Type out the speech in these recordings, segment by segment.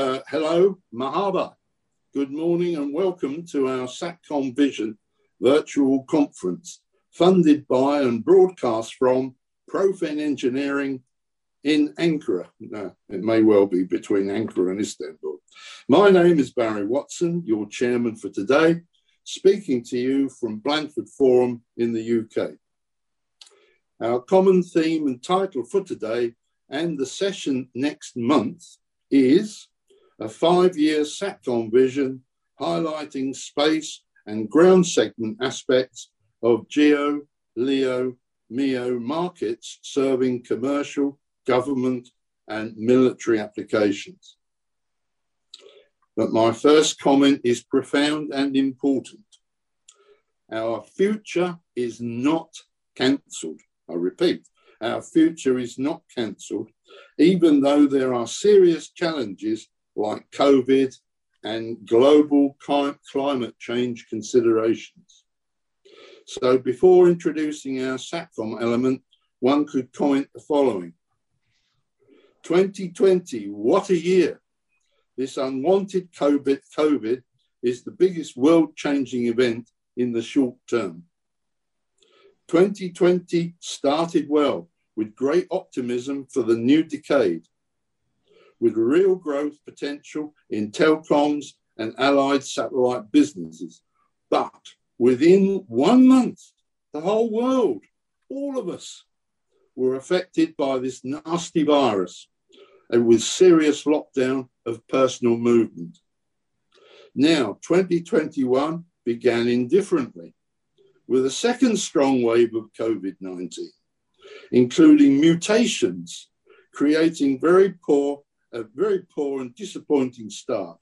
uh, hello, Mahaba. Good morning and welcome to our SATCOM Vision virtual conference, funded by and broadcast from Profen Engineering in Ankara. No, it may well be between Ankara and Istanbul. My name is Barry Watson, your chairman for today, speaking to you from Blandford Forum in the UK. Our common theme and title for today and the session next month is a five year SATCOM vision highlighting space and ground segment aspects of GEO, LEO, MEO markets serving commercial, government, and military applications. But my first comment is profound and important. Our future is not cancelled. I repeat, our future is not cancelled, even though there are serious challenges like COVID and global climate change considerations. So before introducing our SATCOM element, one could comment the following. 2020, what a year. This unwanted COVID, COVID is the biggest world-changing event in the short term. 2020 started well with great optimism for the new decade, with real growth potential in telecoms and allied satellite businesses. But within one month, the whole world, all of us, were affected by this nasty virus and with serious lockdown of personal movement. Now, 2021 began indifferently with a second strong wave of COVID 19, including mutations, creating very poor, a very poor and disappointing start.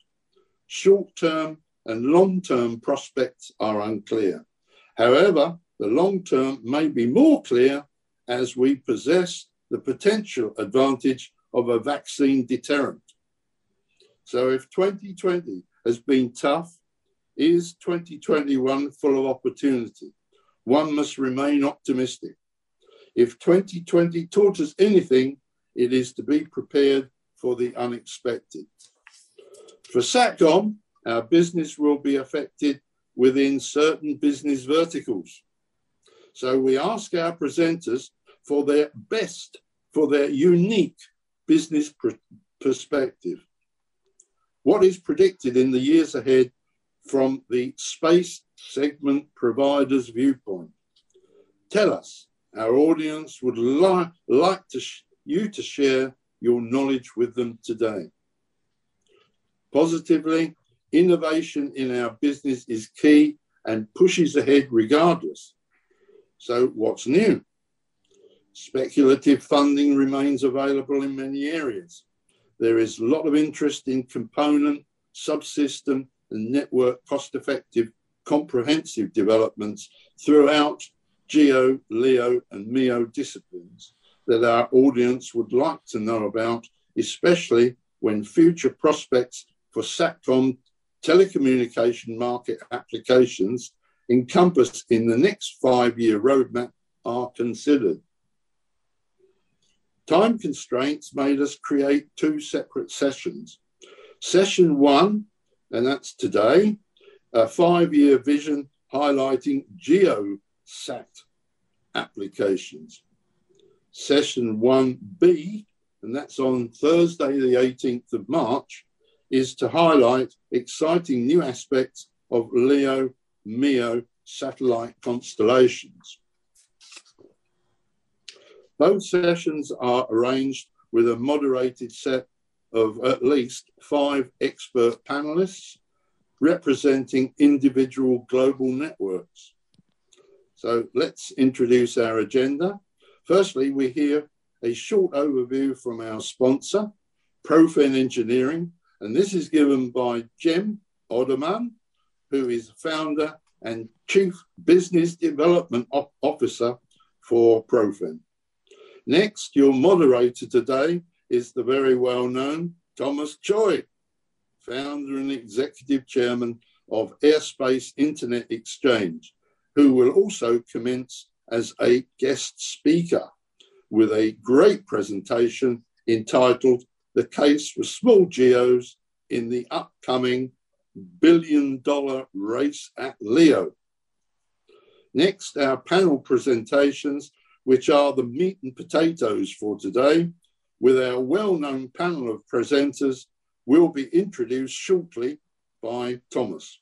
Short term and long term prospects are unclear. However, the long term may be more clear as we possess the potential advantage of a vaccine deterrent. So, if 2020 has been tough, is 2021 full of opportunity? one must remain optimistic. If 2020 taught us anything, it is to be prepared for the unexpected. For SATCOM, our business will be affected within certain business verticals. So we ask our presenters for their best, for their unique business pr- perspective. What is predicted in the years ahead from the space segment provider's viewpoint. Tell us, our audience would li- like to sh- you to share your knowledge with them today. Positively, innovation in our business is key and pushes ahead regardless. So, what's new? Speculative funding remains available in many areas. There is a lot of interest in component, subsystem, and network cost effective comprehensive developments throughout Geo, Leo, and MEO disciplines that our audience would like to know about, especially when future prospects for SATCOM telecommunication market applications encompassed in the next five year roadmap are considered. Time constraints made us create two separate sessions. Session one, and that's today, a five year vision highlighting GeoSat applications. Session 1B, and that's on Thursday, the 18th of March, is to highlight exciting new aspects of LEO MEO satellite constellations. Both sessions are arranged with a moderated set of at least five expert panelists representing individual global networks. So let's introduce our agenda. Firstly, we hear a short overview from our sponsor, Profen Engineering, and this is given by Cem Oderman, who is founder and Chief Business Development Officer for Profen. Next, your moderator today is the very well known Thomas Choi, founder and executive chairman of Airspace Internet Exchange, who will also commence as a guest speaker with a great presentation entitled The Case for Small Geos in the upcoming billion dollar race at Leo. Next, our panel presentations, which are the meat and potatoes for today, with our well-known panel of presenters, will be introduced shortly by Thomas.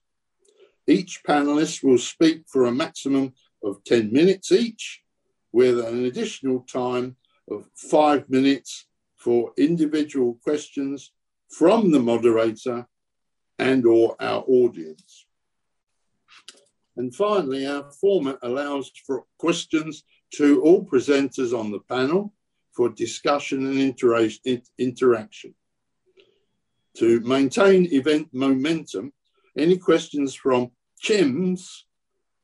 Each panelist will speak for a maximum of 10 minutes each, with an additional time of five minutes for individual questions from the moderator and or our audience. And finally, our format allows for questions to all presenters on the panel for discussion and interaction. To maintain event momentum, any questions from Chim's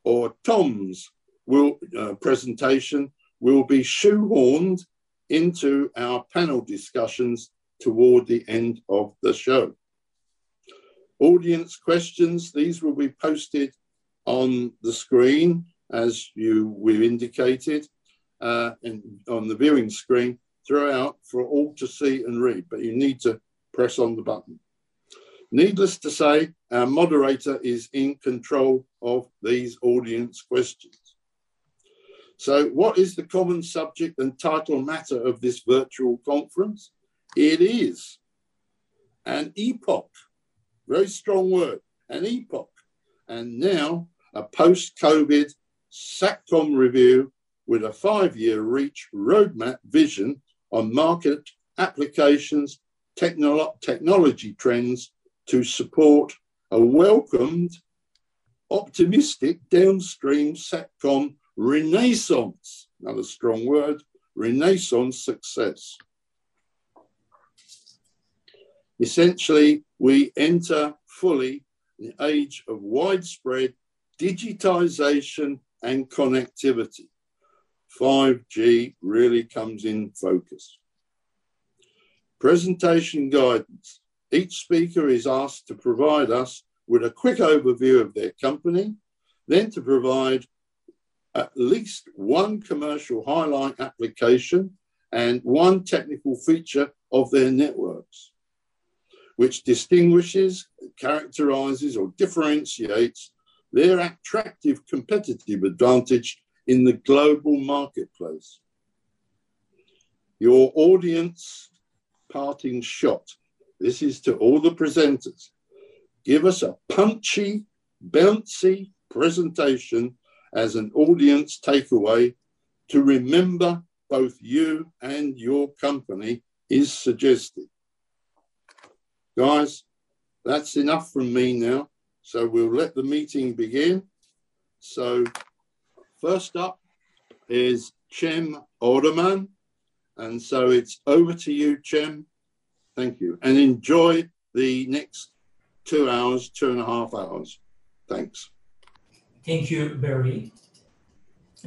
or Tom's will, uh, presentation will be shoehorned into our panel discussions toward the end of the show. Audience questions, these will be posted on the screen as you we've indicated uh, and on the viewing screen throughout for all to see and read, but you need to press on the button. Needless to say, our moderator is in control of these audience questions. So what is the common subject and title matter of this virtual conference? It is an epoch, very strong word, an epoch. And now a post-COVID SATCOM review with a five-year reach roadmap vision on market applications, technolo technology trends, to support a welcomed, optimistic downstream SATCOM renaissance, another strong word, renaissance success. Essentially, we enter fully the age of widespread digitization and connectivity. 5G really comes in focus. Presentation guidance. Each speaker is asked to provide us with a quick overview of their company, then to provide at least one commercial highlight application and one technical feature of their networks, which distinguishes, characterizes, or differentiates their attractive competitive advantage in the global marketplace. Your audience parting shot this is to all the presenters. Give us a punchy, bouncy presentation as an audience takeaway to remember both you and your company is suggested. Guys, that's enough from me now. So we'll let the meeting begin. So first up is Cem Orderman. And so it's over to you, Cem. Thank you. And enjoy the next two hours, two and a half hours. Thanks. Thank you, Barry.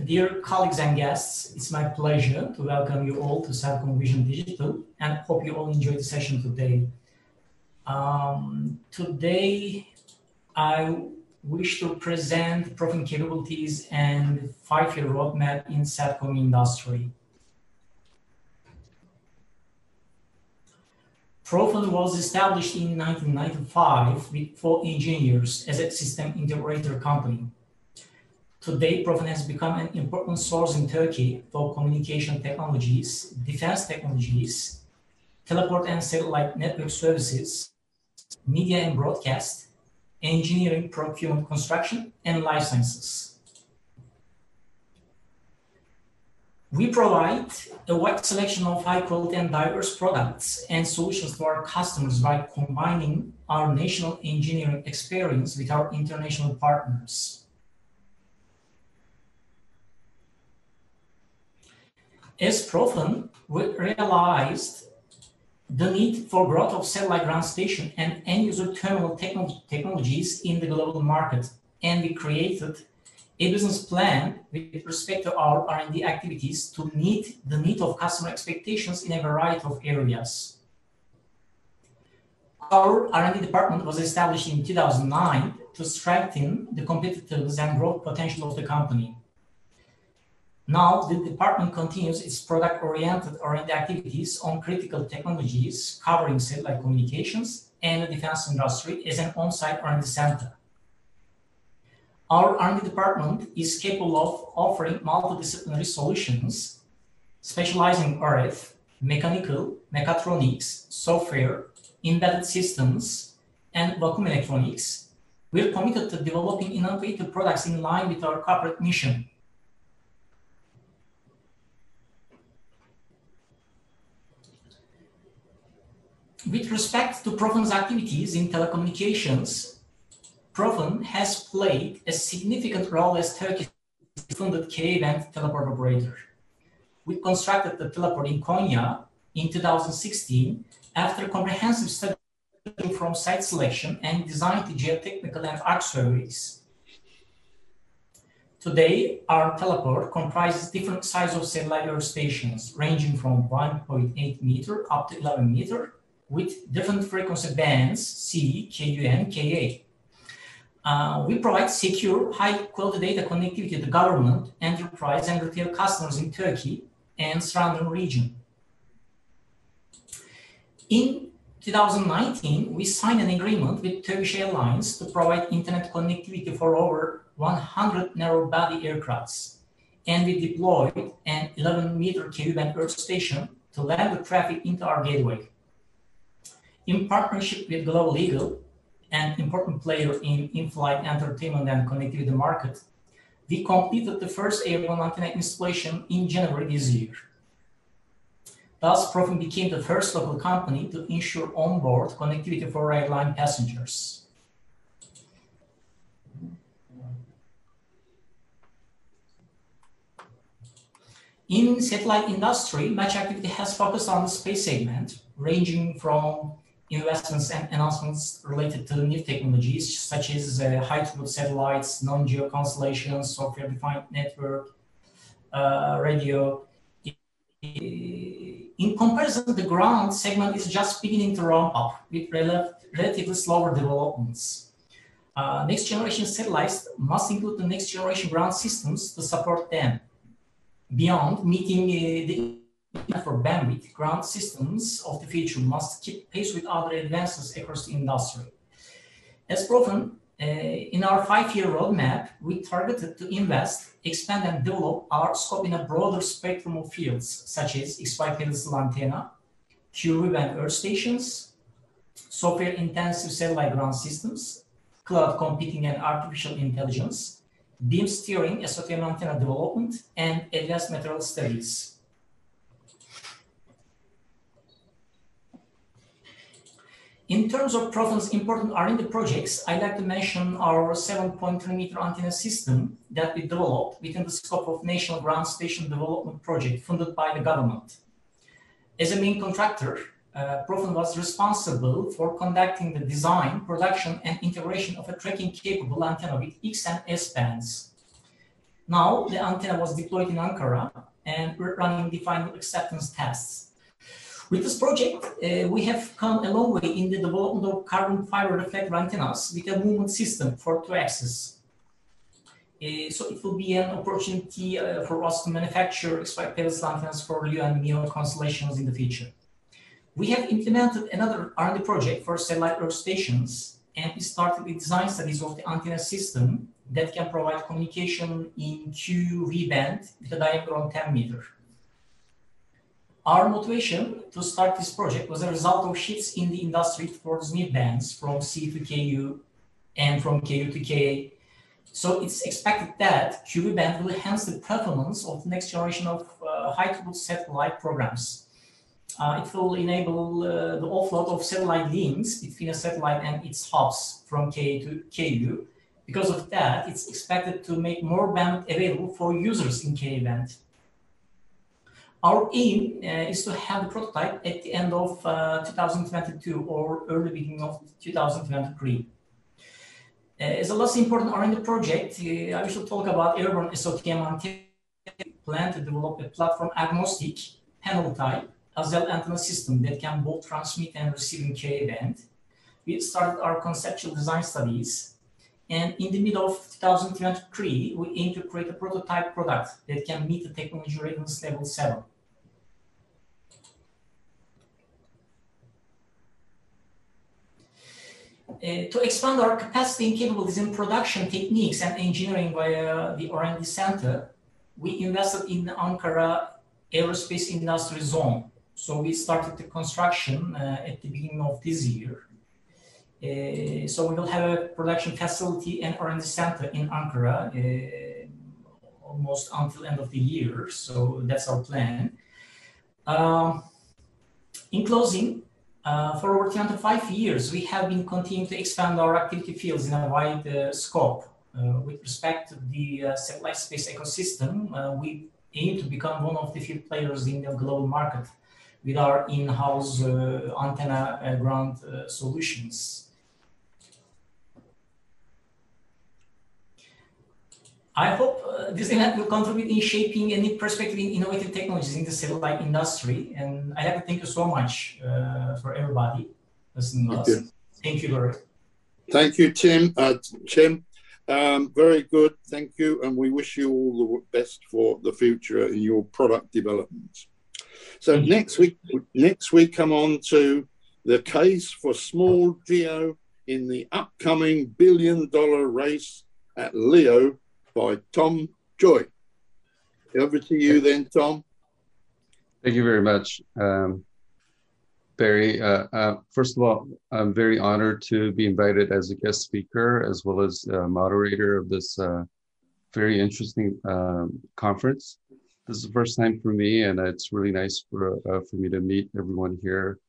Dear colleagues and guests, it's my pleasure to welcome you all to SATCOM Vision Digital and hope you all enjoy the session today. Um, today, I wish to present proven capabilities and five-year roadmap in SATCOM industry. Profen was established in 1995 with four engineers as a system integrator company. Today, Profen has become an important source in Turkey for communication technologies, defense technologies, teleport and satellite network services, media and broadcast, engineering, procurement, construction, and life sciences. We provide a wide selection of high quality and diverse products and solutions to our customers by combining our national engineering experience with our international partners. As Profen, we realized the need for growth of satellite ground station and end user terminal technologies in the global market, and we created a business plan with respect to our R&D activities to meet the need of customer expectations in a variety of areas. Our R&D department was established in 2009 to strengthen the competitiveness and growth potential of the company. Now, the department continues its product-oriented R&D activities on critical technologies covering satellite communications, and the defense industry as an on-site R&D center. Our R&D department is capable of offering multidisciplinary solutions, specializing in RF, mechanical, mechatronics, software, embedded systems, and vacuum electronics. We're committed to developing innovative products in line with our corporate mission. With respect to Profen's activities in telecommunications, Profen has played a significant role as Turkey's funded Ka-band teleport operator. We constructed the teleport in Konya in 2016 after comprehensive study from site selection and design to geotechnical and arc surveys. Today, our teleport comprises different sizes of satellite earth stations, ranging from 1.8 meter up to 11 meter, with different frequency bands, C, Ku, and Ka. Uh, we provide secure, high-quality data connectivity to government, enterprise, and retail customers in Turkey and surrounding region. In 2019, we signed an agreement with Turkish Airlines to provide internet connectivity for over 100 narrow-body aircrafts, and we deployed an 11-meter Ku-band Earth station to land the traffic into our gateway. In partnership with Global Eagle, an important player in in-flight entertainment and connectivity market, we completed the first airborne antenna installation in January this year. Thus, Profen became the first local company to ensure onboard connectivity for airline passengers. In satellite industry, much activity has focused on the space segment, ranging from investments and announcements related to new technologies such as uh, high throughput satellites, non-geo constellations, software-defined network, uh, radio. In comparison, the ground segment is just beginning to ramp up with rel relatively slower developments. Uh, next generation satellites must include the next generation ground systems to support them. Beyond meeting uh, the for bandwidth, ground systems of the future must keep pace with other advances across the industry. As Profen uh, in our five-year roadmap, we targeted to invest, expand, and develop our scope in a broader spectrum of fields, such as X-band pedestal antenna, Q-band earth stations, software-intensive satellite ground systems, cloud computing and artificial intelligence, beam steering, SOTM antenna development, and advanced material studies. In terms of Profen's important R&D projects, I'd like to mention our 7.3 meter antenna system that we developed within the scope of National Ground Station Development Project funded by the government. As a main contractor, uh, Profen was responsible for conducting the design, production, and integration of a tracking capable antenna with X and S bands. Now, the antenna was deployed in Ankara and we're running the final acceptance tests. With this project, uh, we have come a long way in the development of carbon fiber reflector antennas with a movement system for two axes. Uh, so it will be an opportunity uh, for us to manufacture X-band pedestal antennas for LEO and MEO constellations in the future. We have implemented another R&D project for satellite earth stations, and we started with design studies of the antenna system that can provide communication in QV band with a diameter of 10 meter. Our motivation to start this project was a result of shifts in the industry towards mid bands from C to KU and from KU to KA. So it's expected that QV band will enhance the performance of the next generation of uh, high throughput satellite programs. Uh, it will enable uh, the offload of satellite links between a satellite and its hubs from KA to KU. Because of that, it's expected to make more bandwidth available for users in KA band. Our aim uh, is to have the prototype at the end of uh, 2022 or early beginning of 2023. Uh, as a last important R&D project, uh, I to talk about airborne SOTM antenna. Plan to develop a platform agnostic panel type Azel antenna system that can both transmit and receive in Ka band. We started our conceptual design studies and in the middle of 2023, we aim to create a prototype product that can meet the technology readiness level 7. Uh, to expand our capacity and capabilities in production techniques and engineering via the R&D center, we invested in Ankara aerospace industry zone. So we started the construction uh, at the beginning of this year. Uh, so we will have a production facility and R&D center in Ankara uh, almost until end of the year. So that's our plan. Um, in closing, uh, for over 25 years, we have been continuing to expand our activity fields in a wide uh, scope. Uh, with respect to the uh, satellite space ecosystem, uh, we aim to become one of the few players in the global market with our in-house antenna ground solutions. I hope uh, this event will contribute in shaping a new perspective in innovative technologies in the satellite industry. And I have to thank you so much uh, for everybody listening to us. Thank you, Lord. Thank you, Tim. Uh, Tim, um, very good. Thank you. And we wish you all the best for the future in your product development. So thank next you. week, next we come on to the case for small geo in the upcoming billion dollar race at LEO by Tom Choi. Over to you then, Tom. Thank you very much, um, Barry. Uh, uh, first of all, I'm very honored to be invited as a guest speaker as well as moderator of this uh, very interesting um, conference. This is the first time for me, and it's really nice for uh, for me to meet everyone here.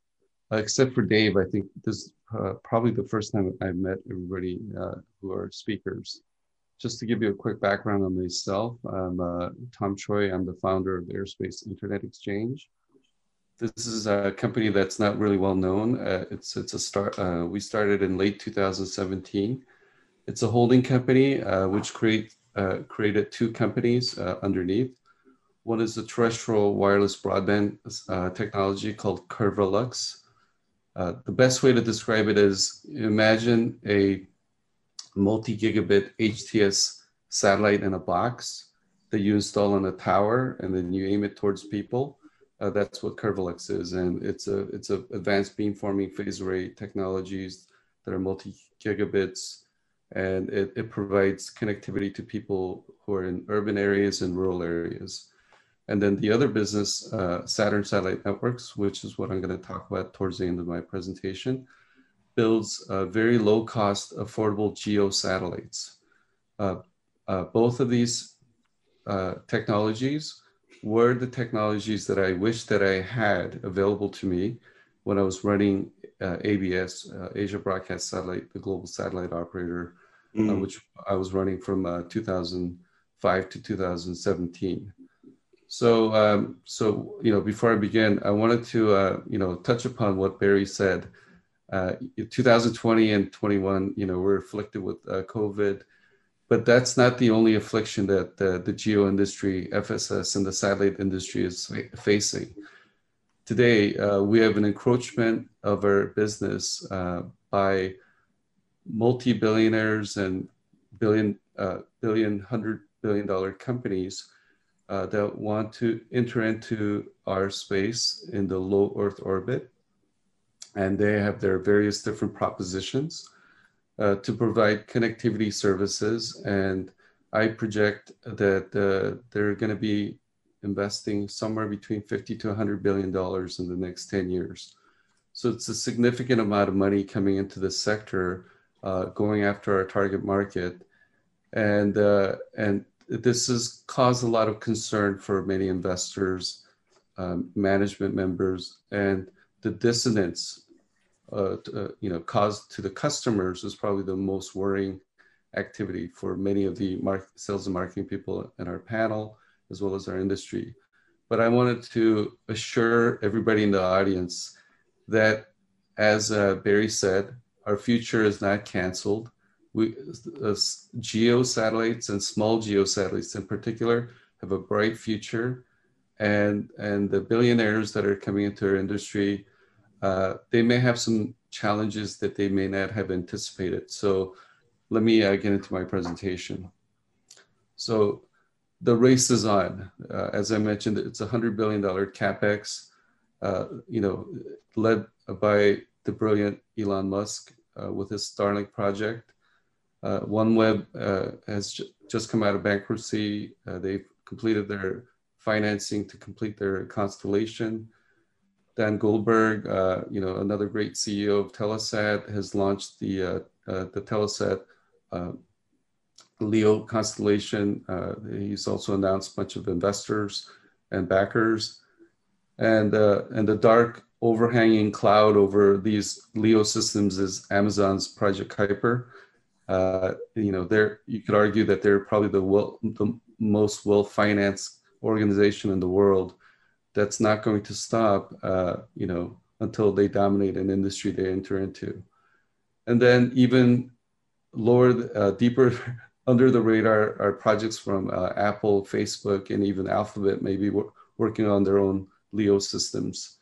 Uh, except for Dave, I think this is uh, probably the first time I've met everybody who are speakers just to give you a quick background on myself, I'm uh, Tom Choi. I'm the founder of Airspace Internet Exchange. This is a company that's not really well known. Uh, it's it's a start. Uh, we started in late 2017. It's a holding company uh, which create uh, created two companies uh, underneath. One is a terrestrial wireless broadband technology called Curvalux. the best way to describe it is imagine a multi-gigabit HTS satellite in a box that you install on a tower and then you aim it towards people. Uh, that's what Curvalux is, and it's a it's a advanced beamforming phase array technologies that are multi gigabits, and it, it provides connectivity to people who are in urban areas and rural areas. And then the other business, uh, Saturn Satellite Networks, which is what I'm going to talk about towards the end of my presentation, builds uh, very low cost, affordable geo satellites. Uh, uh, both of these uh, technologies were the technologies that I wish that I had available to me when I was running uh, ABS, uh, Asia Broadcast Satellite, the global satellite operator, mm. which I was running from 2005 to 2017. So, um, so you know, before I begin, I wanted to you know touch upon what Barry said uh, 2020 and 21, you know, we're afflicted with uh, COVID, but that's not the only affliction that the, the geo industry, FSS, and the satellite industry is facing. Today, uh, we have an encroachment of our business uh, by multi-billionaires and billion, uh, billion, hundred billion dollar companies uh, that want to enter into our space in the low Earth orbit and they have their various different propositions uh, to provide connectivity services. And I project that uh, they're going to be investing somewhere between 50 to 100 billion dollars in the next 10 years. So it's a significant amount of money coming into the sector, uh, going after our target market, and uh, and this has caused a lot of concern for many investors, um, management members, and the dissonance uh, uh, you know, caused to the customers is probably the most worrying activity for many of the sales and marketing people in our panel, as well as our industry. But I wanted to assure everybody in the audience that, as uh, Barry said, our future is not canceled. We, uh, geo satellites and small geo satellites in particular have a bright future, and and the billionaires that are coming into our industry uh, they may have some challenges that they may not have anticipated. So let me uh, get into my presentation. So the race is on. Uh, as I mentioned, it's a $100 billion CapEx, uh, you know, led by the brilliant Elon Musk. uh, with his Starlink project. OneWeb has ju just come out of bankruptcy. They've completed their financing to complete their constellation. Dan Goldberg, uh, you know, another great CEO of Telesat, has launched the uh, the Telesat Leo constellation. he's also announced a bunch of investors and backers, and and the dark overhanging cloud over these LEO systems is Amazon's Project Kuiper. Uh, you know, they're, you could argue that they're probably the, well, the most well-financed organization in the world that's not going to stop, uh, you know, until they dominate an industry they enter into. And then even lower, uh, deeper under the radar are projects from uh, Apple, Facebook, and even Alphabet maybe working on their own LEO systems.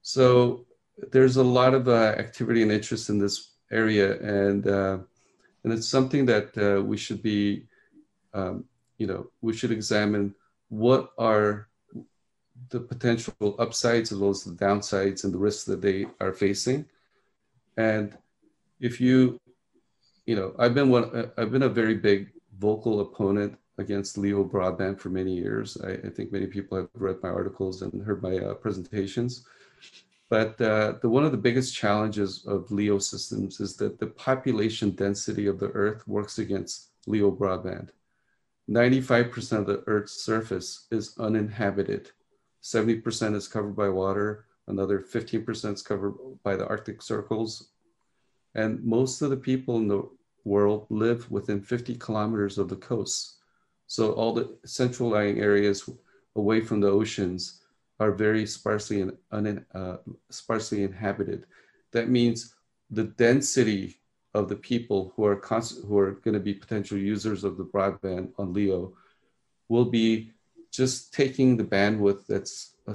So there's a lot of uh, activity and interest in this area, and uh, and it's something that uh, we should be, um, you know, we should examine what are the potential upsides as well as the downsides and the risks that they are facing. And if you, you know, I've been one, I've been a very big vocal opponent against LEO broadband for many years. I, I think many people have read my articles and heard my uh, presentations. But uh, the, one of the biggest challenges of LEO systems is that the population density of the Earth works against LEO broadband. 95% of the Earth's surface is uninhabited. 70% is covered by water. Another 15% is covered by the Arctic circles. And most of the people in the world live within 50 kilometers of the coast. So all the central lying areas away from the oceans are very sparsely, in, un, uh, sparsely inhabited. That means the density of the people who are who are going to be potential users of the broadband on LEO will be just taking the bandwidth that's uh,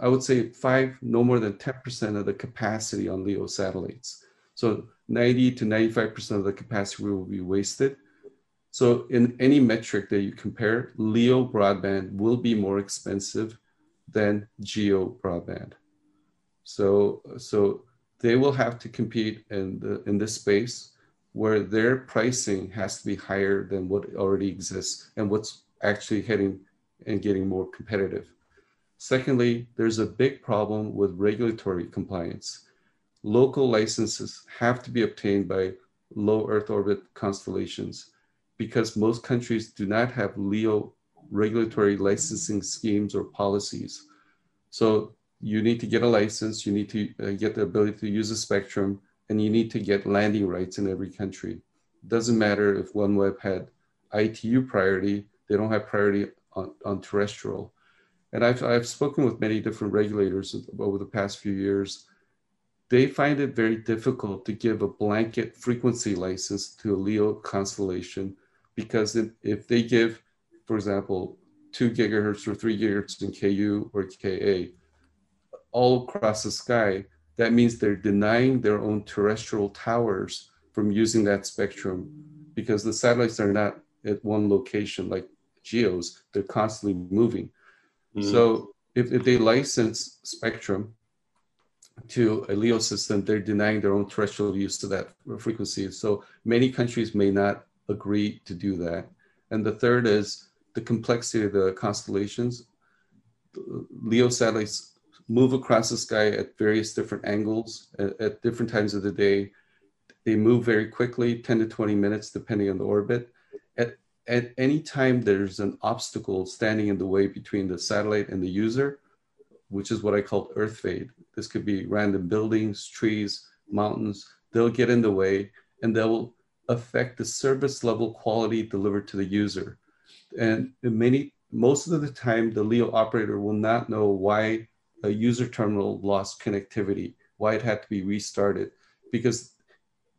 I would say five, no more than 10% of the capacity on LEO satellites. So 90 to 95% of the capacity will be wasted. So in any metric that you compare, LEO broadband will be more expensive than geo broadband. So, so they will have to compete in, the, in this space where their pricing has to be higher than what already exists and what's actually heading and getting more competitive. Secondly, there's a big problem with regulatory compliance. Local licenses have to be obtained by low Earth orbit constellations because most countries do not have LEO regulatory licensing schemes or policies. So you need to get a license, you need to uh, get the ability to use a spectrum, and you need to get landing rights in every country. Doesn't matter if OneWeb had ITU priority, they don't have priority on, on terrestrial. And I've, I've spoken with many different regulators over the past few years. They find it very difficult to give a blanket frequency license to a LEO constellation because if, if they give for example, two gigahertz or three gigahertz in KU or KA, all across the sky, that means they're denying their own terrestrial towers from using that spectrum because the satellites are not at one location like geos, they're constantly moving. Mm. So if, if they license spectrum to a LEO system, they're denying their own terrestrial use to that frequency. So many countries may not agree to do that. And the third is the complexity of the constellations. Leo satellites move across the sky at various different angles at, at, different times of the day. They move very quickly, 10 to 20 minutes, depending on the orbit. At, at any time there's an obstacle standing in the way between the satellite and the user, which is what I call earth fade. This could be random buildings, trees, mountains. They'll get in the way and they'll affect the service level quality delivered to the user. And many, most of the time, the Leo operator will not know why a user terminal lost connectivity, why it had to be restarted, because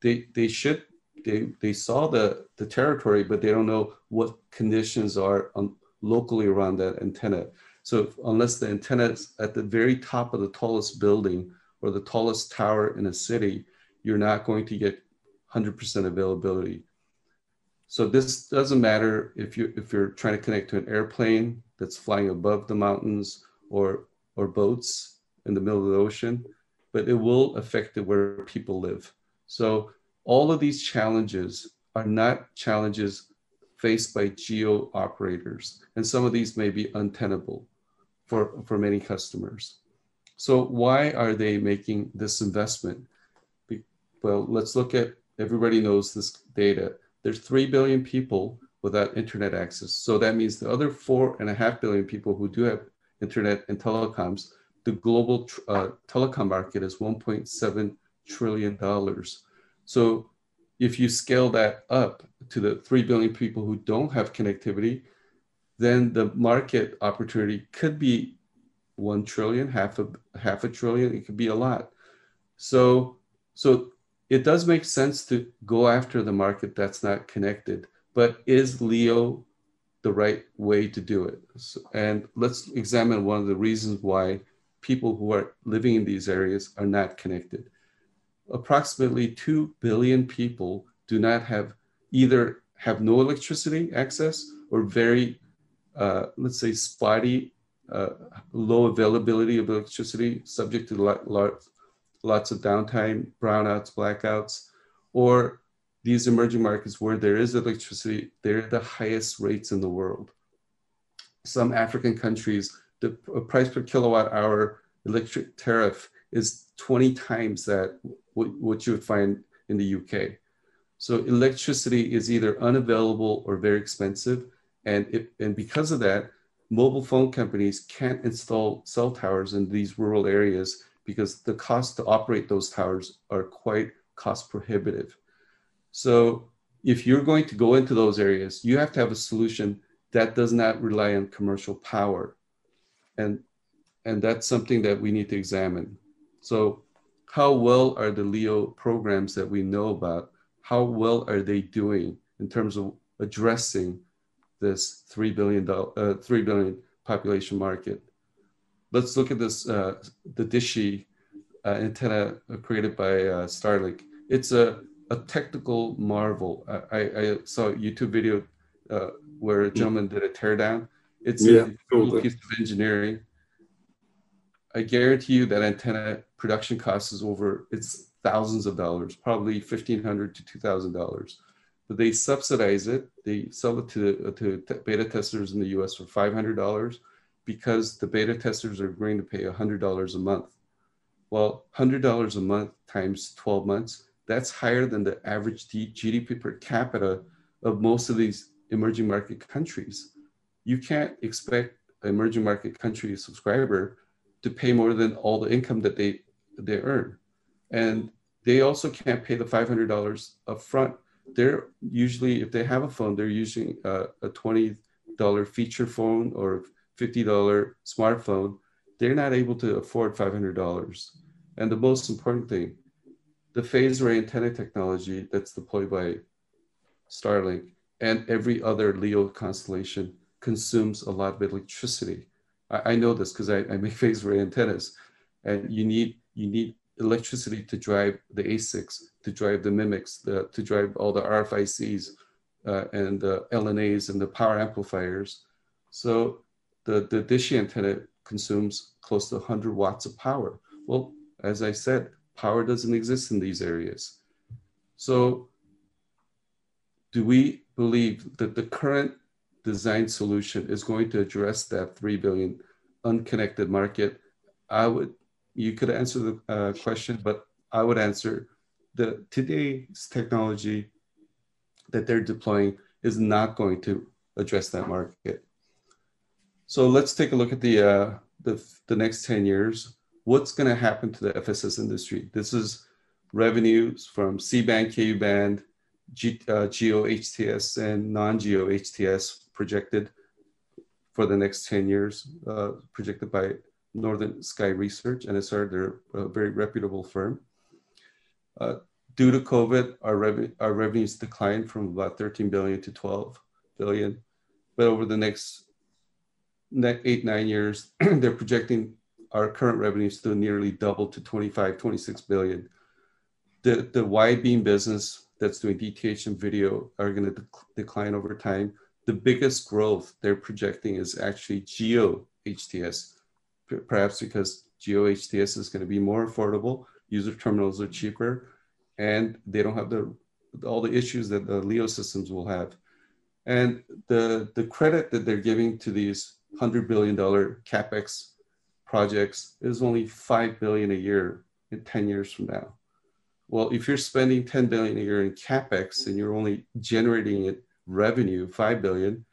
they they should they they saw the the territory, but they don't know what conditions are on, locally around that antenna. So unless the antenna is at the very top of the tallest building or the tallest tower in a city, you're not going to get 100% availability. So this doesn't matter if you if you're trying to connect to an airplane that's flying above the mountains or or boats in the middle of the ocean, but it will affect where people live. So all of these challenges are not challenges faced by geo operators. And some of these may be untenable for, for many customers. So why are they making this investment? Well, let's look at, everybody knows this data. There's 3 billion people without internet access. So that means the other four and a half billion people who do have internet and telecoms, the global uh, telecom market is 1.7 trillion dollars. So if you scale that up to the 3 billion people who don't have connectivity, then the market opportunity could be 1 trillion, half a half a trillion, it could be a lot. So so it does make sense to go after the market that's not connected but is Leo the right way to do it? So, and let's examine one of the reasons why people who are living in these areas are not connected. Approximately 2 billion people do not have either have no electricity access or very, uh, let's say, spotty, uh, low availability of electricity, subject to lot, lot, lots of downtime, brownouts, blackouts, or these emerging markets where there is electricity, they're the highest rates in the world. Some African countries, the price per kilowatt hour electric tariff is 20 times that what you would find in the UK. So electricity is either unavailable or very expensive. And, it, and because of that, mobile phone companies can't install cell towers in these rural areas because the cost to operate those towers are quite cost prohibitive. So if you're going to go into those areas, you have to have a solution that does not rely on commercial power. And, and that's something that we need to examine. So how well are the LEO programs that we know about, how well are they doing in terms of addressing this $3 billion, uh, 3 billion population market? Let's look at this, uh, the dishy uh, antenna created by uh, Starlink. It's a a technical marvel. I, I saw a YouTube video uh, where a gentleman did a teardown. It's yeah, a cool piece of engineering. I guarantee you that antenna production cost is over, it's thousands of dollars, probably 1,500 to $2,000. But they subsidize it. They sell it to, to beta testers in the US for $500 because the beta testers are agreeing to pay $100 a month. Well, $100 a month times 12 months, that's higher than the average GDP per capita of most of these emerging market countries. You can't expect an emerging market country subscriber to pay more than all the income that they, they earn. And they also can't pay the $500 up front. They're usually, if they have a phone, they're using a, a $20 feature phone or $50 smartphone. They're not able to afford $500. And the most important thing, the phased array antenna technology that's deployed by Starlink and every other LEO constellation consumes a lot of electricity. I, I know this because I, I, make phased array antennas, and you need you need electricity to drive the ASICs, to drive the MMICs, the, to drive all the RFICs uh, and the LNAs and the power amplifiers. So the, the Dishy antenna consumes close to 100 watts of power. Well, as I said, Power doesn't exist in these areas. So do we believe that the current design solution is going to address that 3 billion unconnected market? I would, you could answer the uh, question, but I would answer the today's technology that they're deploying is not going to address that market. So let's take a look at the, uh, the, the next 10 years what's going to happen to the FSS industry? This is revenues from C-band, Ku-band, G, uh, GEO HTS, and non-GEO HTS projected for the next 10 years, uh, projected by Northern Sky Research, NSR, they're a very reputable firm. Uh, due to COVID, our, rev our revenues declined from about 13 billion to 12 billion. But over the next eight, nine years, they're projecting our current revenue still nearly double to 25, 26 billion. The, the wide beam business that's doing DTH and video are going to dec- decline over time. The biggest growth they're projecting is actually Geo HTS, perhaps because Geo HTS is going to be more affordable, user terminals are cheaper, and they don't have the all the issues that the LEO systems will have. And the the credit that they're giving to these hundred billion dollar capex projects is only five billion a year in 10 years from now. Well, if you're spending 10 billion a year in capex and you're only generating it revenue 5 billion,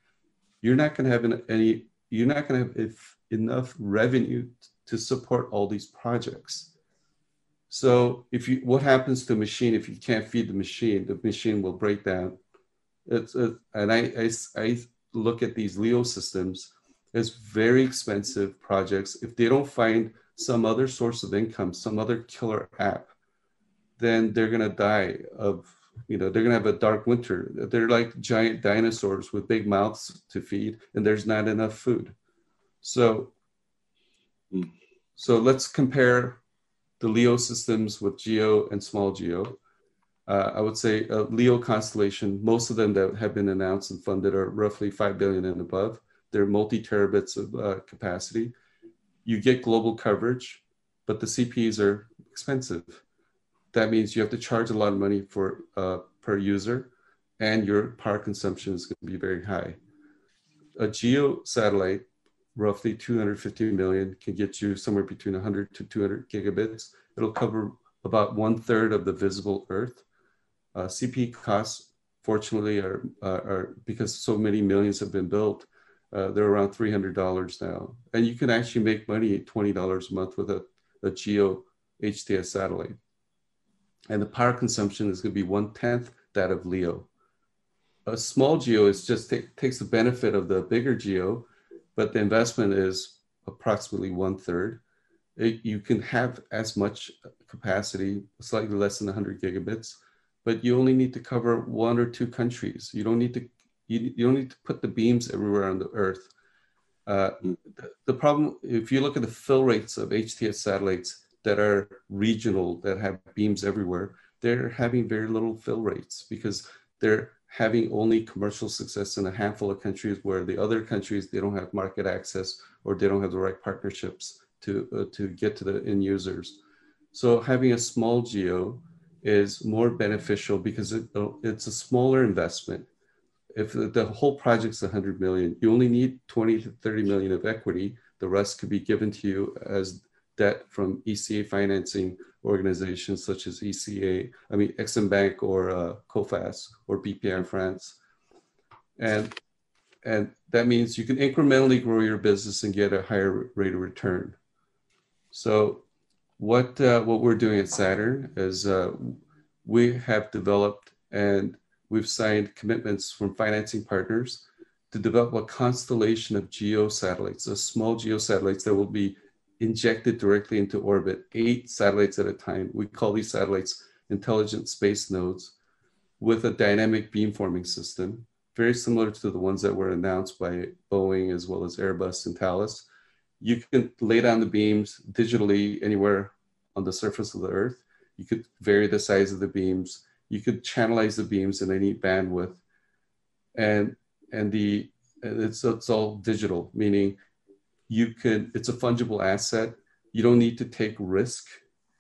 you're not going to have any you're not going to have enough revenue to support all these projects. So if you, what happens to a machine if you can't feed the machine? The machine will break down. It's a, and I, I, I look at these LEO systems as very expensive projects. If they don't find some other source of income, some other killer app, then they're gonna die of you know they're going to have a dark winter. They're like giant dinosaurs with big mouths to feed and there's not enough food. So hmm. so let's compare the leo systems with geo and small geo. Uh, i would say a leo constellation most of them that have been announced and funded are roughly 5 billion and above. They're multi terabits of uh, capacity. You get global coverage but the cps are expensive that means you have to charge a lot of money for uh, per user and your power consumption is going to be very high. A geo satellite, roughly 250 million, can get you somewhere between 100 to 200 gigabits. It'll cover about one third of the visible Earth. Uh, CP costs, fortunately, are, uh, are because so many millions have been built, uh, they're around $300 now. And you can actually make money at $20 a month with a, a geo HTS satellite and the power consumption is going to be one tenth that of LEO. A small geo is just takes the benefit of the bigger geo, but the investment is approximately one third. It, you can have as much capacity, slightly less than 100 gigabits, but you only need to cover one or two countries. You don't need to you, you don't need to put the beams everywhere on the Earth. Uh, the, the problem, if you look at the fill rates of HTS satellites, that are regional, that have beams everywhere, they're having very little fill rates because they're having only commercial success in a handful of countries where the other countries, they don't have market access or they don't have the right partnerships to, uh, to get to the end users. So having a small geo is more beneficial because it, uh, it's a smaller investment. If the whole project's 100 million, you only need 20 to 30 million of equity. The rest could be given to you as debt from ECA financing organizations such as ECA, I mean, Exim Bank or uh, Coface or BPI in France. And, and that means you can incrementally grow your business and get a higher rate of return. So what, uh, what we're doing at Saturn is uh, we have developed and we've signed commitments from financing partners to develop a constellation of geo satellites, small geo satellites that will be injected directly into orbit, eight satellites at a time. We call these satellites intelligent space nodes with a dynamic beamforming system, very similar to the ones that were announced by Boeing as well as Airbus and Thales. You can lay down the beams digitally anywhere on the surface of the Earth. You could vary the size of the beams. You could channelize the beams in any bandwidth. And, and the, it's, it's all digital, meaning you can, it's a fungible asset. You don't need to take risk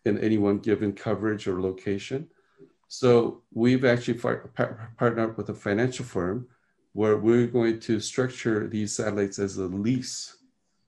in any one given coverage or location. So we've actually partnered up with a financial firm where we're going to structure these satellites as a lease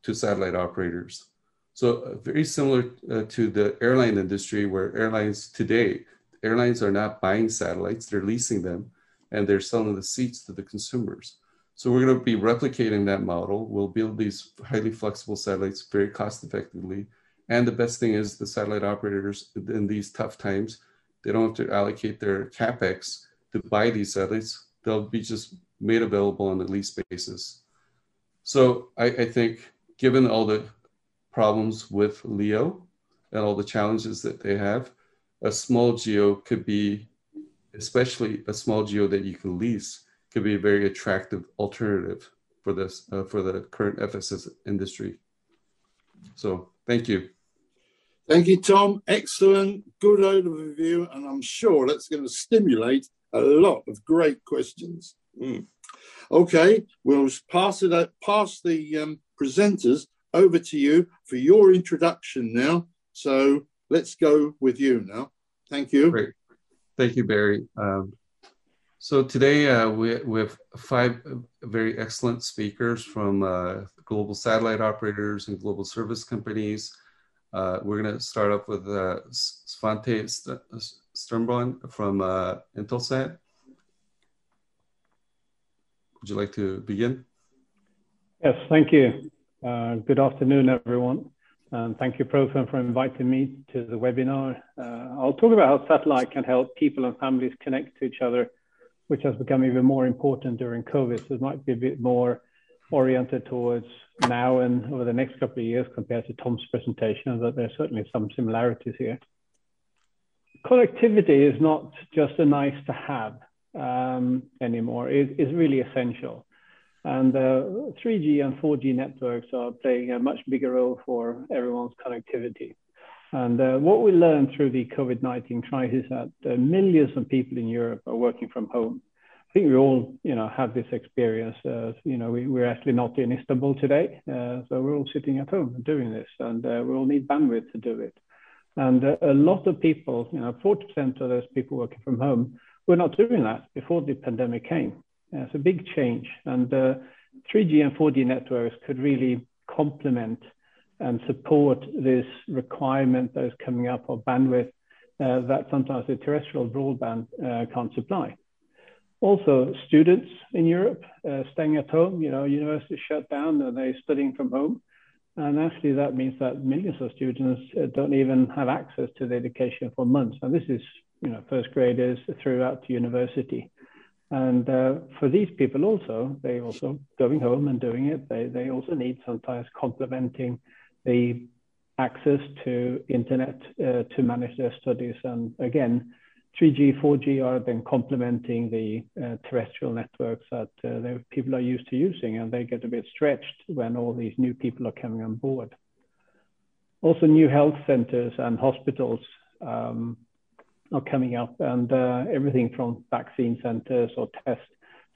to satellite operators. So uh, very similar uh, to the airline industry where airlines today, airlines are not buying satellites, they're leasing them and they're selling the seats to the consumers. So we're going to be replicating that model. We'll build these highly flexible satellites very cost effectively. And the best thing is the satellite operators in these tough times, they don't have to allocate their capex to buy these satellites. They'll be just made available on a lease basis. So I, I think given all the problems with LEO and all the challenges that they have, a small geo could be, especially a small geo that you can lease, could be a very attractive alternative for this uh, for the current FSS industry. So thank you. Thank you, Tom. Excellent, good overview, and I'm sure that's going to stimulate a lot of great questions. Mm. Okay, we'll pass it out, pass the um, presenters over to you for your introduction now. So let's go with you now. Thank you. Great. Thank you, Barry. Um, so today uh, we, we have five very excellent speakers from uh, global satellite operators and global service companies. Uh, we're going to start off with uh, Svante Sternborn from uh, Intelsat. Would you like to begin? Yes, thank you. Uh, good afternoon, everyone. And thank you, Profen, for inviting me to the webinar. I'll talk about how satellite can help people and families connect to each other which has become even more important during COVID. So it might be a bit more oriented towards now and over the next couple of years compared to Tom's presentation, but there's certainly some similarities here. Connectivity is not just a nice to have um, anymore, it is really essential. And uh, 3G and 4G networks are playing a much bigger role for everyone's connectivity. And uh, what we learned through the COVID-19 crisis is that uh, millions of people in Europe are working from home. I think we all, you know, have this experience. Uh, you know, we, we're actually not in Istanbul today, uh, so we're all sitting at home doing this, and uh, we all need bandwidth to do it. And uh, a lot of people, you know, 40% of those people working from home were not doing that before the pandemic came. it's a big change, and 3G and 4G networks could really complement and support this requirement that is coming up of bandwidth uh, that sometimes the terrestrial broadband uh, can't supply. Also, students in Europe uh, staying at home, you know, universities shut down and they're studying from home. And actually, that means that millions of students uh, don't even have access to the education for months. And this is, you know, first graders throughout to university. And uh, for these people also, they also going home and doing it. They, they also need sometimes complementing the access to internet uh, to manage their studies. And again, 3G, 4G are then complementing the uh, terrestrial networks that uh, people are used to using, and they get a bit stretched when all these new people are coming on board. Also, new health centers and hospitals um, are coming up, and uh, everything from vaccine centers or test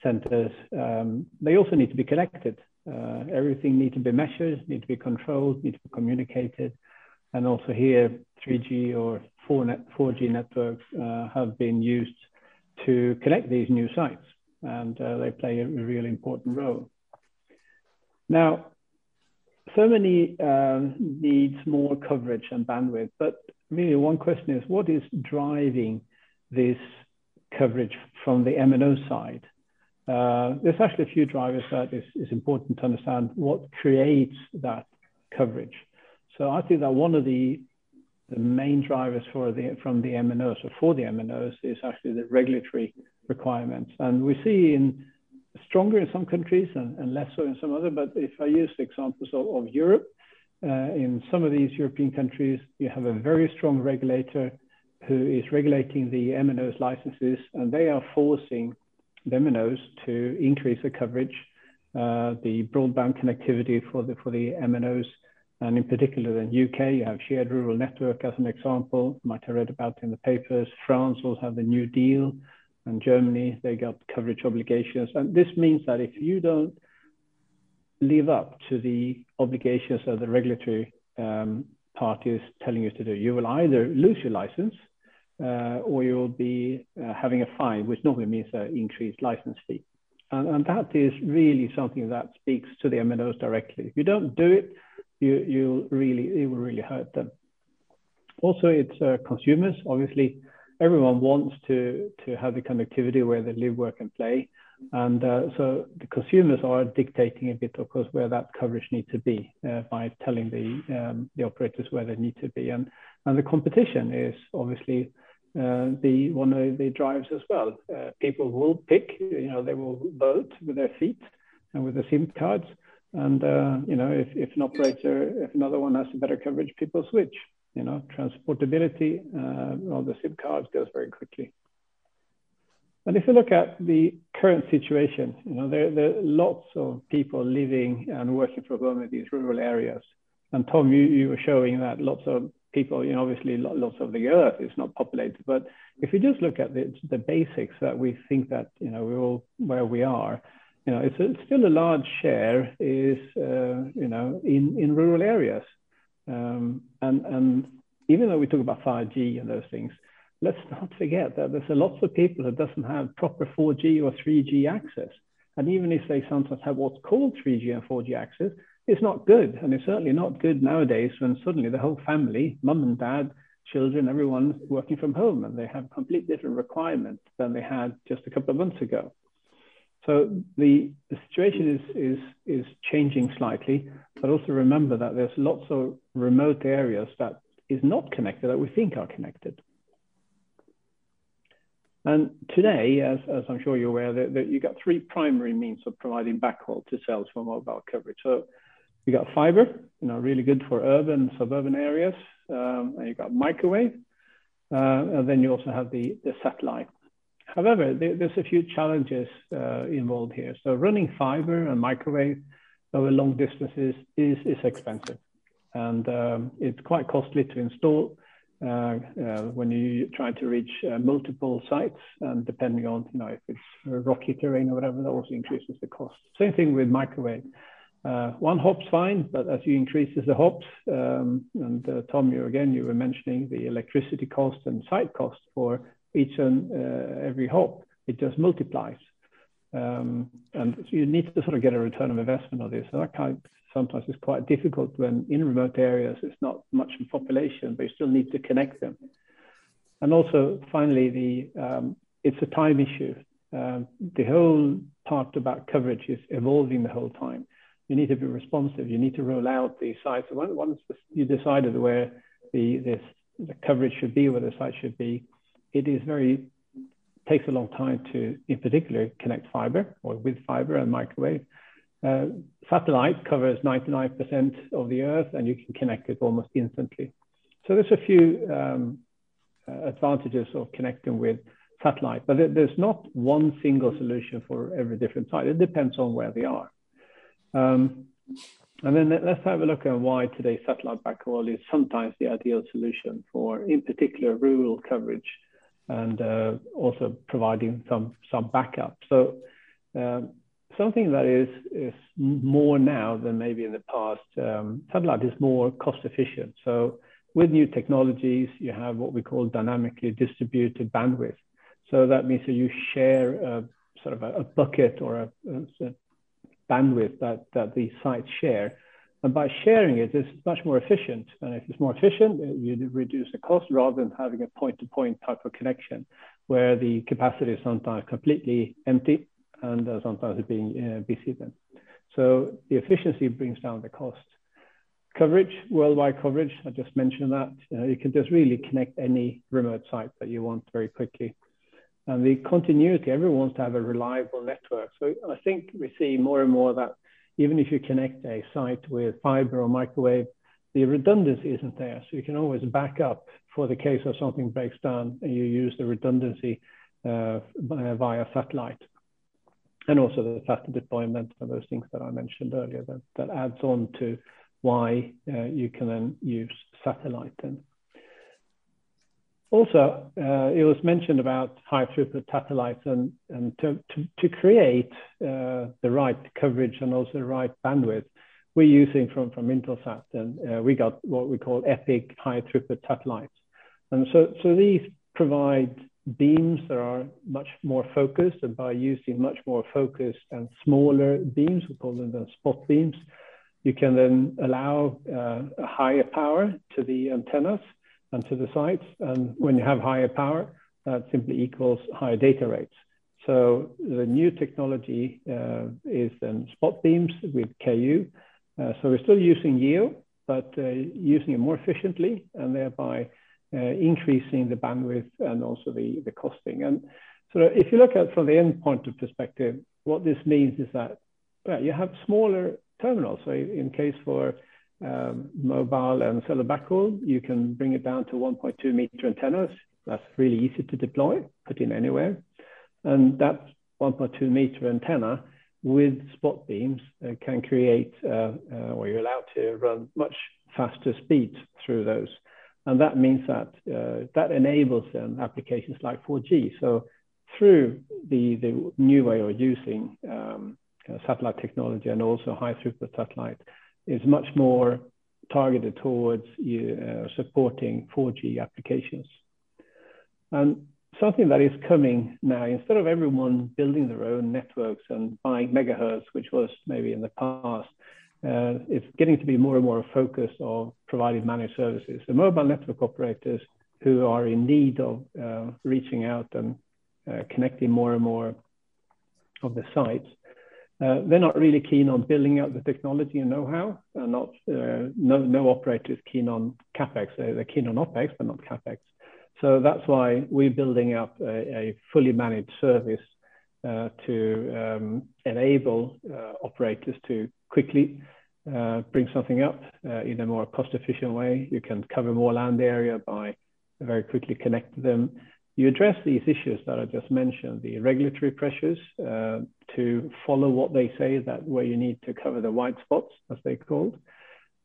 centers, um, they also need to be connected. Uh, everything needs to be measured, needs to be controlled, needs to be communicated. And also here, 3G or 4 net, 4G networks uh, have been used to connect these new sites, and uh, they play a really important role. Now, so um, needs more coverage and bandwidth, but really one question is, what is driving this coverage from the MNO side? Uh, there's actually a few drivers that is, is important to understand what creates that coverage. So I think that one of the, the main drivers for the, from the MNOs or for the MNOs is actually the regulatory requirements. And we see in stronger in some countries and, and less so in some other, but if I use the examples of, of Europe, uh, in some of these European countries, you have a very strong regulator who is regulating the MNOs licenses and they are forcing MNOs to increase the coverage, uh, the broadband connectivity for the, for the MNOs. And in particular, in UK, you have shared rural network as an example. You might have read about in the papers. France will have the New Deal, and Germany they got coverage obligations. And this means that if you don't live up to the obligations of the regulatory um, parties telling you to do, you will either lose your license or you'll be uh, having a fine, which normally means an increased license fee. And, and, that is really something that speaks to the MNOs directly. If you don't do it, you, you'll really, it will really hurt them. Also, it's uh, consumers. Obviously, everyone wants to, to have the connectivity where they live, work, and play. And uh, so the consumers are dictating a bit, of course, where that coverage needs to be uh, by telling the, um, the operators where they need to be. And, and the competition is obviously uh, the one of the drives as well. Uh, people will pick, you know, they will vote with their feet and with the SIM cards. And, uh, you know, if, if an operator, if another one has a better coverage, people switch. You know, transportability uh, of the SIM cards goes very quickly. And if you look at the current situation, you know, there, there are lots of people living and working from home in these rural areas. And Tom, you, you were showing that lots of people, you know, obviously lots of the earth is not populated, but if you just look at the, the basics that we think that, you know, we're all where we are, you know, it's, a, still a large share is, uh, you know, in, in rural areas. Um, and, and even though we talk about 5G and those things, let's not forget that there's a lots of people that doesn't have proper 4G or 3G access. And even if they sometimes have what's called 3G and 4G access, it's not good. And it's certainly not good nowadays when suddenly the whole family, mum and dad, children, everyone's working from home and they have complete different requirements than they had just a couple of months ago. So the, the situation is, is, is changing slightly, but also remember that there's lots of remote areas that is not connected that we think are connected. And today, as, as I'm sure you're aware, that, that you got three primary means of providing backhaul to cells for mobile coverage. So you got fiber, you know, really good for urban, suburban areas. Um, and you got microwave, uh, and then you also have the, the satellite. However, there, there's a few challenges uh, involved here. So running fiber and microwave over long distances is, is expensive. And um, it's quite costly to install uh, uh, when you try to reach uh, multiple sites. And depending on, you know, if it's rocky terrain or whatever, that also increases the cost. Same thing with microwave. Uh, one hop's fine, but as you increases the hops, um, and uh, Tom, you again, you were mentioning the electricity cost and site cost for each and uh, every hop, it just multiplies. Um, and so you need to sort of get a return of investment on this. So that kind sometimes is quite difficult when in remote areas it's not much in population, but you still need to connect them. And also, finally, the um, it's a time issue. Um, the whole part about coverage is evolving the whole time. You need to be responsive. You need to roll out the sites. Once you decided where the, this, the coverage should be, where the site should be, it is very takes a long time to, in particular, connect fiber or with fiber and microwave. Uh, satellite covers 99% of the Earth, and you can connect it almost instantly. So there's a few um, uh, advantages of connecting with satellite, but there's not one single solution for every different site. It depends on where they are. Um, and then let's have a look at why today satellite backhaul is sometimes the ideal solution for, in particular, rural coverage and uh, also providing some some backup. So um, something that is is more now than maybe in the past. Um, satellite is more cost efficient. So with new technologies, you have what we call dynamically distributed bandwidth. So that means that you share a, sort of a, a bucket or a, a, bandwidth that that the sites share and by sharing it, it's much more efficient. And if it's more efficient, you reduce the cost rather than having a point-to-point type of connection where the capacity is sometimes completely empty and uh, sometimes it's being uh, busy then. So the efficiency brings down the cost. Coverage, worldwide coverage, I just mentioned that. You, know, you can just really connect any remote site that you want very quickly. And the continuity, everyone wants to have a reliable network. So I think we see more and more that even if you connect a site with fiber or microwave, the redundancy isn't there. So you can always back up for the case of something breaks down and you use the redundancy uh, via satellite. And also the faster deployment of those things that I mentioned earlier that, that adds on to why uh, you can then use satellite then. Also, uh, it was mentioned about high throughput satellites and, and to, to, to create uh, the right coverage and also the right bandwidth, we're using from, from Intelsat. And uh, we got what we call EPIC high throughput satellites. And so, so these provide beams that are much more focused. And by using much more focused and smaller beams, we call them the spot beams, you can then allow uh, a higher power to the antennas and to the sites. And when you have higher power, that simply equals higher data rates. So the new technology uh, is then spot beams with KU. Uh, so we're still using GEO, but uh, using it more efficiently and thereby uh, increasing the bandwidth and also the, the costing. And so if you look at from the endpoint of perspective, what this means is that well, you have smaller terminals. So in case for um, mobile and cellular backhaul, you can bring it down to 1.2 meter antennas. That's really easy to deploy, put in anywhere. And that 1.2 meter antenna with spot beams uh, can create, uh, uh, or you're allowed to run much faster speeds through those. And that means that uh, that enables um, applications like 4G. So through the, the new way of using um, satellite technology and also high throughput satellite, is much more targeted towards uh, supporting 4G applications. And something that is coming now, instead of everyone building their own networks and buying megahertz, which was maybe in the past, uh, it's getting to be more and more a focus of providing managed services. The mobile network operators who are in need of uh, reaching out and uh, connecting more and more of the sites, uh, they're not really keen on building out the technology and know-how. not uh, no no operator is keen on capex. They're, they're keen on opex, but not capex. So that's why we're building up a, a fully managed service uh, to um, enable uh, operators to quickly uh, bring something up uh, in a more cost efficient way. You can cover more land area by very quickly connect them. You address these issues that I just mentioned, the regulatory pressures uh, to follow what they say that where you need to cover the white spots, as they're called.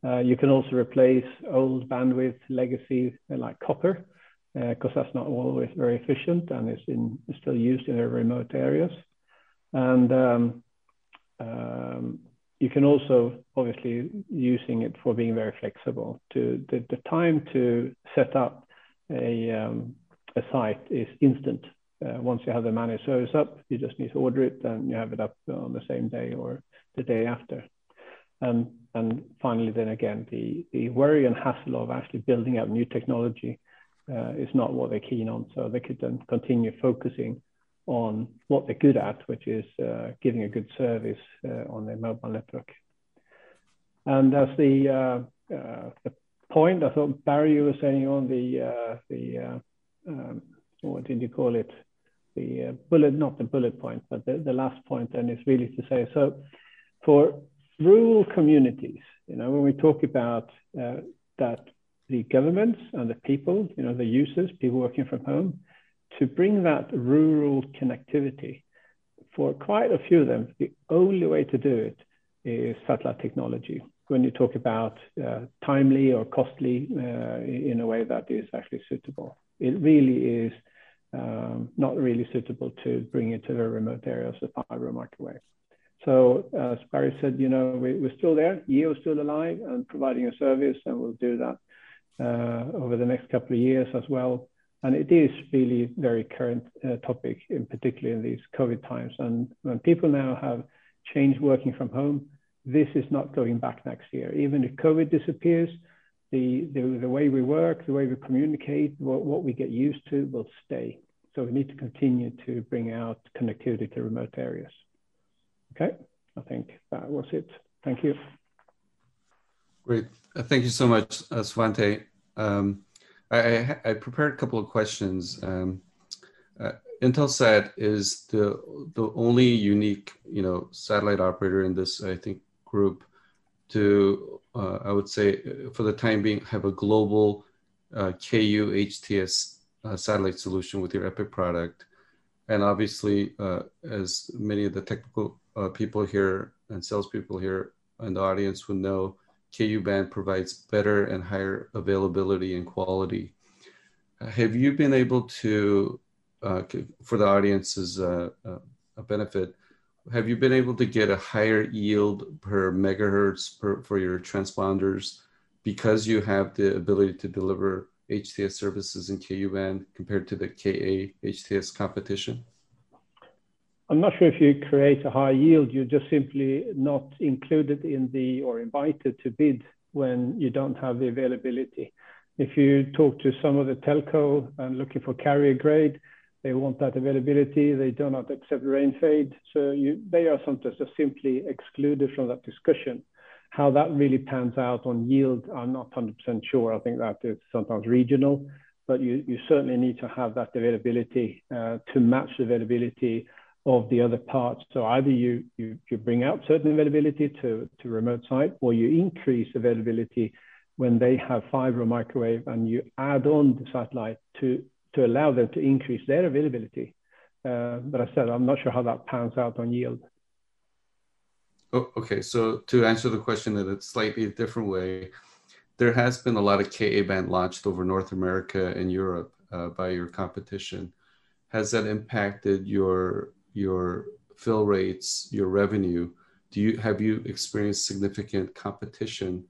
Uh, you can also replace old bandwidth legacy like copper because uh, that's not always very efficient and it's, in, still used in remote areas. And um, um, you can also obviously using it for being very flexible. To the, the time to set up a, um, a site is instant. Uh, once you have the managed service up, you just need to order it and you have it up on the same day or the day after. And, and finally, then again, the, the worry and hassle of actually building out new technology uh, is not what they're keen on. So they could then continue focusing on what they're good at, which is uh, giving a good service uh, on their mobile network. And as the, uh, uh, the point, I thought Barry was saying on the, the um, what did you call it? The bullet, not the bullet point, but the, the last point then is really to say, so for rural communities, you know, when we talk about that the governments and the people, you know, the users, people working from home, to bring that rural connectivity. For quite a few of them, the only way to do it is satellite technology. When you talk about uh, timely or costly uh, in a way that is actually suitable, it really is um, not really suitable to bring it to very remote areas of the fiber microwave. So as Barry said, you know, we, are still there. EO is still alive and providing a service, and we'll do that uh, over the next couple of years as well. And it is really very current uh, topic, in particular in these COVID times. And when people now have changed working from home, this is not going back next year. Even if COVID disappears, the, the, the way we work, the way we communicate, what, what we get used to will stay. So we need to continue to bring out connectivity to remote areas. Okay, I think that was it. Thank you. Great. Uh, thank you so much, uh, Svante. Um, I, I, prepared a couple of questions. Um, uh, Intelsat is the the only unique, you know, satellite operator in this, I think, group to, uh, I would say, uh, for the time being, have a global uh, KU HTS uh, satellite solution with your Epic product. And obviously, uh, as many of the technical people here and salespeople here in the audience would know, KU band provides better and higher availability and quality. Uh, have you been able to, uh, for the audience's uh, uh, benefit, have you been able to get a higher yield per megahertz per, for your transponders because you have the ability to deliver HTS services in KU band compared to the KA HTS competition? I'm not sure if you create a high yield, you're just simply not included in the or invited to bid when you don't have the availability. If you talk to some of the telco and looking for carrier grade, they want that availability. They do not accept rain fade. So you, they are sometimes just simply excluded from that discussion. How that really pans out on yield, I'm not 100% sure. I think that is sometimes regional, but you, you certainly need to have that availability uh, to match the availability of the other parts. So either you, you, you bring out certain availability to, to remote site or you increase availability when they have fiber or microwave and you add on the satellite to, to allow them to increase their availability. Uh, but I said, I'm not sure how that pans out on yield. Oh, okay, so to answer the question in a slightly different way, there has been a lot of KA band launched over North America and Europe uh, by your competition. Has that impacted your your fill rates, your revenue, do you have you experienced significant competition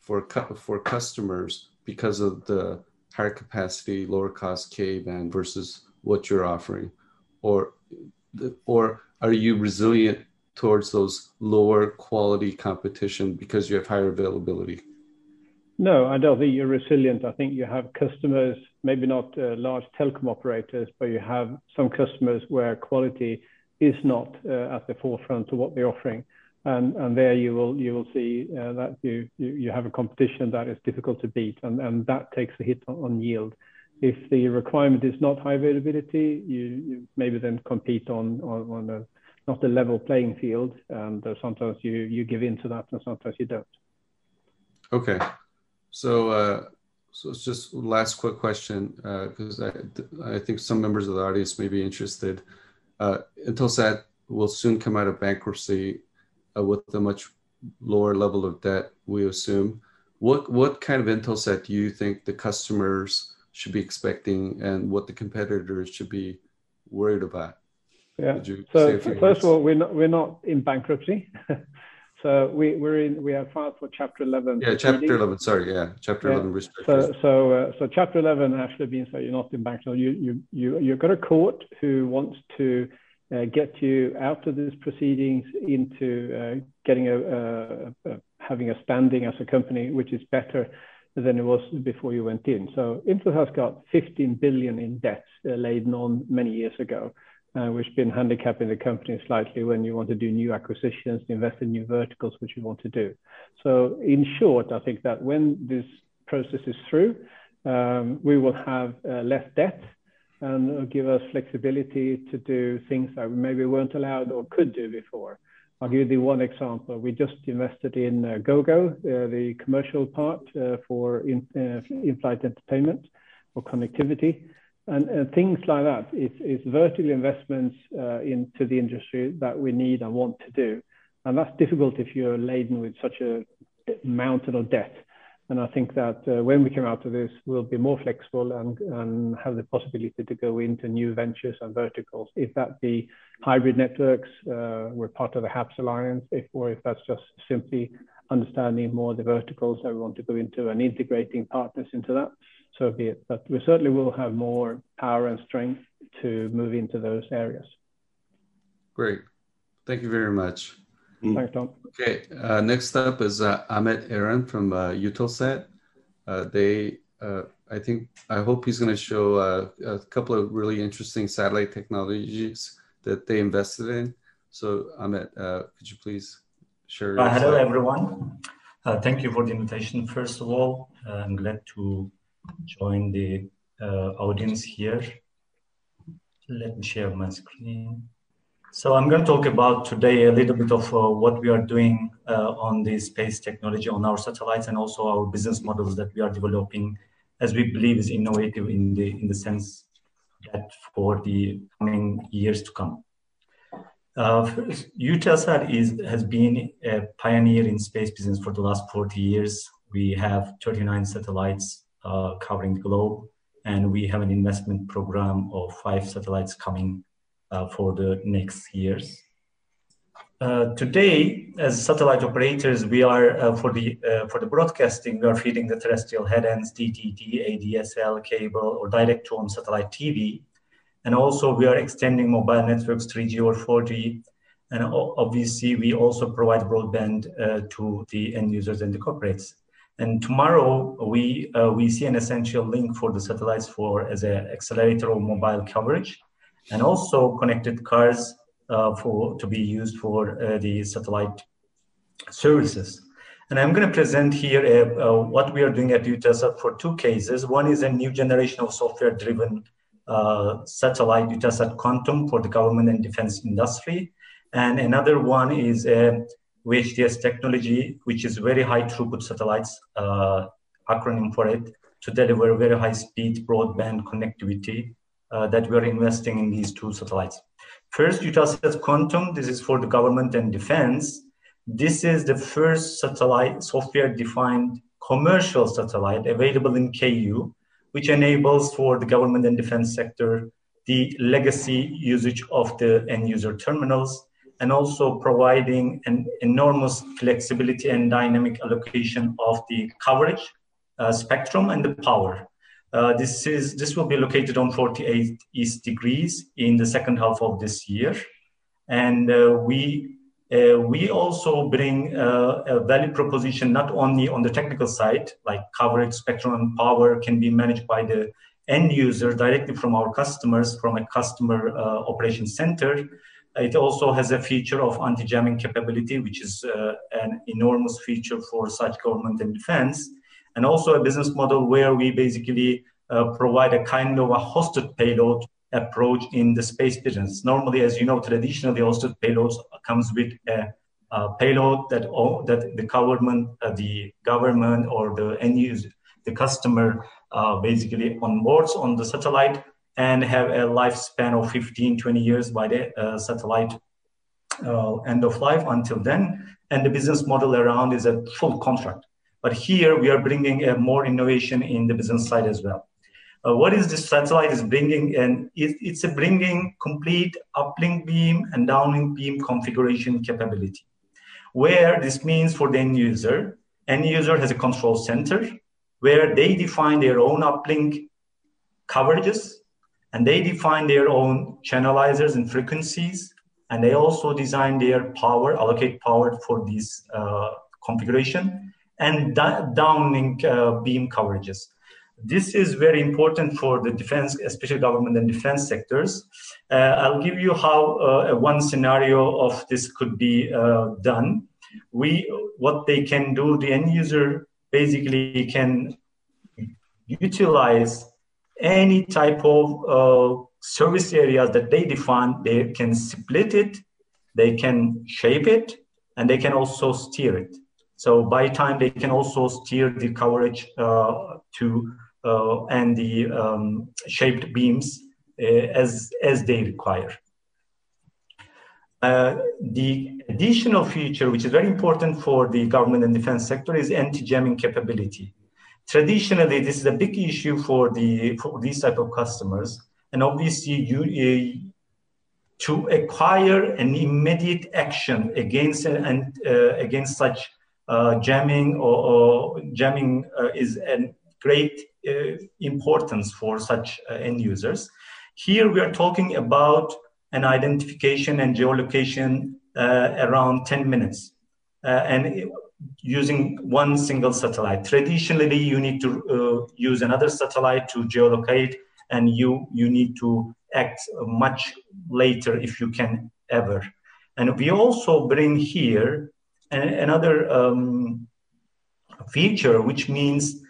for for customers because of the higher capacity, lower cost K band versus what you're offering, or or are you resilient towards those lower quality competition because you have higher availability? No, I don't think you're resilient. I think you have customers, maybe not uh, large telecom operators, but you have some customers where quality is not uh, at the forefront of what they're offering. And, and there you will you will see uh, that you, you, you have a competition that is difficult to beat, and, and that takes a hit on, on yield. If the requirement is not high availability, you, you maybe then compete on on, on a not a level playing field, and uh, sometimes you you give in to that, and sometimes you don't. Okay, so uh, so it's just last quick question because uh, I I think some members of the audience may be interested. Uh, Intelsat will soon come out of bankruptcy with a much lower level of debt, we assume. What what kind of Intelsat do you think the customers should be expecting, and what the competitors should be worried about? Yeah. So first of all, we're not we're not in bankruptcy. so we we're in we have filed for Chapter 11. Yeah, Chapter 11. Sorry, yeah, Chapter yeah. 11 restrictions. So so uh, so Chapter 11 actually means that you're not in bankruptcy. You you you you've got a court who wants to uh, get you out of these proceedings into uh, getting a, having a standing as a company, which is better than it was before you went in. So Intel has got 15 billion in debt uh, laden on many years ago, uh, which been handicapping the company slightly when you want to do new acquisitions, invest in new verticals, which you want to do. So in short, I think that when this process is through, um, we will have uh, less debt and give us flexibility to do things that we maybe weren't allowed or could do before. I'll give you the one example. We just invested in uh, Gogo, uh, the commercial part uh, for in, uh, in-flight entertainment or connectivity. And, and things like that. It's, it's vertical investments uh, into the industry that we need and want to do. And that's difficult if you're laden with such a mountain of debt. And I think that uh, when we come out of this, we'll be more flexible and, and have the possibility to go into new ventures and verticals. If that be hybrid networks, uh, we're part of the HAPS Alliance, if, or if that's just simply understanding more the verticals that we want to go into and integrating partners into that, so be it. But we certainly will have more power and strength to move into those areas. Great. Thank you very much. Mm. Thanks, Tom. Okay, uh, next up is uh, Ahmet Eren from uh, Eutelsat. Uh, they, uh, I think, I hope he's going to show uh, a couple of really interesting satellite technologies that they invested in. So, Ahmet, uh, could you please share? hello, everyone. thank you for the invitation. First of all, I'm glad to join the audience here. Let me share my screen. So I'm going to talk about today a little bit of uh, what we are doing uh, on the space technology on our satellites and also our business models that we are developing as we believe is innovative in the in the sense that for the coming years to come. Uh, is has been a pioneer in space business for the last 40 years. We have 39 satellites uh, covering the globe, and we have an investment program of five satellites coming for the next years. Uh, today, as satellite operators, we are uh, for the uh, for the broadcasting, we are feeding the terrestrial headends, DTT, ADSL, cable, or direct-to-home satellite TV, and also we are extending mobile networks 3G or 4G, and obviously we also provide broadband uh, to the end users and the corporates. And tomorrow we uh, we see an essential link for the satellites for as an accelerator of mobile coverage and also connected cars uh, for to be used for uh, the satellite services. And I'm going to present here uh, uh, what we are doing at Eutelsat for two cases. One is a new generation of software-driven uh, satellite Eutelsat Quantum for the government and defense industry. And another one is a VHTS technology, which is very high throughput satellites, uh, acronym for it, to deliver very high speed broadband connectivity uh, that we're investing in these two satellites. First, Eutelsat Quantum, this is for the government and defense. This is the first satellite software-defined commercial satellite available in KU, which enables for the government and defense sector the legacy usage of the end user terminals and also providing an enormous flexibility and dynamic allocation of the coverage uh, spectrum and the power. Uh, this is this will be located on 48 east degrees in the second half of this year, and uh, we uh, we also bring uh, a value proposition not only on the technical side, like coverage, spectrum, and power can be managed by the end user directly from our customers from a customer uh, operation center. It also has a feature of anti-jamming capability, which is an enormous feature for such government and defense and also a business model where we basically uh, provide a kind of a hosted payload approach in the space business. Normally, as you know, traditionally hosted payloads comes with a, a payload that all, that the government, uh, the government or the end user, the customer, uh, basically onboards on the satellite and have a lifespan of 15, 20 years by the uh, satellite uh, end of life until then. And the business model around is a full contract. But here we are bringing more innovation in the business side as well. Uh, what is this satellite is bringing? And it, it's a bringing complete uplink beam and downlink beam configuration capability. Where this means for the end user, end user has a control center where they define their own uplink coverages and they define their own channelizers and frequencies and they also design their power allocate power for this uh, configuration and downlink uh, beam coverages this is very important for the defense, especially government and defense sectors. Uh, I'll give you how uh, one scenario of this could be uh, done. We, what they can do, the end user basically can utilize any type of uh, service areas that they define. They can split it, they can shape it, and they can also steer it. So by time they can also steer the coverage uh, to uh, and the um, shaped beams uh, as, as they require. Uh, the additional feature, which is very important for the government and defense sector, is anti-jamming capability. Traditionally, this is a big issue for the for these type of customers, and obviously, you uh, to acquire an immediate action against and uh, against such jamming or, or jamming is a great uh, importance for such uh, end users. Here we are talking about an identification and geolocation uh, around 10 minutes. and using one single satellite. Traditionally, you need to uh, use another satellite to geolocate, and you you need to act much later if you can ever. And we also bring here another um, feature, which means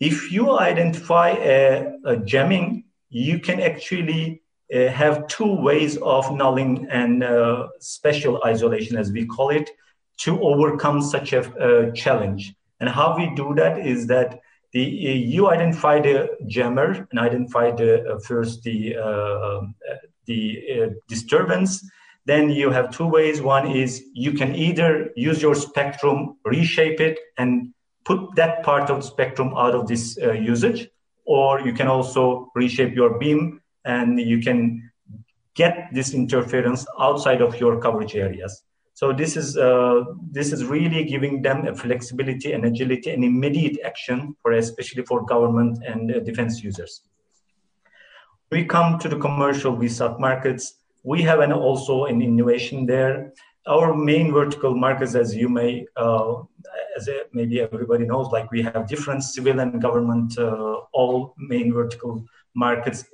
if you identify a, a jamming, you can actually uh, have two ways of nulling and uh, spatial isolation, as we call it, to overcome such a uh, challenge. And how we do that is that the, uh, you identify the jammer and identify the uh, first the uh, the disturbance. Then you have two ways. One is you can either use your spectrum, reshape it, and put that part of the spectrum out of this uh, usage, or you can also reshape your beam and you can get this interference outside of your coverage areas. So this is uh, this is really giving them a flexibility and agility and immediate action for especially for government and uh, defense users. We come to the commercial VSAT markets. We have an also an innovation there our main vertical markets, as you may, uh, as maybe everybody knows, like we have different civil and government, uh, all main vertical markets,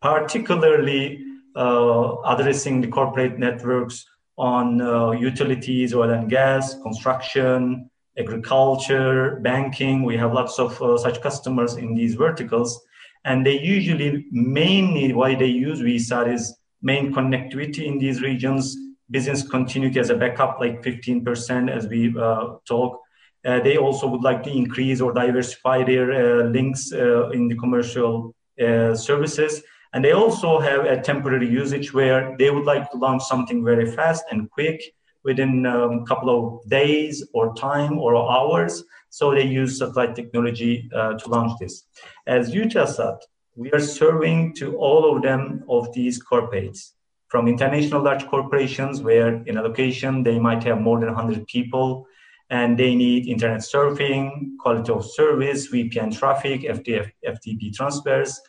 particularly uh, addressing the corporate networks on uh, utilities, oil and gas, construction, agriculture, banking. We have lots of uh, such customers in these verticals. And they usually mainly why they use VSAT is main connectivity in these regions, business continuity as a backup, like 15% as we uh, talk. Uh, they also would like to increase or diversify their uh, links uh, in the commercial uh, services. And they also have a temporary usage where they would like to launch something very fast and quick within a um, couple of days or time or hours. So they use satellite technology uh, to launch this. As Eutelsat, we are serving to all of them of these corporates from international large corporations where in a location they might have more than 100 people and they need internet surfing, quality of service, VPN traffic, FTF, FTP transfers,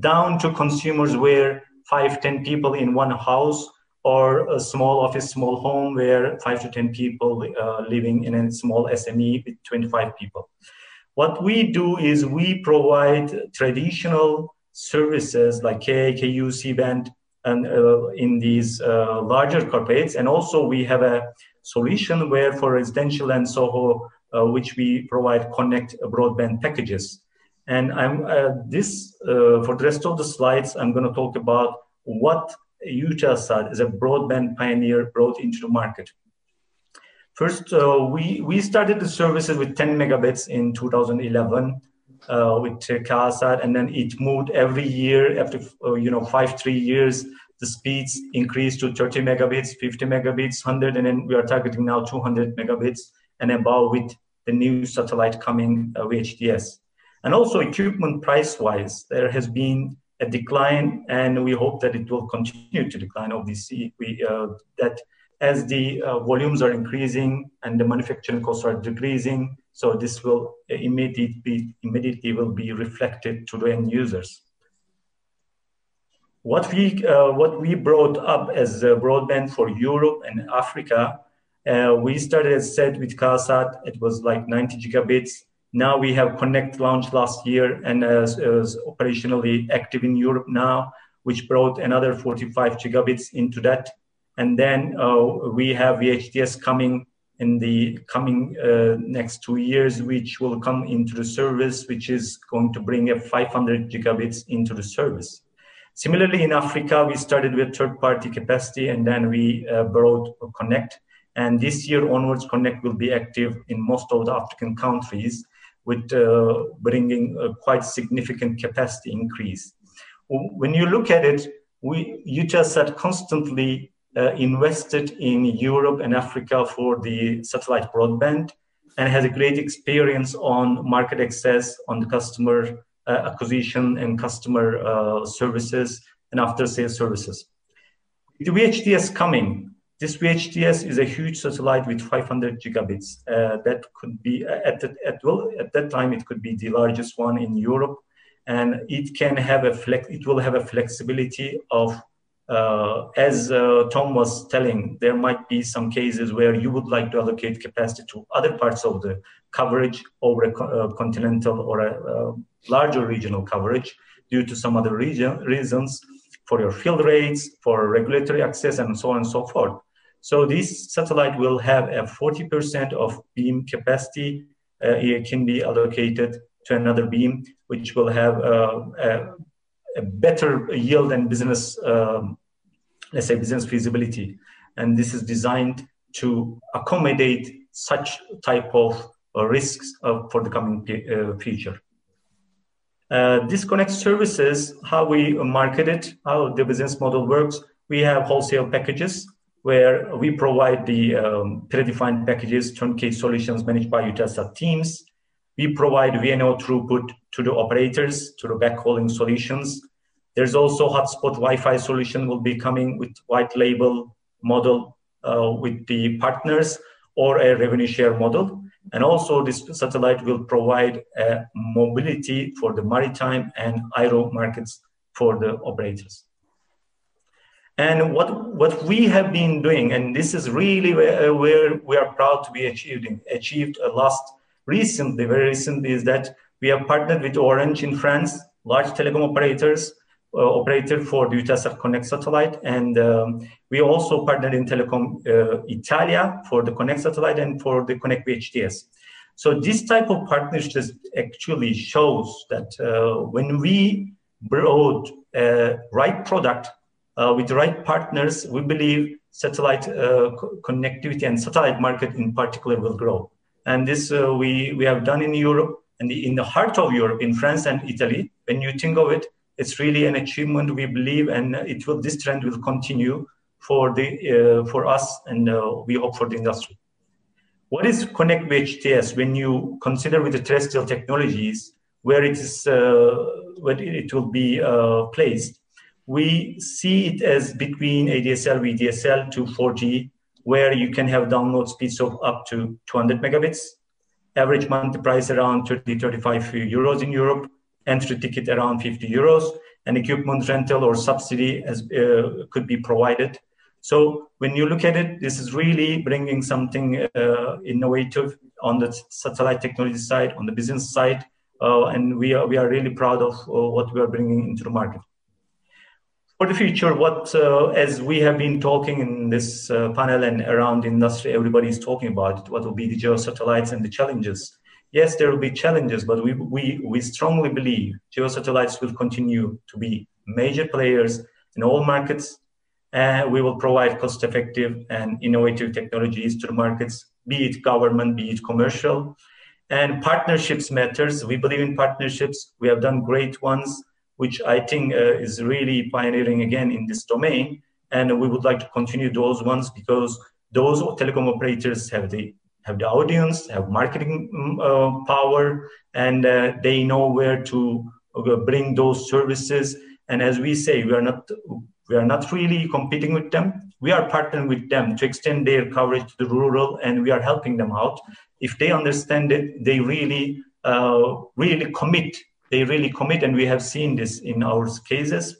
down to consumers where five, 10 people in one house or a small office, small home where five to 10 people uh, living in a small SME with 25 people. What we do is we provide traditional services like KA, KU, C-band, and uh, in these uh, larger corporates. And also we have a solution where for residential and SOHO, uh, which we provide connect broadband packages. And I'm uh, this uh, for the rest of the slides, I'm going to talk about what Eutelsat as a broadband pioneer brought into the market. First, uh, we, we started the services with 10 megabits in 2011 uh, with KA-SAT, and then it moved every year after uh, you know five three years. The speeds increased to 30 megabits, 50 megabits, 100, and then we are targeting now 200 megabits and above with the new satellite coming uh, VHTS. And also equipment price-wise, there has been a decline, and we hope that it will continue to decline. Obviously, we uh, that as the uh, volumes are increasing and the manufacturing costs are decreasing, so this will immediately, immediately will be reflected to the end users. What we, uh, what we brought up as broadband for Europe and Africa, uh, we started as said with KA-SAT, it was like 90 gigabits. Now we have Connect launched last year and is, is operationally active in Europe now, which brought another 45 gigabits into that. And then uh, we have VHTS coming in the coming uh, next two years, which will come into the service, which is going to bring a 500 gigabits into the service. Similarly, in Africa, we started with third-party capacity, and then we uh, brought Connect. And this year onwards, Connect will be active in most of the African countries, with uh, bringing a quite significant capacity increase. When you look at it, we Eutelsat constantly uh, invested in Europe and Africa for the satellite broadband and has a great experience on market access, on the customer uh, acquisition and customer uh, services and after sales services. The VHTS coming, this VHTS is a huge satellite with 500 gigabits. Uh, that could be at, the, at, well, at that time it could be the largest one in Europe, and it can have a flex. It will have a flexibility of uh, as uh, Tom was telling, there might be some cases where you would like to allocate capacity to other parts of the coverage over a uh, continental or a, a, larger regional coverage due to some other region, reasons for your field rates, for regulatory access, and so on and so forth. So this satellite will have a 40% of beam capacity. Uh, it can be allocated to another beam, which will have uh, a, a better yield and business, um, let's say business feasibility. And this is designed to accommodate such type of uh, risks uh, for the coming uh, future. Uh, disconnect services, how we market it, how the business model works. We have wholesale packages where we provide the um, predefined packages, turnkey solutions managed by Eutelsat teams. We provide VNO throughput to the operators, to the backhauling solutions. There's also hotspot Wi-Fi solution will be coming with white label model uh, with the partners or a revenue share model. And also this satellite will provide a mobility for the maritime and aero markets for the operators. And what, what we have been doing, and this is really where, where we are proud to be achieving, achieved last recently, very recently, is that we have partnered with Orange in France, large telecom operators, uh, operator for the Eutelsat Connect satellite. And um, we also partnered in Telecom uh, Italia for the Connect satellite and for the Connect VHTS. So this type of partnership actually shows that uh, when we brought a right product uh, with the right partners, we believe satellite uh, connectivity and satellite market in particular will grow. And this uh, we, we have done in Europe and in the heart of Europe, in France and Italy. When you think of it, it's really an achievement we believe, and it will this trend will continue for the uh, for us, and uh, we hope for the industry. What is Connect VHTS when you consider with the terrestrial technologies where it is where it will be placed? we see it as between ADSL, VDSL to 4G where you can have download speeds of up to 200 megabits, average monthly price around 30, 35 euros in Europe, entry ticket around 50 euros, and equipment rental or subsidy as, uh, could be provided. So when you look at it, this is really bringing something uh, innovative on the satellite technology side, on the business side, uh, and we are we are really proud of uh, what we are bringing into the market. For the future, what uh, as we have been talking in this uh, panel and around industry, everybody is talking about it, what will be the geo satellites and the challenges yes, there will be challenges, but we, we, we strongly believe geosatellites will continue to be major players in all markets. And we will provide cost effective and innovative technologies to the markets, be it government, be it commercial. And partnerships matters. We believe in partnerships. We have done great ones, which I think uh, is really pioneering again in this domain. And we would like to continue those ones because those telecom operators have the have the audience, have marketing mm, uh, power, and uh, they know where to bring those services. And as we say, we are not we are not really competing with them. We are partnering with them to extend their coverage to the rural, and we are helping them out. If they understand it, they really uh, really commit. They really commit, and we have seen this in our cases.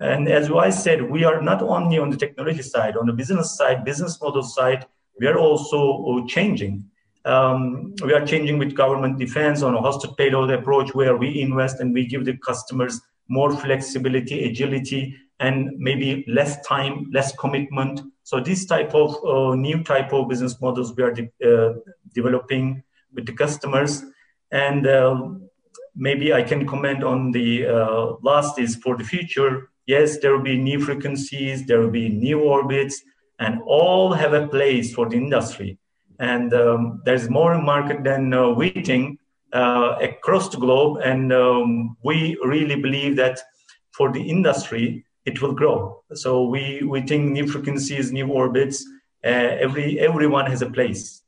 And as I said, we are not only on the technology side, on the business side, business model side, we are also uh, changing. Um, we are changing with government defense on a hosted payload approach where we invest and we give the customers more flexibility, agility, and maybe less time, less commitment. So this type of uh, new type of business models we are de uh, developing with the customers. And uh, maybe I can comment on the uh, last is for the future. Yes, there will be new frequencies, there will be new orbits, and all have a place for the industry. And um, there's more market than uh, uh, across the globe. And um, we really believe that for the industry, it will grow. So we, we think new frequencies, new orbits, uh, every everyone has a place.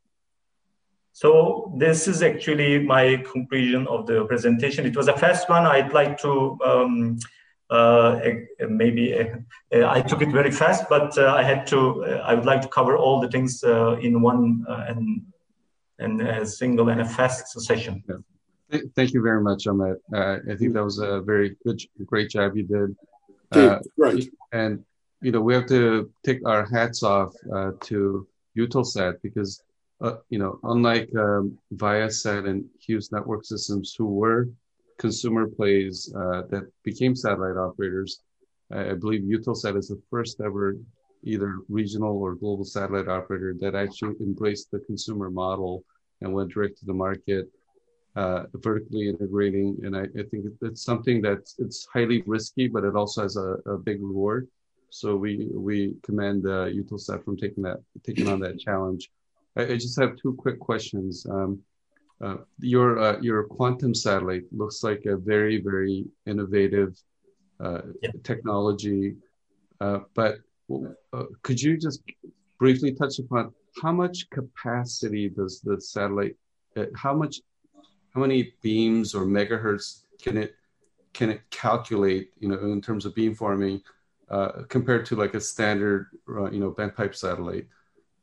So this is actually my conclusion of the presentation. It was a fast one. I'd like to um, uh, maybe uh, I took it very fast, but uh, I had to. I would like to cover all the things in one and and a single and a fast session. Yeah. Thank you very much, Ahmet. I think that was a very good, great job you did. right. And you know, we have to take our hats off uh, to Eutelsat because, uh, you know, unlike um, Viasat and Hughes Network Systems, who were consumer plays uh, that became satellite operators. I believe Eutelsat is the first ever either regional or global satellite operator that actually embraced the consumer model and went direct to the market, uh, vertically integrating. And I, I, think it's something that it's highly risky, but it also has a, a big reward. So we we commend uh, Eutelsat from taking that taking on that challenge. I, I just have two quick questions. Um, uh, your uh, your quantum satellite looks like a very very innovative uh, yeah. technology, uh, but uh, could you just briefly touch upon how much capacity does the satellite? how much? How many beams or megahertz can it can it calculate? You know, in terms of beamforming, compared to like a standard you know bent pipe satellite.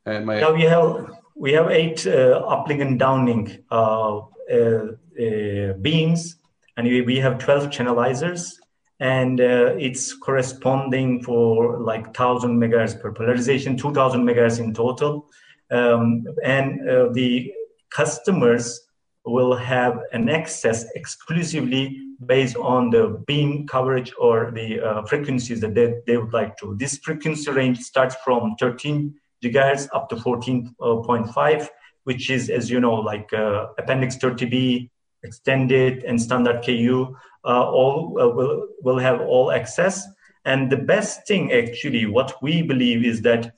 And my yeah, we have we have eight uh, uplink and downlink uh, uh, beams, and we, we have 12 channelizers, and it's corresponding for like 1,000 megahertz per polarization, 2,000 megahertz in total. Um, and the customers will have an access exclusively based on the beam coverage or the uh, frequencies that they, they would like to. This frequency range starts from 13 gigahertz up to 14.5, which is, as you know, like uh, Appendix 30B, extended and standard KU, uh, all uh, will, will have all access. And the best thing, actually, what we believe is that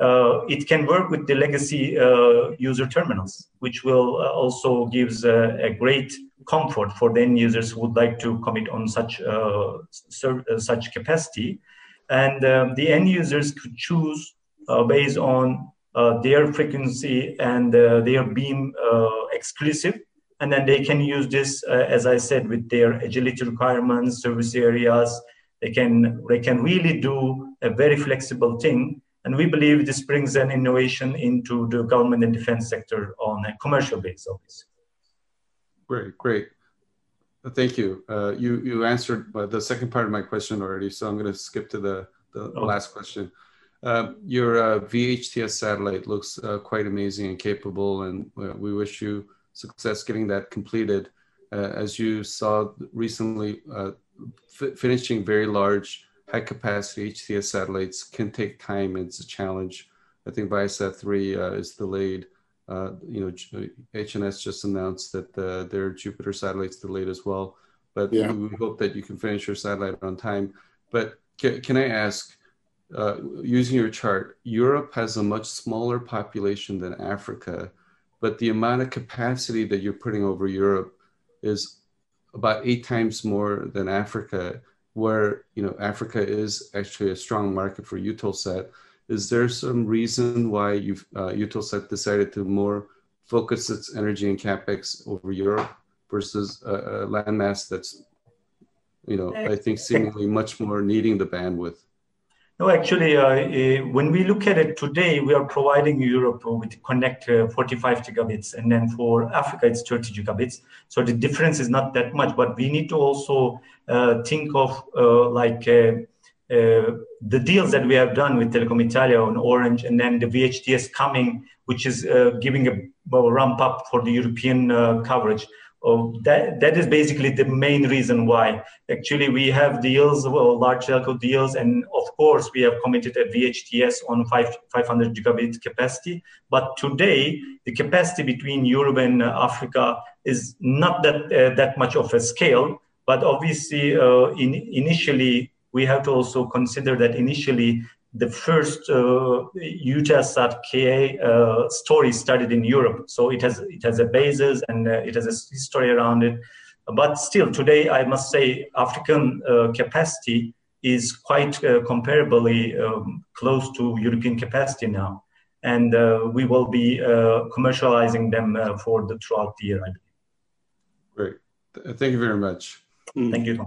uh, it can work with the legacy uh, user terminals, which will uh, also gives a, great comfort for the end users who would like to commit on such such capacity. And um, the end users could choose based on uh, their frequency and uh, their beam exclusive. And then they can use this, as I said, with their agility requirements, service areas. They can, they can really do a very flexible thing And we believe this brings an innovation into the government and defense sector on a commercial basis, obviously. Great, great. Uh, thank you. Uh, you you answered the second part of my question already, so I'm going to skip to the, the okay. last question. Uh, your uh, VHTS satellite looks uh, quite amazing and capable, and we wish you success getting that completed. Uh, as you saw recently, finishing very large, high capacity HTS satellites can take time. It's a challenge. I think Viasat 3 is delayed. Uh, you know, HNS just announced that the, their Jupiter satellites delayed as well. But yeah. we hope that you can finish your satellite on time. But can, can I ask, uh, using your chart, Europe has a much smaller population than Africa, but the amount of capacity that you're putting over Europe is about eight times more than Africa, where you know Africa is actually a strong market for Eutelsat. Is there some reason why you've uh, decided to more focus its energy and capex over Europe versus a, a landmass that's, you know, I think seemingly much more needing the bandwidth? No, actually, uh, uh, when we look at it today, we are providing Europe with connect uh, 45 gigabits, and then for Africa, it's 30 gigabits. So the difference is not that much, but we need to also uh, think of uh, like uh, uh, the deals that we have done with Telecom Italia and Orange and then the VHTS coming, which is giving a, ramp up for the European coverage. Oh, that, that is basically the main reason why. Actually, we have deals, well, large telco deals, and of course, we have committed a VHTS on five, 500 gigabit capacity. But today, the capacity between Europe and Africa is not that, uh, that much of a scale. But obviously, uh, in, initially, we have to also consider that initially the first uh, Eutelsat KA uh, story started in Europe, so it has it has a basis and uh, it has a history around it. But still, today I must say African uh, capacity is quite uh, comparably um, close to European capacity now, and uh, we will be uh, commercializing them for the throughout the year. I believe. Great, thank you very much. Thank you.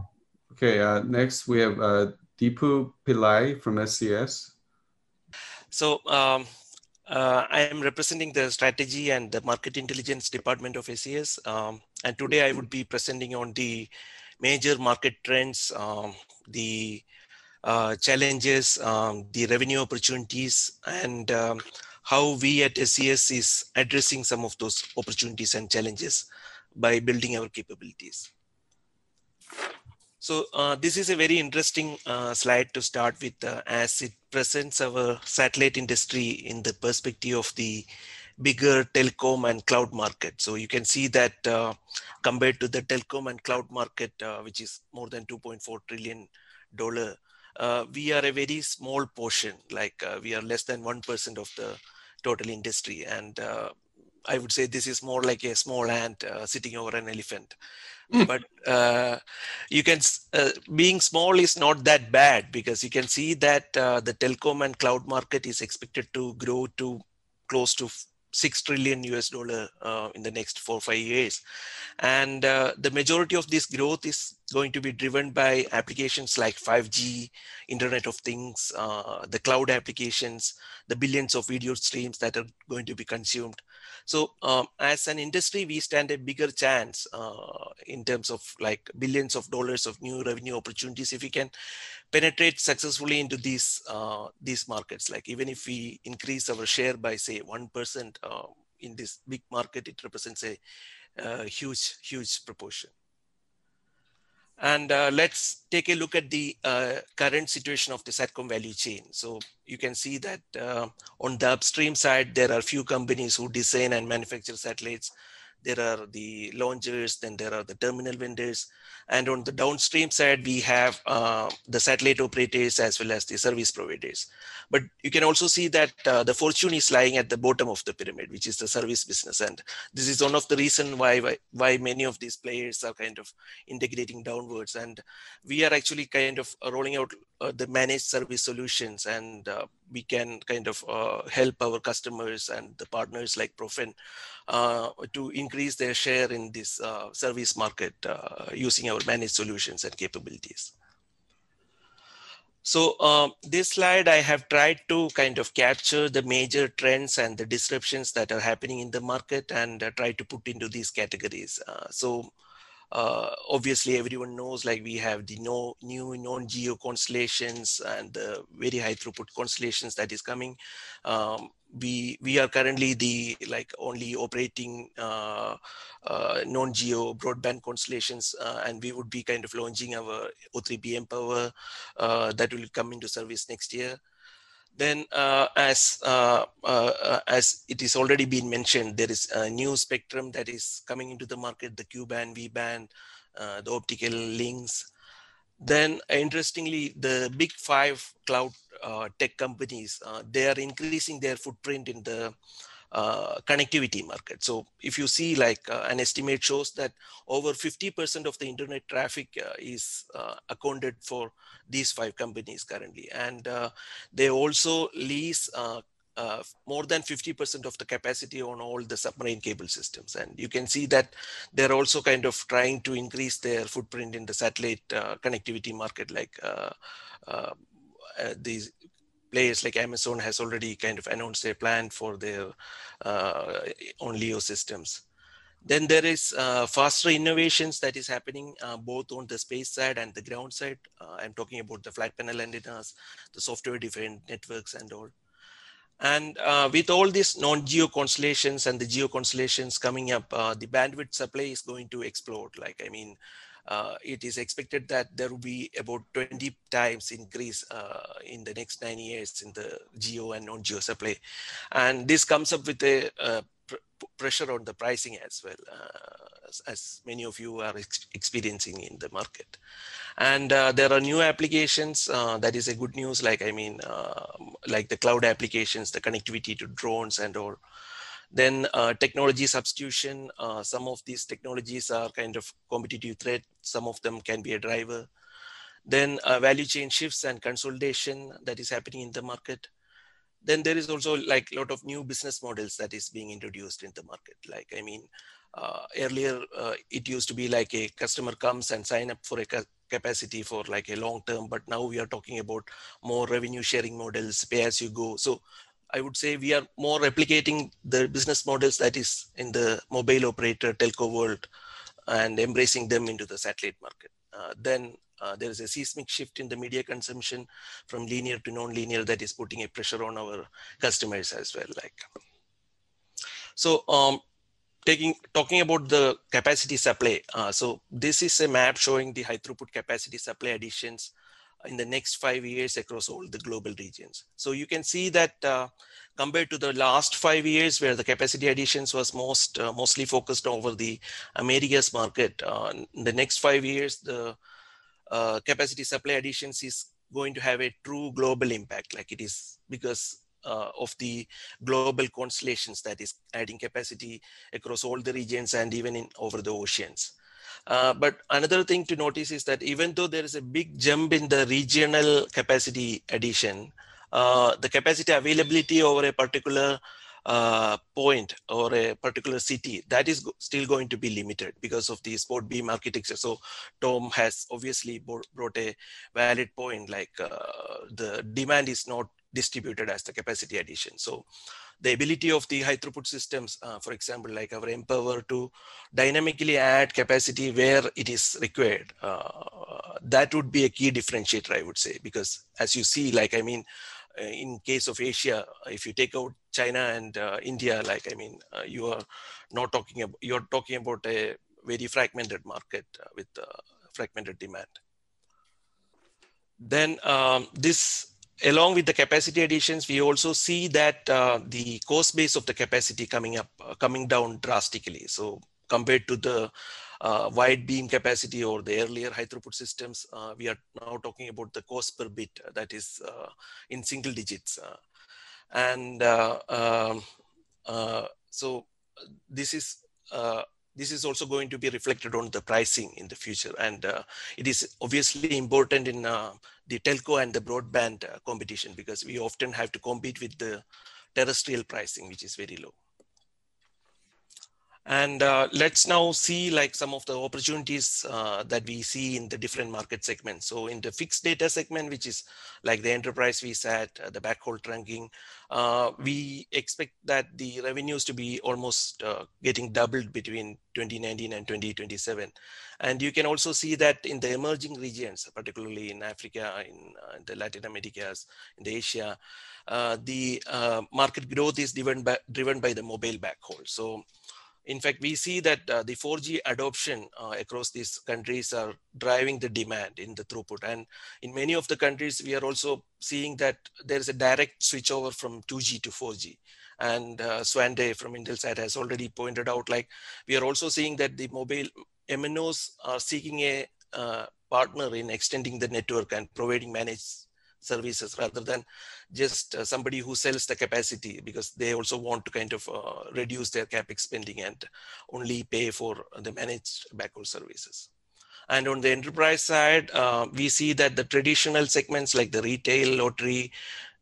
Okay, uh, next we have uh, Deepu Pillai from SES. So um, uh, I am representing the strategy and the market intelligence department of SES. Um, and today I would be presenting on the major market trends, um, the uh, challenges, um, the revenue opportunities, and um, how we at SES is addressing some of those opportunities and challenges by building our capabilities. So uh, this is a very interesting uh, slide to start with uh, as it presents our satellite industry in the perspective of the bigger telecom and cloud market. So you can see that uh, compared to the telecom and cloud market, uh, which is more than 2.4 trillion dollar, uh, we are a very small portion, like we are less than 1% of the total industry. And I would say this is more like a small ant sitting over an elephant. But uh, you can uh, being small is not that bad because you can see that uh, the telecom and cloud market is expected to grow to close to 6 trillion US dollar uh, in the next four five years. And uh, the majority of this growth is going to be driven by applications like 5G, Internet of Things, uh, the cloud applications, the billions of video streams that are going to be consumed. So um, as an industry, we stand a bigger chance uh, in terms of like billions of dollars of new revenue opportunities if we can penetrate successfully into these uh, these markets. Like even if we increase our share by say one percent uh, in this big market, it represents a uh, huge huge proportion. And uh, let's take a look at the uh, current situation of the SATCOM value chain. So you can see that uh, on the upstream side, there are few companies who design and manufacture satellites there are the launchers, then there are the terminal vendors. And on the downstream side, we have uh, the satellite operators as well as the service providers. But you can also see that uh, the fortune is lying at the bottom of the pyramid, which is the service business. And this is one of the reasons why, why, many of these players are kind of integrating downwards. And we are actually kind of rolling out the managed service solutions and uh, we can kind of uh, help our customers and the partners like Profen uh, to increase their share in this uh, service market uh, using our managed solutions and capabilities. So um, this slide, I have tried to kind of capture the major trends and the disruptions that are happening in the market and uh, try to put into these categories. Uh, so uh, obviously everyone knows like we have the no new non-geo constellations and the very high throughput constellations that is coming. Um, we we are currently the like only operating uh, uh, non-geo broadband constellations uh, and we would be kind of launching our O3b mPOWER uh, that will come into service next year then uh, as uh, uh, as it is already been mentioned there is a new spectrum that is coming into the market the q band v band uh, the optical links. Then interestingly the big five cloud uh, tech companies uh, they are increasing their footprint in the uh, connectivity market. So if you see like uh, an estimate shows that over 50% of the internet traffic uh, is uh, accounted for these five companies currently. And uh, they also lease uh, more than 50% of the capacity on all the submarine cable systems. And you can see that they're also kind of trying to increase their footprint in the satellite connectivity market like these players like Amazon has already kind of announced their plan for their uh, LEO systems. Then there is uh, faster innovations that is happening uh, both on the space side and the ground side. Uh, I'm talking about the flat panel antennas, the software defined networks and all. And uh, with all these non-geo constellations and the geo constellations coming up, uh, the bandwidth supply is going to explode. Like, I mean, uh, it is expected that there will be about 20 times increase uh, in the next nine years in the geo and non-geo supply. And this comes up with a uh, pr pressure on the pricing as well, uh, as, as, many of you are ex experiencing in the market. And uh, there are new applications, uh, that is a good news, like I mean, like the cloud applications, the connectivity to drones and all. Then uh, technology substitution, uh, some of these technologies are kind of competitive threat. Some of them can be a driver. Then uh, value chain shifts and consolidation that is happening in the market. Then there is also like a lot of new business models that is being introduced in the market. Like, I mean, uh, earlier uh, it used to be like a customer comes and sign up for a ca capacity for like a long term, but now we are talking about more revenue sharing models, pay as you go. So I would say we are more replicating the business models that is in the mobile operator telco world and embracing them into the satellite market. Uh, then uh, there is a seismic shift in the media consumption from linear to non-linear that is putting a pressure on our customers as well. Like, so um, taking talking about the capacity supply. Uh, so this is a map showing the high throughput capacity supply additions in the next five years across all the global regions. So you can see that uh, compared to the last five years where the capacity additions was most uh, mostly focused over the Americas market, uh, in the next five years, the uh, capacity supply additions is going to have a true global impact like it is because uh, of the global constellations that is adding capacity across all the regions and even in over the oceans. Uh, but another thing to notice is that even though there is a big jump in the regional capacity addition, uh, the capacity availability over a particular uh, point or a particular city that is still going to be limited because of the spot beam architecture. So tom has obviously brought a valid point like uh, the demand is not distributed as the capacity addition. So the ability of the high throughput systems, uh, for example, like our mPOWER to dynamically add capacity where it is required. Uh, that would be a key differentiator, I would say, because as you see, like, I mean, uh, in case of Asia, if you take out China and uh, India, like, I mean, uh, you are not talking about, you're talking about a very fragmented market uh, with fragmented demand. Then um, this along with the capacity additions, we also see that uh, the cost base of the capacity coming up, uh, coming down drastically. So compared to the uh, wide beam capacity or the earlier high throughput systems, uh, we are now talking about the cost per bit uh, that is uh, in single digits. and um, so this is this is also going to be reflected on the pricing in the future. And uh, it is obviously important in uh, the telco and the broadband uh, competition because we often have to compete with the terrestrial pricing, which is very low. And uh, let's now see like some of the opportunities uh, that we see in the different market segments. So in the fixed data segment, which is like the enterprise VSAT, uh, the backhaul trunking, uh, we expect that the revenues to be almost uh, getting doubled between 2019 and 2027. And you can also see that in the emerging regions, particularly in Africa, in, uh, the Latin Americas, in the Asia, the market growth is driven by, driven by the mobile backhaul. So in fact, we see that uh, the 4G adoption uh, across these countries are driving the demand in the throughput. And in many of the countries, we are also seeing that there is a direct switchover from 2G to 4G. And uh, Swande from Intelsat has already pointed out, like we are also seeing that the mobile MNOs are seeking a uh, partner in extending the network and providing managed services rather than just uh, somebody who sells the capacity because they also want to kind of uh, reduce their capex spending and only pay for the managed backhaul services. And on the enterprise side, uh, we see that the traditional segments like the retail, lottery,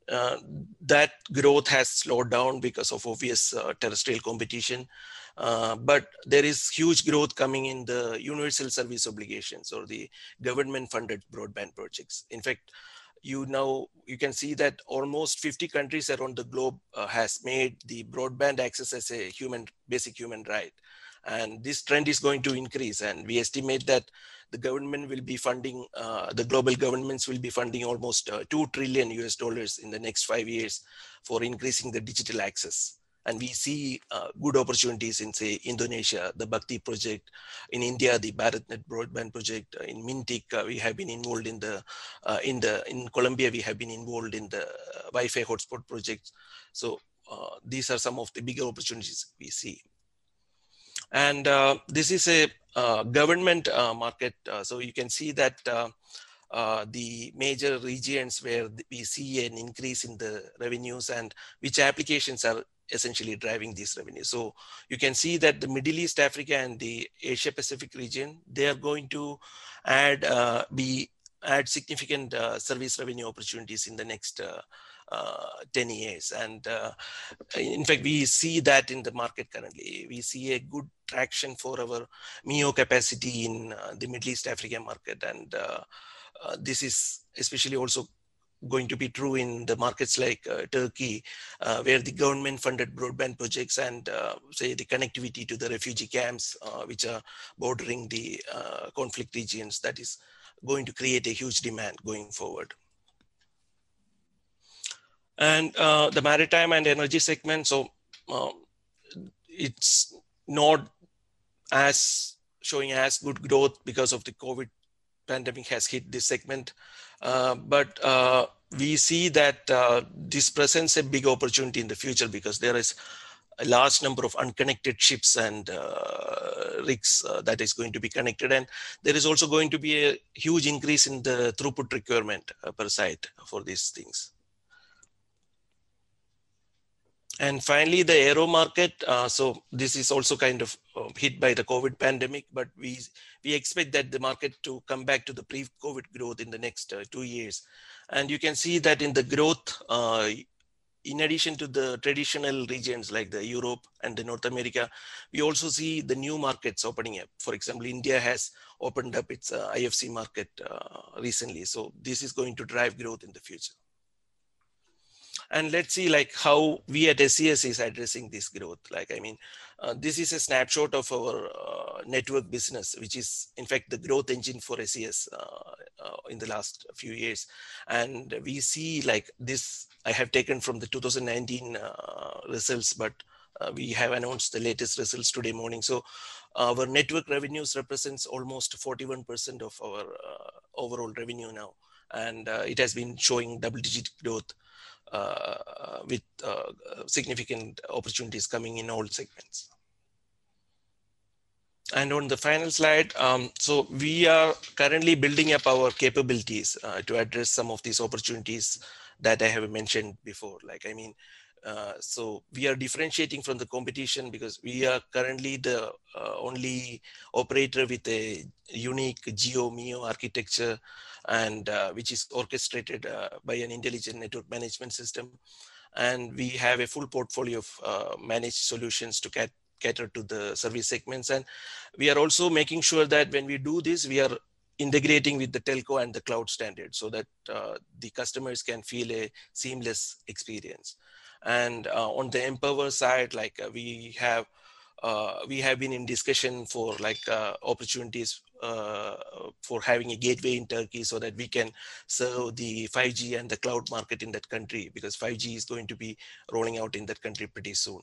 uh, that growth has slowed down because of obvious uh, terrestrial competition. Uh, but there is huge growth coming in the universal service obligations or the government funded broadband projects. In fact, you now you can see that almost 50 countries around the globe uh, has made the broadband access as a human basic human right. And this trend is going to increase and we estimate that the government will be funding uh, the global governments will be funding almost uh, 2 trillion us dollars in the next 5 years for increasing the digital access and we see uh, good opportunities in say Indonesia, the BAKTI project, in India, the BharatNet broadband project, uh, in MinTIC, uh, we have been involved in the, uh, in the, in Colombia, we have been involved in the Wi-Fi hotspot projects. So uh, these are some of the bigger opportunities we see. And uh, this is a government market. so you can see that uh, the major regions where we see an increase in the revenues and which applications are essentially driving these revenues. So you can see that the Middle East, Africa, and the Asia Pacific region, they are going to add uh, be add significant uh, service revenue opportunities in the next uh, uh 10 years. And uh, in fact, we see that in the market currently. We see a good traction for our MEO capacity in uh, the Middle East Africa market. And this is especially also going to be true in the markets like uh, Turkey, uh, where the government funded broadband projects and uh, say the connectivity to the refugee camps, uh, which are bordering the uh, conflict regions, that is going to create a huge demand going forward. And uh, the maritime and energy segment, so um, it's not as showing as good growth because of the COVID pandemic has hit this segment. Uh, but uh, we see that uh, this presents a big opportunity in the future because there is a large number of unconnected ships and uh, rigs uh, that is going to be connected. And there is also going to be a huge increase in the throughput requirement per site for these things. And finally, the aero market. Uh, so this is also kind of uh, hit by the COVID pandemic, but we we expect that the market to come back to the pre-COVID growth in the next uh, two years. And you can see that in the growth, uh, in addition to the traditional regions like the Europe and the North America, we also see the new markets opening up. For example, India has opened up its uh, IFC market uh, recently. So this is going to drive growth in the future and let's see like how we at SES is addressing this growth. Like, I mean, uh, this is a snapshot of our uh, network business, which is in fact the growth engine for SES uh, uh, in the last few years. And we see like this, I have taken from the 2019 uh, results, but uh, we have announced the latest results today morning. So our network revenues represents almost 41% of our overall revenue now. And it has been showing double digit growth uh, with uh, significant opportunities coming in all segments. And on the final slide, um, so we are currently building up our capabilities uh, to address some of these opportunities that I have mentioned before. Like, I mean, uh, so we are differentiating from the competition because we are currently the uh, only operator with a unique geo MEO architecture and uh, which is orchestrated uh, by an intelligent network management system. And we have a full portfolio of uh, managed solutions to cater to the service segments. And we are also making sure that when we do this, we are integrating with the telco and the cloud standard so that uh, the customers can feel a seamless experience. And uh, on the mPOWER side, like uh, we have uh, we have been in discussion for like uh, opportunities for having a gateway in Turkey so that we can serve the 5G and the cloud market in that country because 5G is going to be rolling out in that country pretty soon.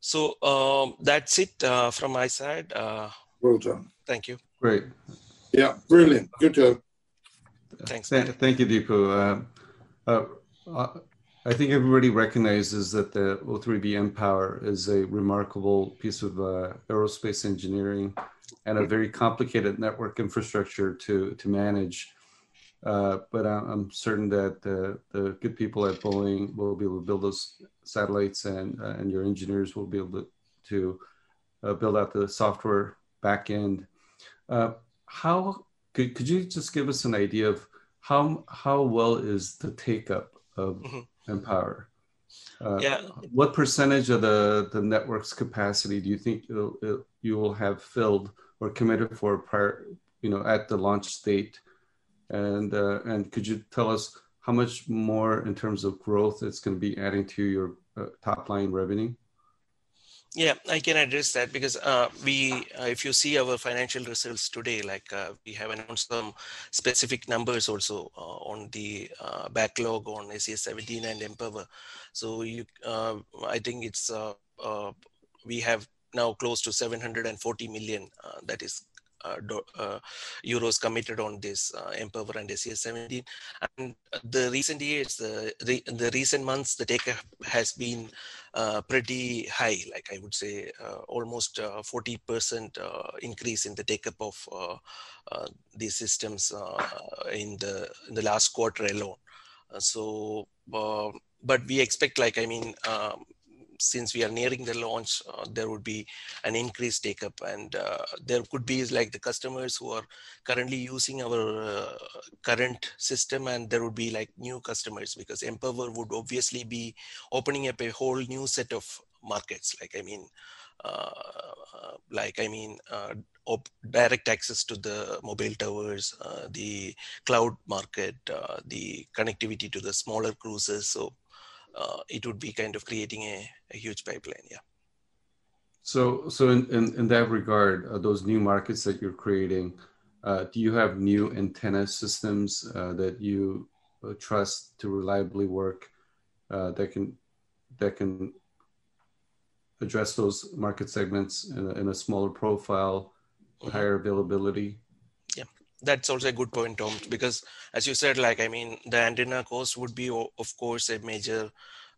So um, that's it uh, from my side. Uh, well done. Thank you. Great. Yeah, brilliant. Good job. Thanks. Th thank you, Deepu. Uh, I think everybody recognizes that the O3b mPOWER is a remarkable piece of uh, aerospace engineering and a very complicated network infrastructure to, to manage. Uh, but I'm certain that the, the good people at Boeing will be able to build those satellites and, uh, and your engineers will be able to, to uh, build out the software backend. Uh, how could, could you just give us an idea of how, how well is the take up of mm -hmm mPOWER. Uh, yeah. What percentage of the, the network's capacity do you think it'll, it, you will have filled or committed for prior, you know, at the launch date? And uh, and could you tell us how much more in terms of growth it's going to be adding to your uh, top line revenue? Yeah, I can address that because uh, we, uh, if you see our financial results today, like uh, we have announced some specific numbers also uh, on the uh, backlog on SES 17 and mPOWER. So you, uh, I think it's we have now close to 740 million uh, that is uh, uh, euros committed on this uh, mPOWER and SES 17. And the recent years, the, the, the recent months, the take up has been uh, pretty high, like I would say uh, almost 40% increase in the take up of these systems in the in the last quarter alone. so, but we expect, like I mean, um, since we are nearing the launch, uh, there would be an increased take up and uh, there could be like the customers who are currently using our uh, current system and there would be like new customers because mPOWER would obviously be opening up a whole new set of markets. Like, I mean, uh, like I mean, uh, direct access to the mobile towers, uh, the cloud market, the connectivity to the smaller cruises. So uh, it would be kind of creating a, a huge pipeline. Yeah. So, so in, in, in that regard, uh, those new markets that you're creating, uh, do you have new antenna systems uh, that you uh, trust to reliably work uh, that can that can address those market segments in a, in a smaller profile, mm-hmm. higher availability? That's also a good point tom because as you said like i mean the antenna cost would be of course a major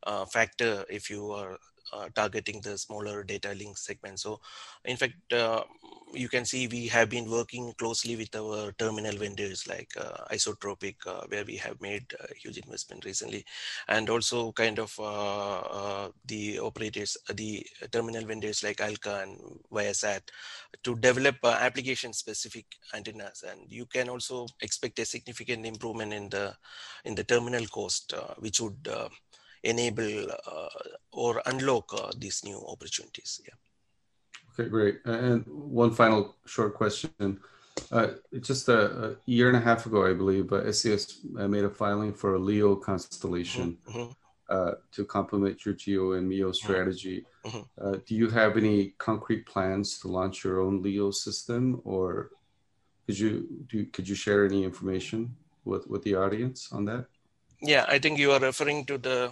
uh, factor if you are uh, targeting the smaller data link segment. So in fact, uh, you can see we have been working closely with our terminal vendors like uh, Isotropic, uh, where we have made a huge investment recently, and also kind of uh, uh, the operators, the terminal vendors like Alka and Viasat to develop application-specific antennas. And you can also expect a significant improvement in the in the terminal cost, which would enable uh, or unlock uh, these new opportunities. Yeah. Okay, great. And one final short question. Uh, just a, a, year and a half ago, I believe, uh, SES made a filing for a LEO constellation mm -hmm. uh, to complement your GEO and MEO mm-hmm. strategy. Mm -hmm. uh, do you have any concrete plans to launch your own LEO system, or could you do? Could you share any information with with the audience on that? Yeah, I think you are referring to the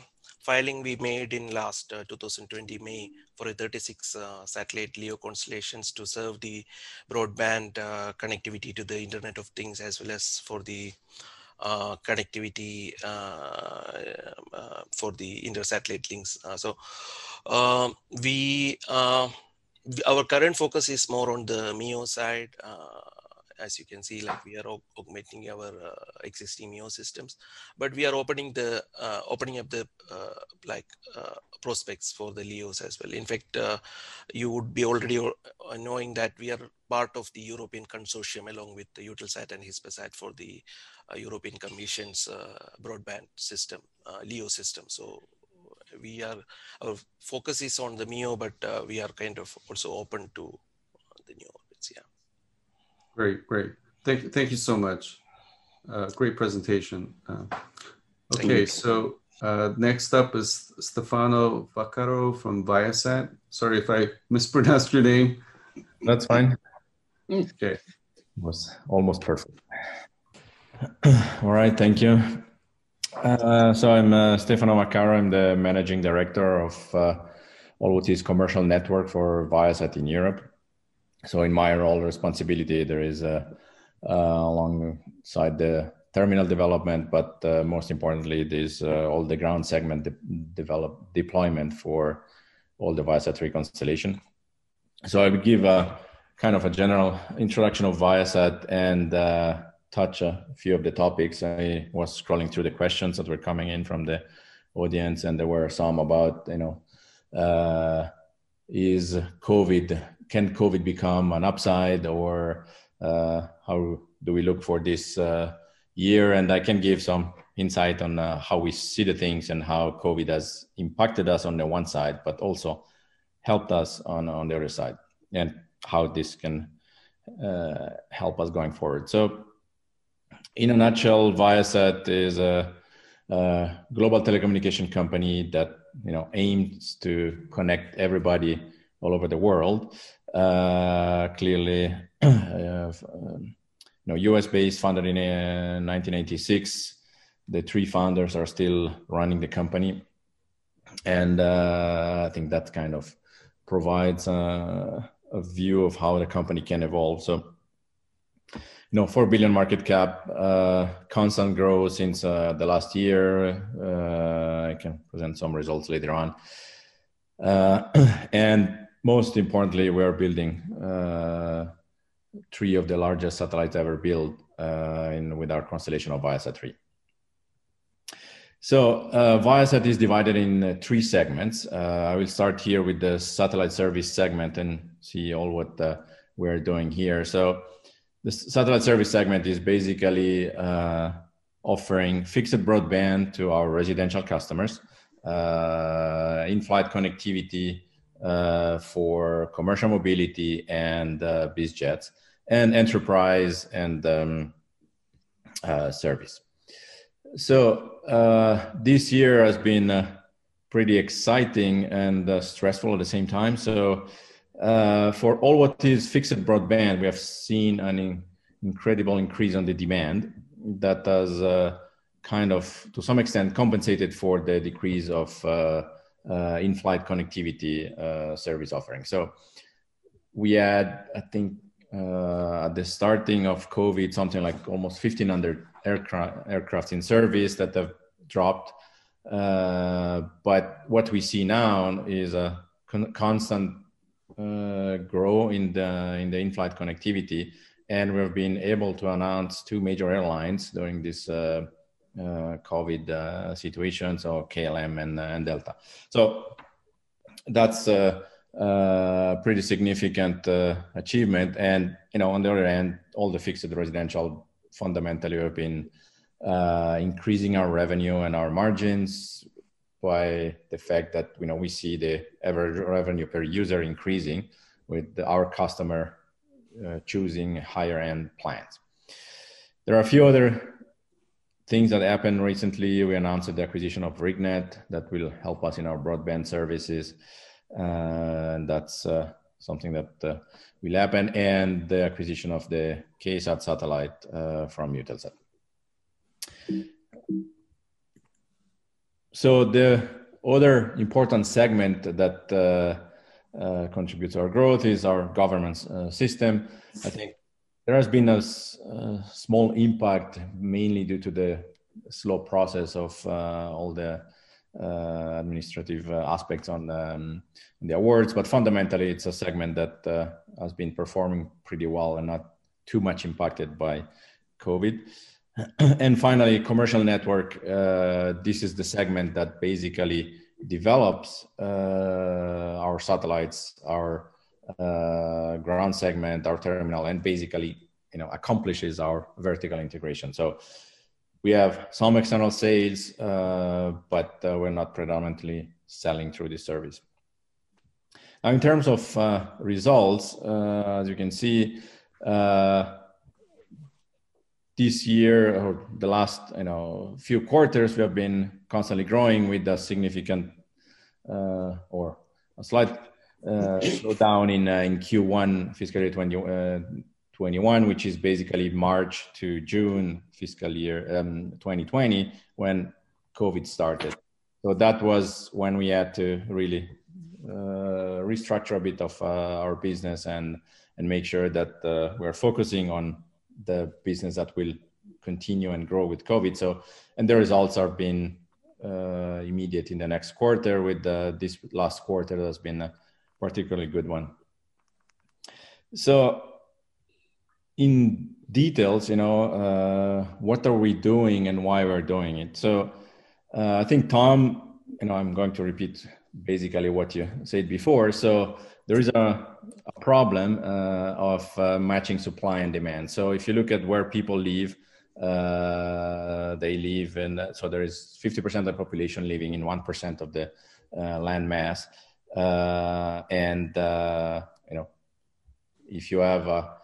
filing we made in last uh, 2020 May for a 36 uh, satellite LEO constellations to serve the broadband uh, connectivity to the Internet of Things as well as for the uh, connectivity uh, uh, for the inter-satellite links. so um, we our current focus is more on the MEO side as you can see, like we are augmenting our uh, existing MEO systems, but we are opening the uh, opening up the uh, like uh, prospects for the LEOs as well. In fact, uh, you would be already uh, knowing that we are part of the European consortium along with the Eutelsat and Hispasat for the European Commission's broadband system, LEO system. So we are our focus is on the MEO, but we are kind of also open to the new. Great, great. Thank you, thank you so much. Uh, great presentation. Uh, okay, so uh, next up is Stefano Vaccaro from Viasat. Sorry if I mispronounced your name. That's fine. Okay. It was almost perfect. All right, thank you. Uh, so I'm uh, Stefano Vaccaro. I'm the managing director of uh, all what is commercial network for Viasat in Europe. So in my role responsibility, there is uh, uh, alongside the terminal development, but uh, most importantly, this uh, all the ground segment de develop deployment for all the Viasat-3 constellation. So I would give a kind of a general introduction of Viasat and uh, touch a few of the topics. I was scrolling through the questions that were coming in from the audience, and there were some about, you know, uh, is COVID, can COVID become an upside or uh, how do we look for this uh, year? And I can give some insight on uh, how we see the things and how COVID has impacted us on the one side, but also helped us on, on the other side and how this can uh, help us going forward. So in a nutshell, Viasat is a, a, global telecommunication company that you know aims to connect everybody all over the world. Uh, clearly, uh, you know, US based, founded in 1986. Uh, the three founders are still running the company, and uh, I think that kind of provides uh, a view of how the company can evolve. So you know, 4 billion market cap, uh, constant growth since uh, the last year. Uh, I can present some results later on. Uh, and most importantly, we're building uh, three of the largest satellites ever built uh, in, with our constellation of Viasat-3. So Viasat is divided in three segments. I will start here with the satellite service segment and see all what we're doing here. So the satellite service segment is basically uh, offering fixed broadband to our residential customers, uh, in-flight connectivity uh, for commercial mobility and uh, biz jets, and enterprise and um, uh, service. So uh, this year has been pretty exciting and stressful at the same time. So uh, for all what is fixed broadband, we have seen an in, incredible increase on the demand that has uh, kind of, to some extent, compensated for the decrease of uh, uh in-flight connectivity uh, service offering. So we had, I think, at the starting of COVID, something like almost 1,500 aircraft, aircraft in service that have dropped. but what we see now is a con- constant uh, grow in the in the in-flight connectivity, and we've been able to announce two major airlines during this uh, uh, COVID uh, situation, so KLM and, uh, and Delta. So that's a, a pretty significant uh, achievement. And you know, on the other hand, all the fixed residential fundamentally have been increasing our revenue and our margins by the fact that you know we see the average revenue per user increasing with our customer uh, choosing higher end plans. There are a few other things that happened recently. We announced the acquisition of RigNet that will help us in our broadband services. Uh, and that's uh, something that uh, will happen, and the acquisition of the KA-SAT satellite uh, from Eutelsat. So the other important segment that uh, uh, contributes to our growth is our governance uh, system. I think there has been a, a, small impact, mainly due to the slow process of uh, all the uh, administrative uh, aspects on the, um, the, awards, but fundamentally, it's a segment that has been performing pretty well and not too much impacted by COVID. and finally, commercial network. Uh, this is the segment that basically develops uh, our satellites, our uh, ground segment, our terminal, and basically, you know, accomplishes our vertical integration. So we have some external sales, uh, but uh, we're not predominantly selling through this service. Now, in terms of uh, results, uh, as you can see, uh, this year or the last you know few quarters, we have been constantly growing with a significant uh, or a slight slowdown in in Q1 fiscal year 20, 21, which is basically March to June fiscal year um, 2020 when COVID started. So that was when we had to really uh, restructure a bit of uh, our business and and make sure that uh, we're focusing on the business that will continue and grow with COVID. So and the results have been uh, immediate in the next quarter. With this last quarter, has been particularly good one. So in details, you know, uh, what are we doing and why we're doing it. So uh, I think Tom, you know, I'm going to repeat basically what you said before. So there is a, a problem uh, of uh, matching supply and demand. So if you look at where people live, uh, they live in, so there is 50% of the population living in 1% of the uh, land mass. And, you know, if you have a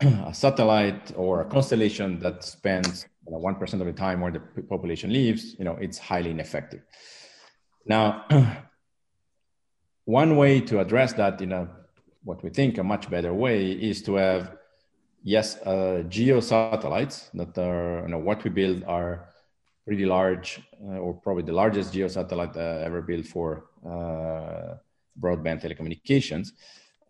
a satellite or a constellation that spends you know, 1% of the time where the population lives, you know, it's highly ineffective. Now, one way to address that in a what we think a much better way is to have yes uh, geo satellites that are you know what we build are pretty large uh, or probably the largest geo satellite uh, ever built for uh, broadband telecommunications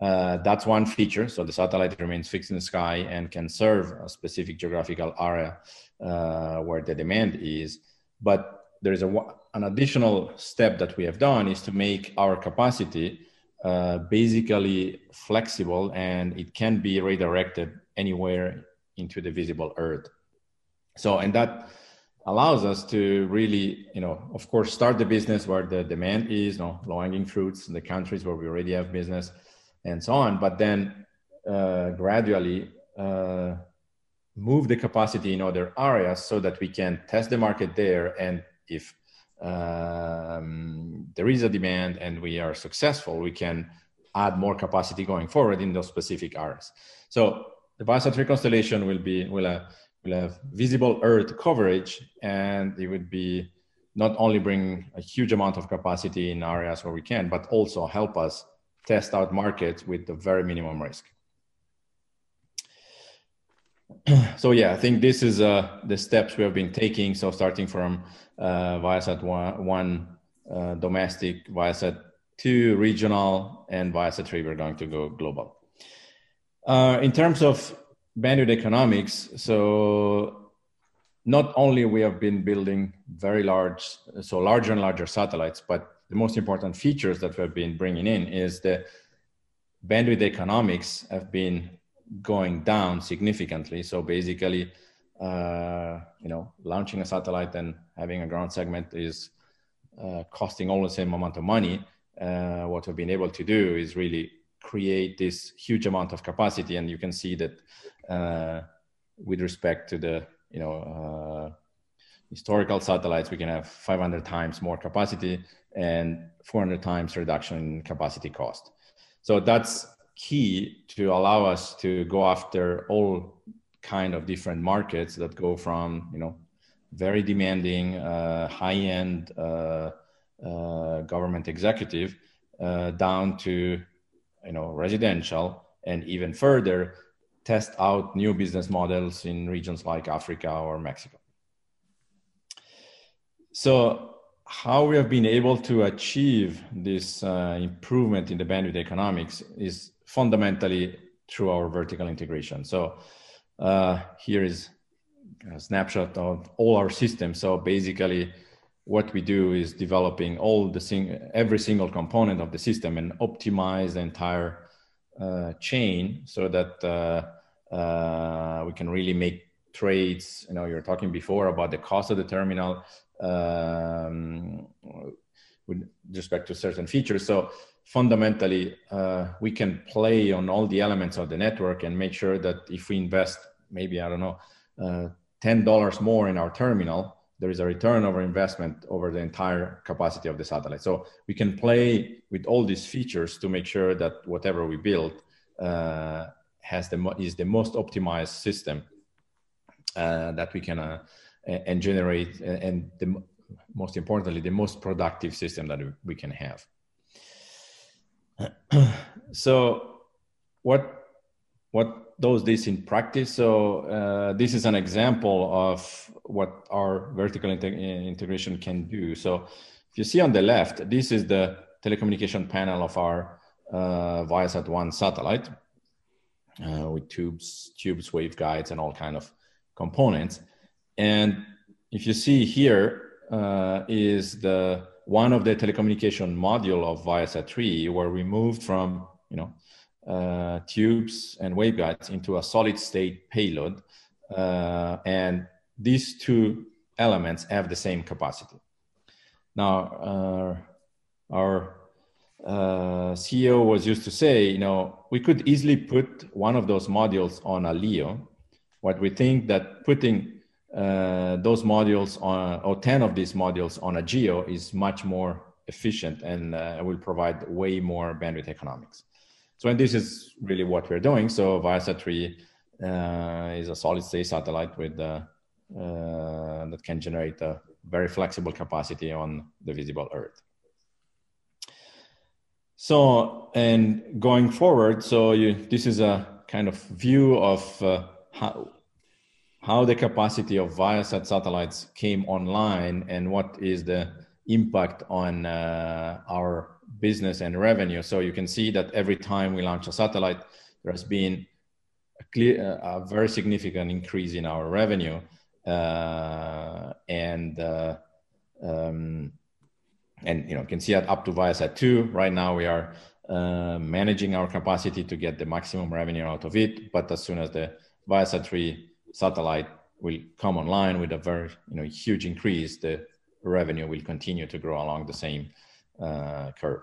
uh, that's one feature. So the satellite remains fixed in the sky and can serve a specific geographical area uh, where the demand is. But there is a, an additional step that we have done is to make our capacity uh, basically flexible and it can be redirected anywhere into the visible earth. So, and that allows us to really, you know, of course, start the business where the demand is, you know, low hanging fruits in the countries where we already have business and so on. But then uh, gradually uh, move the capacity in other areas so that we can test the market there. And if um, there is a demand and we are successful, we can add more capacity going forward in those specific areas. So the Viasat constellation will be will have, will have visible Earth coverage, and it would be not only bring a huge amount of capacity in areas where we can, but also help us test out markets with the very minimum risk. so yeah, I think this is uh, the steps we have been taking. So starting from uh, Viasat one, one uh, domestic, Viasat two regional, and Viasat three we're going to go global. Uh, in terms of bandwidth economics, so not only we have been building very large, so larger and larger satellites, but the most important features that we've been bringing in is the bandwidth economics have been going down significantly. So basically, uh, you know, launching a satellite and having a ground segment is uh, costing all the same amount of money. Uh, what we've been able to do is really create this huge amount of capacity, and you can see that uh, with respect to the you know uh, historical satellites, we can have 500 times more capacity and 400 times reduction in capacity cost. So that's key to allow us to go after all kind of different markets that go from you know very demanding uh, high-end uh, uh, government executive uh, down to you know residential and even further test out new business models in regions like Africa or Mexico. So how we have been able to achieve this uh, improvement in the bandwidth economics is fundamentally through our vertical integration. So uh, here is a snapshot of all our systems. So basically, what we do is developing all the sing- every single component of the system and optimize the entire uh, chain so that uh, uh, we can really make trades. You know, you're talking before about the cost of the terminal um, with respect to certain features. So fundamentally, uh, we can play on all the elements of the network and make sure that if we invest maybe, I don't know, uh, $10 more in our terminal, there is a return over investment over the entire capacity of the satellite. So we can play with all these features to make sure that whatever we build uh, has the is the most optimized system uh, that we can uh, and generate and the most importantly the most productive system that we can have. so what what does this in practice? So uh, this is an example of what our vertical integration can do. So if you see on the left, this is the telecommunication panel of our uh, Viasat 1 satellite uh, with tubes, tubes, waveguides, and all kind of components. And if you see here uh, is the one of the telecommunication module of Viasat 3, where we moved from you know uh, tubes and waveguides into a solid state payload. Uh, and these two elements have the same capacity. Now, uh, our uh, CEO was used to say, you know, we could easily put one of those modules on a LEO. What we think that putting uh, those modules on, or 10 of these modules on a GEO is much more efficient and uh, will provide way more bandwidth economics. So and this is really what we're doing. So Viasat 3 uh, is a solid state satellite with uh, uh, that can generate a very flexible capacity on the visible Earth. So and going forward, so you, this is a kind of view of uh, how how the capacity of Viasat satellites came online and what is the impact on uh, our business and revenue. So you can see that every time we launch a satellite, there has been a clear, a very significant increase in our revenue. Uh, and uh, um, and you know, can see that up to Viasat 2. Right now, we are uh, managing our capacity to get the maximum revenue out of it. But as soon as the Viasat 3 satellite will come online with a very you know huge increase, the revenue will continue to grow along the same uh, curve.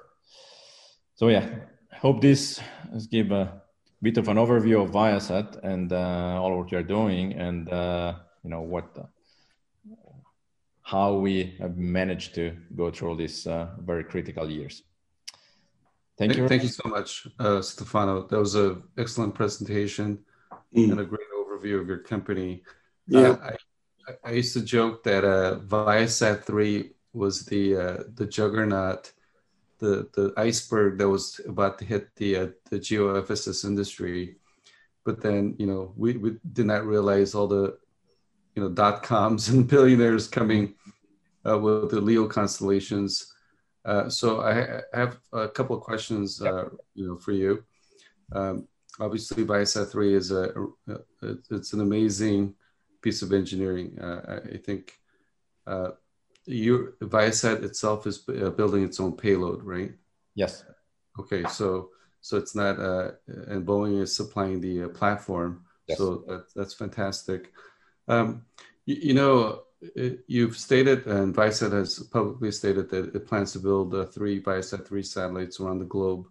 So yeah, hope this has give a bit of an overview of Viasat and uh, all what we are doing, and uh, you know what, uh, how we have managed to go through all these uh, very critical years. Thank you. Thank you so much, uh, Stefano. That was an excellent presentation mm. and a great overview of your company. Yeah, I, I used to joke that uh, Viasat 3 was the uh, the juggernaut, the the iceberg that was about to hit the uh, the geo FSS industry, but then you know we, we did not realize all the you know dot coms and billionaires coming uh, with the Leo constellations. Uh, so I, I, have a couple of questions, uh, you know, for you. Um, obviously, Viasat 3 is a, it's an amazing piece of engineering. Uh, I think uh, you Viasat itself is uh, building its own payload, right? Yes. Okay, so so it's not, uh, and Boeing is supplying the uh, platform. Yes. So that, that's fantastic. Um, you, you, know, it, you've stated, and Viasat has publicly stated that it plans to build uh, three Viasat three satellites around the globe.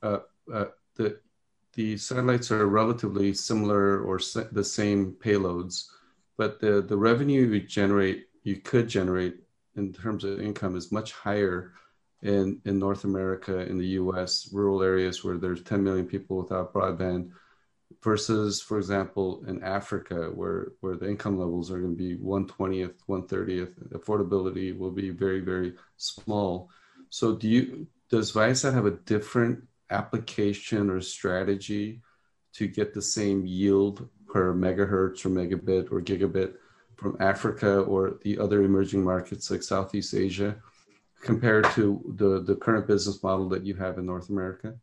Uh, uh, the the satellites are relatively similar or the same payloads, but the the revenue you generate you could generate in terms of income is much higher in, in North America, in the US, rural areas where there's 10 million people without broadband, versus, for example, in Africa, where, where the income levels are going to be 120th, 130th, affordability will be very, very small. So do you, does Viasat have a different application or strategy to get the same yield per megahertz or megabit or gigabit from Africa or the other emerging markets like Southeast Asia compared to the, the current business model that you have in North America?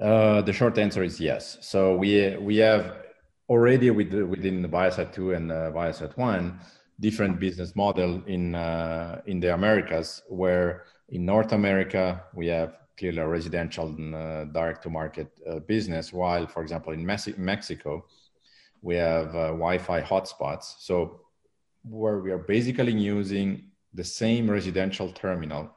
Uh, the short answer is yes. So we we have already with, within the Viasat 2 and uh, Viasat 1 different business model in uh, in the Americas where in North America we have clearly a residential uh, direct to market uh, business while for example in Mexico we have uh, Wi-Fi hotspots. So where we are basically using the same residential terminal,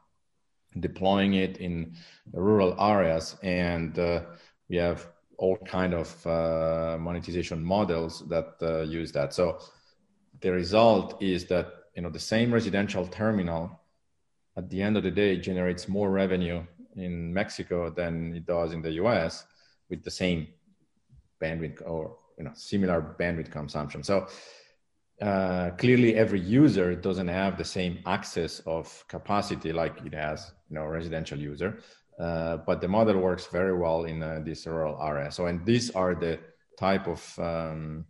deploying it in rural areas, and uh, we have all kind of uh, monetization models that uh, use that. So the result is that you know the same residential terminal at the end of the day generates more revenue in Mexico than it does in the US with the same bandwidth or you know similar bandwidth consumption. So uh, clearly every user doesn't have the same access of capacity like it has you know residential user uh, but the model works very well in uh, this rural area so and these are the type of um,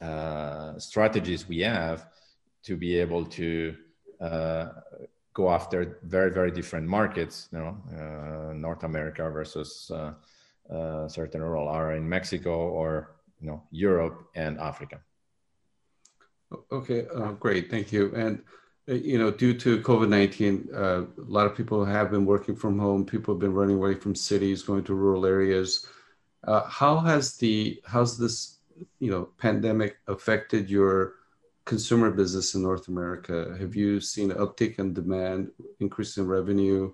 uh, strategies we have to be able to uh, go after very very different markets you know uh, north america versus certain rural area in mexico or you know europe and africa Okay, uh, great, thank you. And uh, you know, due to COVID nineteen, uh, a lot of people have been working from home. People have been running away from cities, going to rural areas. Uh, how has the how's this you know pandemic affected your consumer business in North America? Have you seen an uptick in demand, increase in revenue?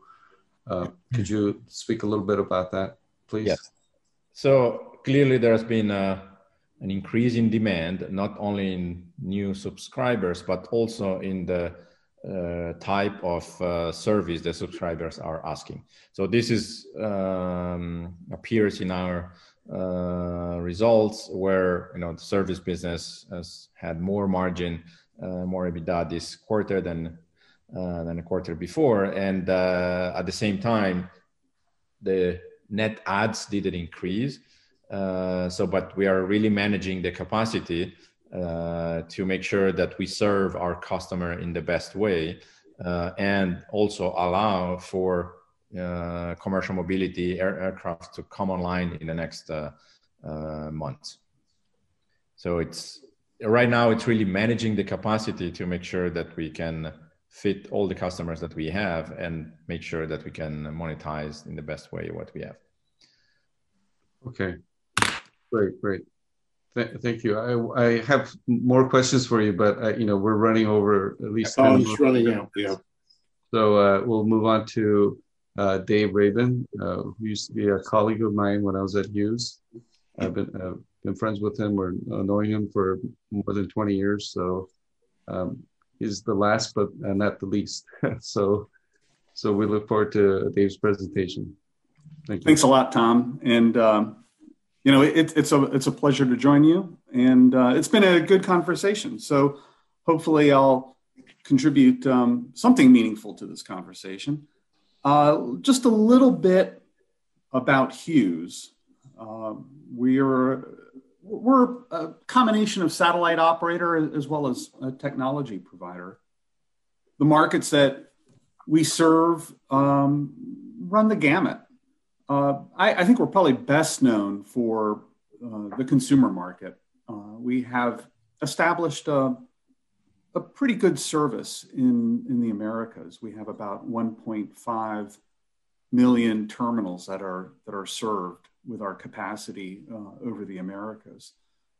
Uh, could you speak a little bit about that, please? Yes. So clearly, there has been a an increase in demand, not only in new subscribers, but also in the uh, type of uh, service the subscribers are asking. So this is um, appears in our uh, results where you know the service business has had more margin, uh, more EBITDA this quarter than uh, than a quarter before, and uh, at the same time, the net adds didn't increase. Uh, so, but we are really managing the capacity uh, to make sure that we serve our customer in the best way uh, and also allow for uh, commercial mobility air, aircraft to come online in the next uh, months. So it's right now it's really managing the capacity to make sure that we can fit all the customers that we have and make sure that we can monetize in the best way what we have. Okay, Great, great. Th- thank you. I, I have more questions for you, but uh, you know we're running over at least. Time's running out. Yeah. So uh, we'll move on to uh, Dave Rabin, uh, who used to be a colleague of mine when I was at Hughes. I've been uh, been friends with him or knowing him for more than twenty years. So um, he's the last, but uh, not the least. so so we look forward to Dave's presentation. Thank you. Thanks a lot, Tom. And um, you know, it, it's a it's a pleasure to join you, and uh, it's been a good conversation. So hopefully, I'll contribute um, something meaningful to this conversation. Uh, just a little bit about Hughes. Uh, we're we're a combination of satellite operator as well as a technology provider. The markets that we serve um, run the gamut uh, I, I, think we're probably best known for uh, the consumer market. Uh, we have established a, a, pretty good service in, in the Americas. We have about 1.5 million terminals that are, that are served with our capacity uh, over the Americas.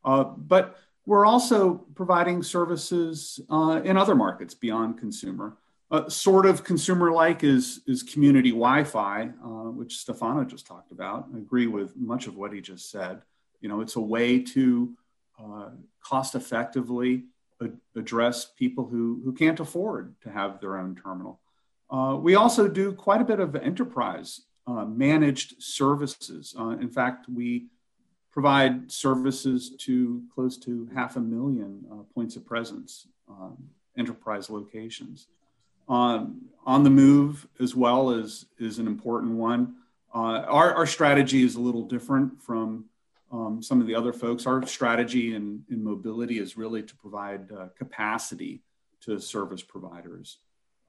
Uh, but we're also providing services uh, in other markets beyond consumer uh, sort of consumer like is is community wi-fi uh, which stefano just talked about. I agree with much of what he just said. You know it's a way to uh, cost effectively address people who who can't afford to have their own terminal. Uh, we also do quite a bit of enterprise uh, managed services. Uh, in fact we provide services to close to half a million points of presence um, enterprise locations on on the move as well is is an important one. Uh, our, our strategy is a little different from um, some of the other folks. Our strategy in, in mobility is really to provide uh, capacity to service providers.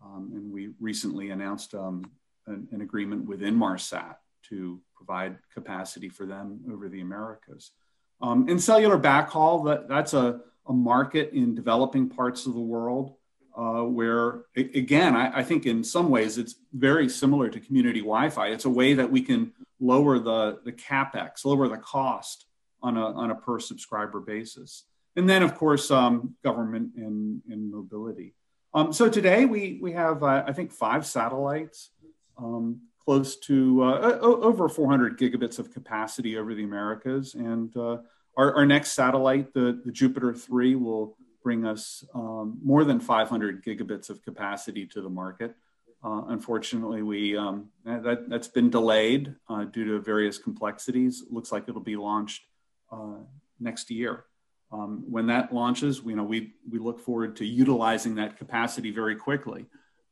Um, and we recently announced um, an, an, agreement with Inmarsat to provide capacity for them over the Americas. Um, in cellular backhaul, that, that's a, a market in developing parts of the world uh, where again, I, I, think in some ways it's very similar to community Wi-Fi. It's a way that we can lower the the capex, lower the cost on a on a per subscriber basis, and then of course um, government and, and mobility. Um, so today we we have uh, I think five satellites, um, close to uh, over 400 gigabits of capacity over the Americas, and uh, our, our next satellite, the, the Jupiter 3, will bring us um, more than 500 gigabits of capacity to the market. Uh, unfortunately, we um, that that's been delayed uh, due to various complexities. It looks like it'll be launched uh, next year. Um, when that launches, you know, we we look forward to utilizing that capacity very quickly.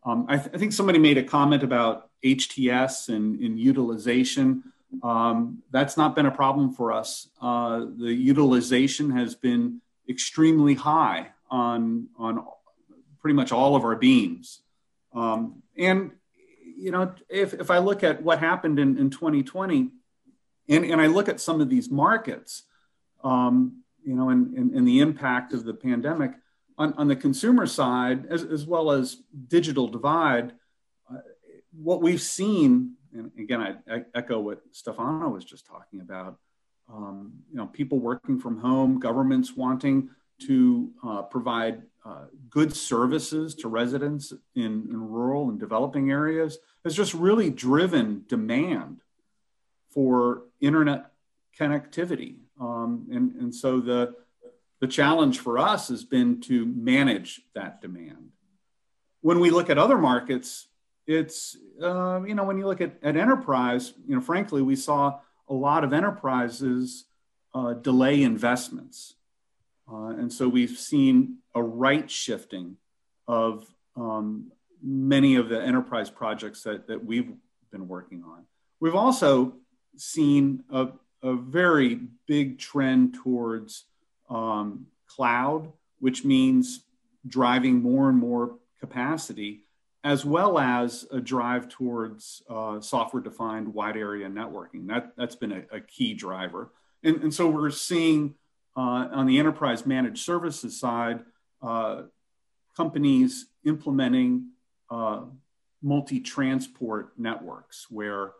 Um, I, th I, think somebody made a comment about HTS and, and utilization. Um, that's not been a problem for us. Uh, the utilization has been extremely high on on pretty much all of our beams. Um, and you know, if if I look at what happened in, in 2020, and, and I look at some of these markets, um, you know, and, and, and, the impact of the pandemic on, on the consumer side, as, as well as digital divide, uh, what we've seen, and again, I, I, echo what Stefano was just talking about, um, you know, people working from home, governments wanting to uh, provide uh, good services to residents in, in rural and developing areas has just really driven demand for internet connectivity. Um, and, and so the, the challenge for us has been to manage that demand. When we look at other markets, it's, uh, you know, when you look at, at enterprise, you know, frankly, we saw a lot of enterprises uh, delay investments. Uh, and so we've seen a right shifting of um, many of the enterprise projects that, that we've been working on. We've also seen a, a very big trend towards um, cloud, which means driving more and more capacity, as well as a drive towards uh, software defined wide area networking. That, that's been a, a key driver. And, and so we're seeing uh, on the enterprise managed services side, uh, companies implementing uh, multi transport networks where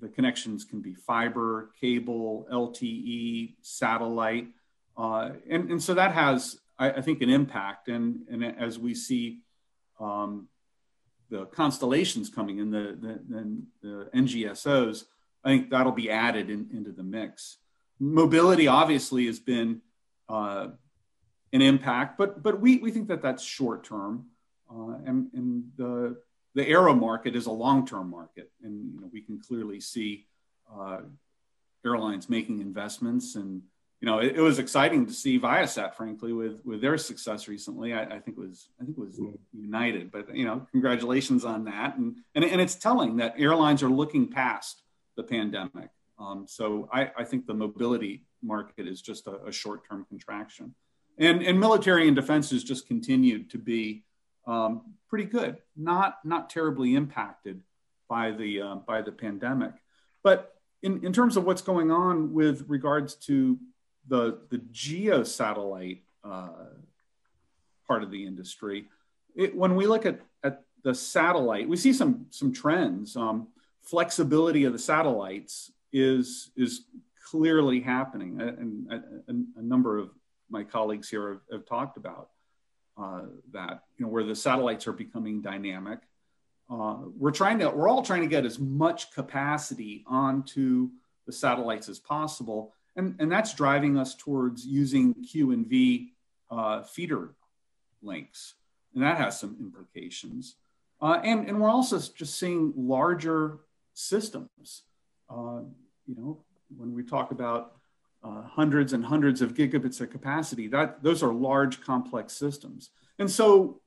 the connections can be fiber, cable, LTE, satellite. Uh, and, and so that has, I, I, think, an impact. And, and as we see um, the constellations coming in, the, the, the, NGSOs, I think that'll be added in, into the mix. Mobility obviously has been uh, an impact, but, but we, we think that that's short term. Uh, and, and the, the aero market is a long-term market, and you know, we can clearly see uh, airlines making investments. And you know, it, it, was exciting to see Viasat, frankly, with with their success recently. I, I think it was I think it was United, but you know, congratulations on that. And and, and it's telling that airlines are looking past the pandemic. Um, so I, I think the mobility market is just a, a short-term contraction. And, and military and defense has just continued to be um, pretty good, not not terribly impacted by the uh, by the pandemic. But in, in terms of what's going on with regards to the the geo satellite uh, part of the industry, it, when we look at, at the satellite, we see some some trends. Um, flexibility of the satellites is is clearly happening, and, and a, a, number of my colleagues here have, have talked about uh, that, you know, where the satellites are becoming dynamic. Uh, we're trying to, we're all trying to get as much capacity onto the satellites as possible. And, and that's driving us towards using Q and V uh, feeder links. And that has some implications. Uh, and, and we're also just seeing larger systems. Uh, you know, when we talk about uh, hundreds and hundreds of gigabits of capacity. That those are large, complex systems, and so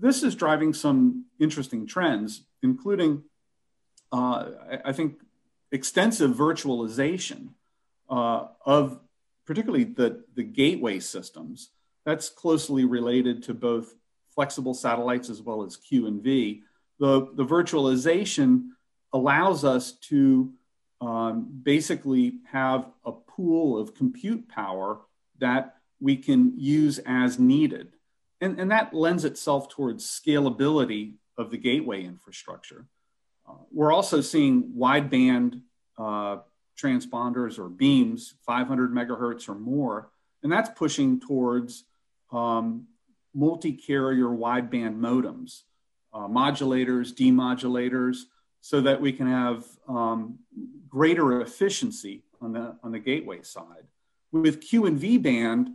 this is driving some interesting trends, including, uh, I, I, think, extensive virtualization uh, of particularly the the gateway systems. That's closely related to both flexible satellites as well as Q and V. The the virtualization allows us to um, basically have a pool of compute power that we can use as needed. And, and that lends itself towards scalability of the gateway infrastructure. Uh, we're also seeing wideband uh, transponders or beams, 500 megahertz or more, and that's pushing towards um, multi-carrier wideband modems, uh, modulators, demodulators, so that we can have um, greater efficiency on the, on the gateway side. With Q and V band,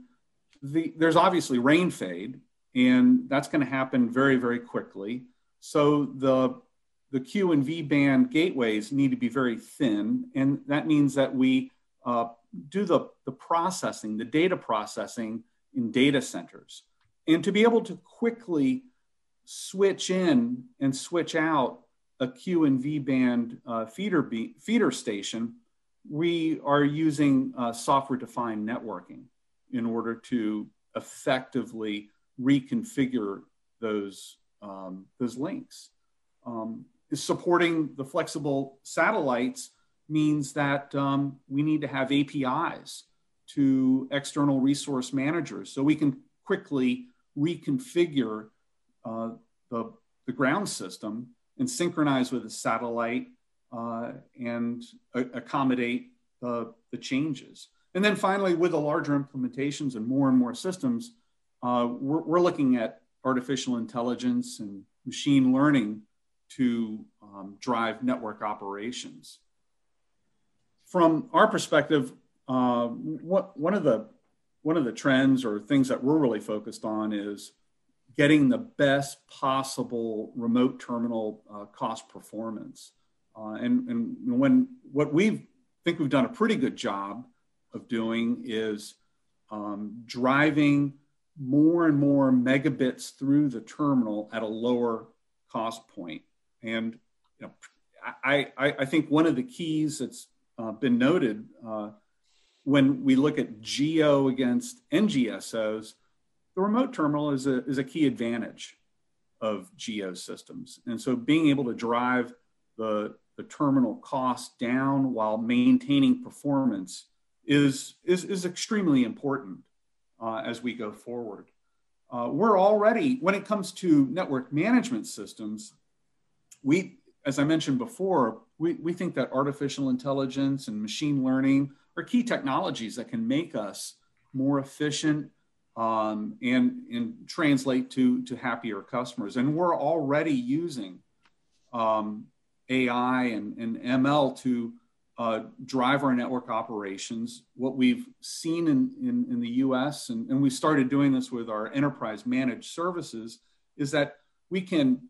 the, there's obviously rain fade, and that's going to happen very, very quickly. So the the Q and V band gateways need to be very thin, and that means that we uh, do the, the processing, the data processing in data centers. And to be able to quickly switch in and switch out a Q and V band uh, feeder, be, feeder station, we are using uh, software defined networking in order to effectively reconfigure those, um, those links. Um, supporting the flexible satellites means that um, we need to have APIs to external resource managers so we can quickly reconfigure uh, the, the ground system and synchronize with the satellite uh, and accommodate the, the changes. And then finally, with the larger implementations and more and more systems, uh, we're, we're, looking at artificial intelligence and machine learning to um, drive network operations. From our perspective, uh, what, one of the one of the trends or things that we're really focused on is getting the best possible remote terminal uh, cost performance. Uh, and, and when what we think we've done a pretty good job of doing is um, driving more and more megabits through the terminal at a lower cost point. And you know, I, I, I think one of the keys that's uh, been noted uh, when we look at geo against NGSOs, the remote terminal is a, is a key advantage of geo systems. And so being able to drive the, the terminal cost down while maintaining performance is, is, is extremely important uh, as we go forward. Uh, we're already, when it comes to network management systems, we, as I mentioned before, we, we think that artificial intelligence and machine learning are key technologies that can make us more efficient um, and, and translate to, to happier customers. And we're already using um, AI and, and ML to uh, drive our network operations. What we've seen in, in, in the US, and, and we started doing this with our enterprise managed services, is that we can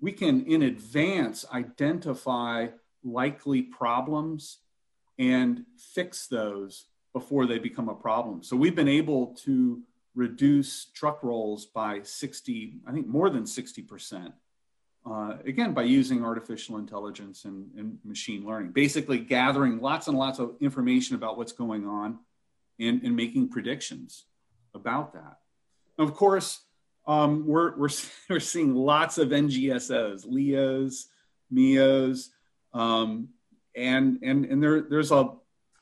we can in advance identify likely problems and fix those before they become a problem. So we've been able to reduce truck rolls by 60, I think more than 60%. Uh, again, by using artificial intelligence and, and, machine learning, basically gathering lots and lots of information about what's going on and, and making predictions about that. Of course, um, we're, we're, we're seeing lots of NGSOs, LEOs, MEOs, um, and, and, and there, there's, a,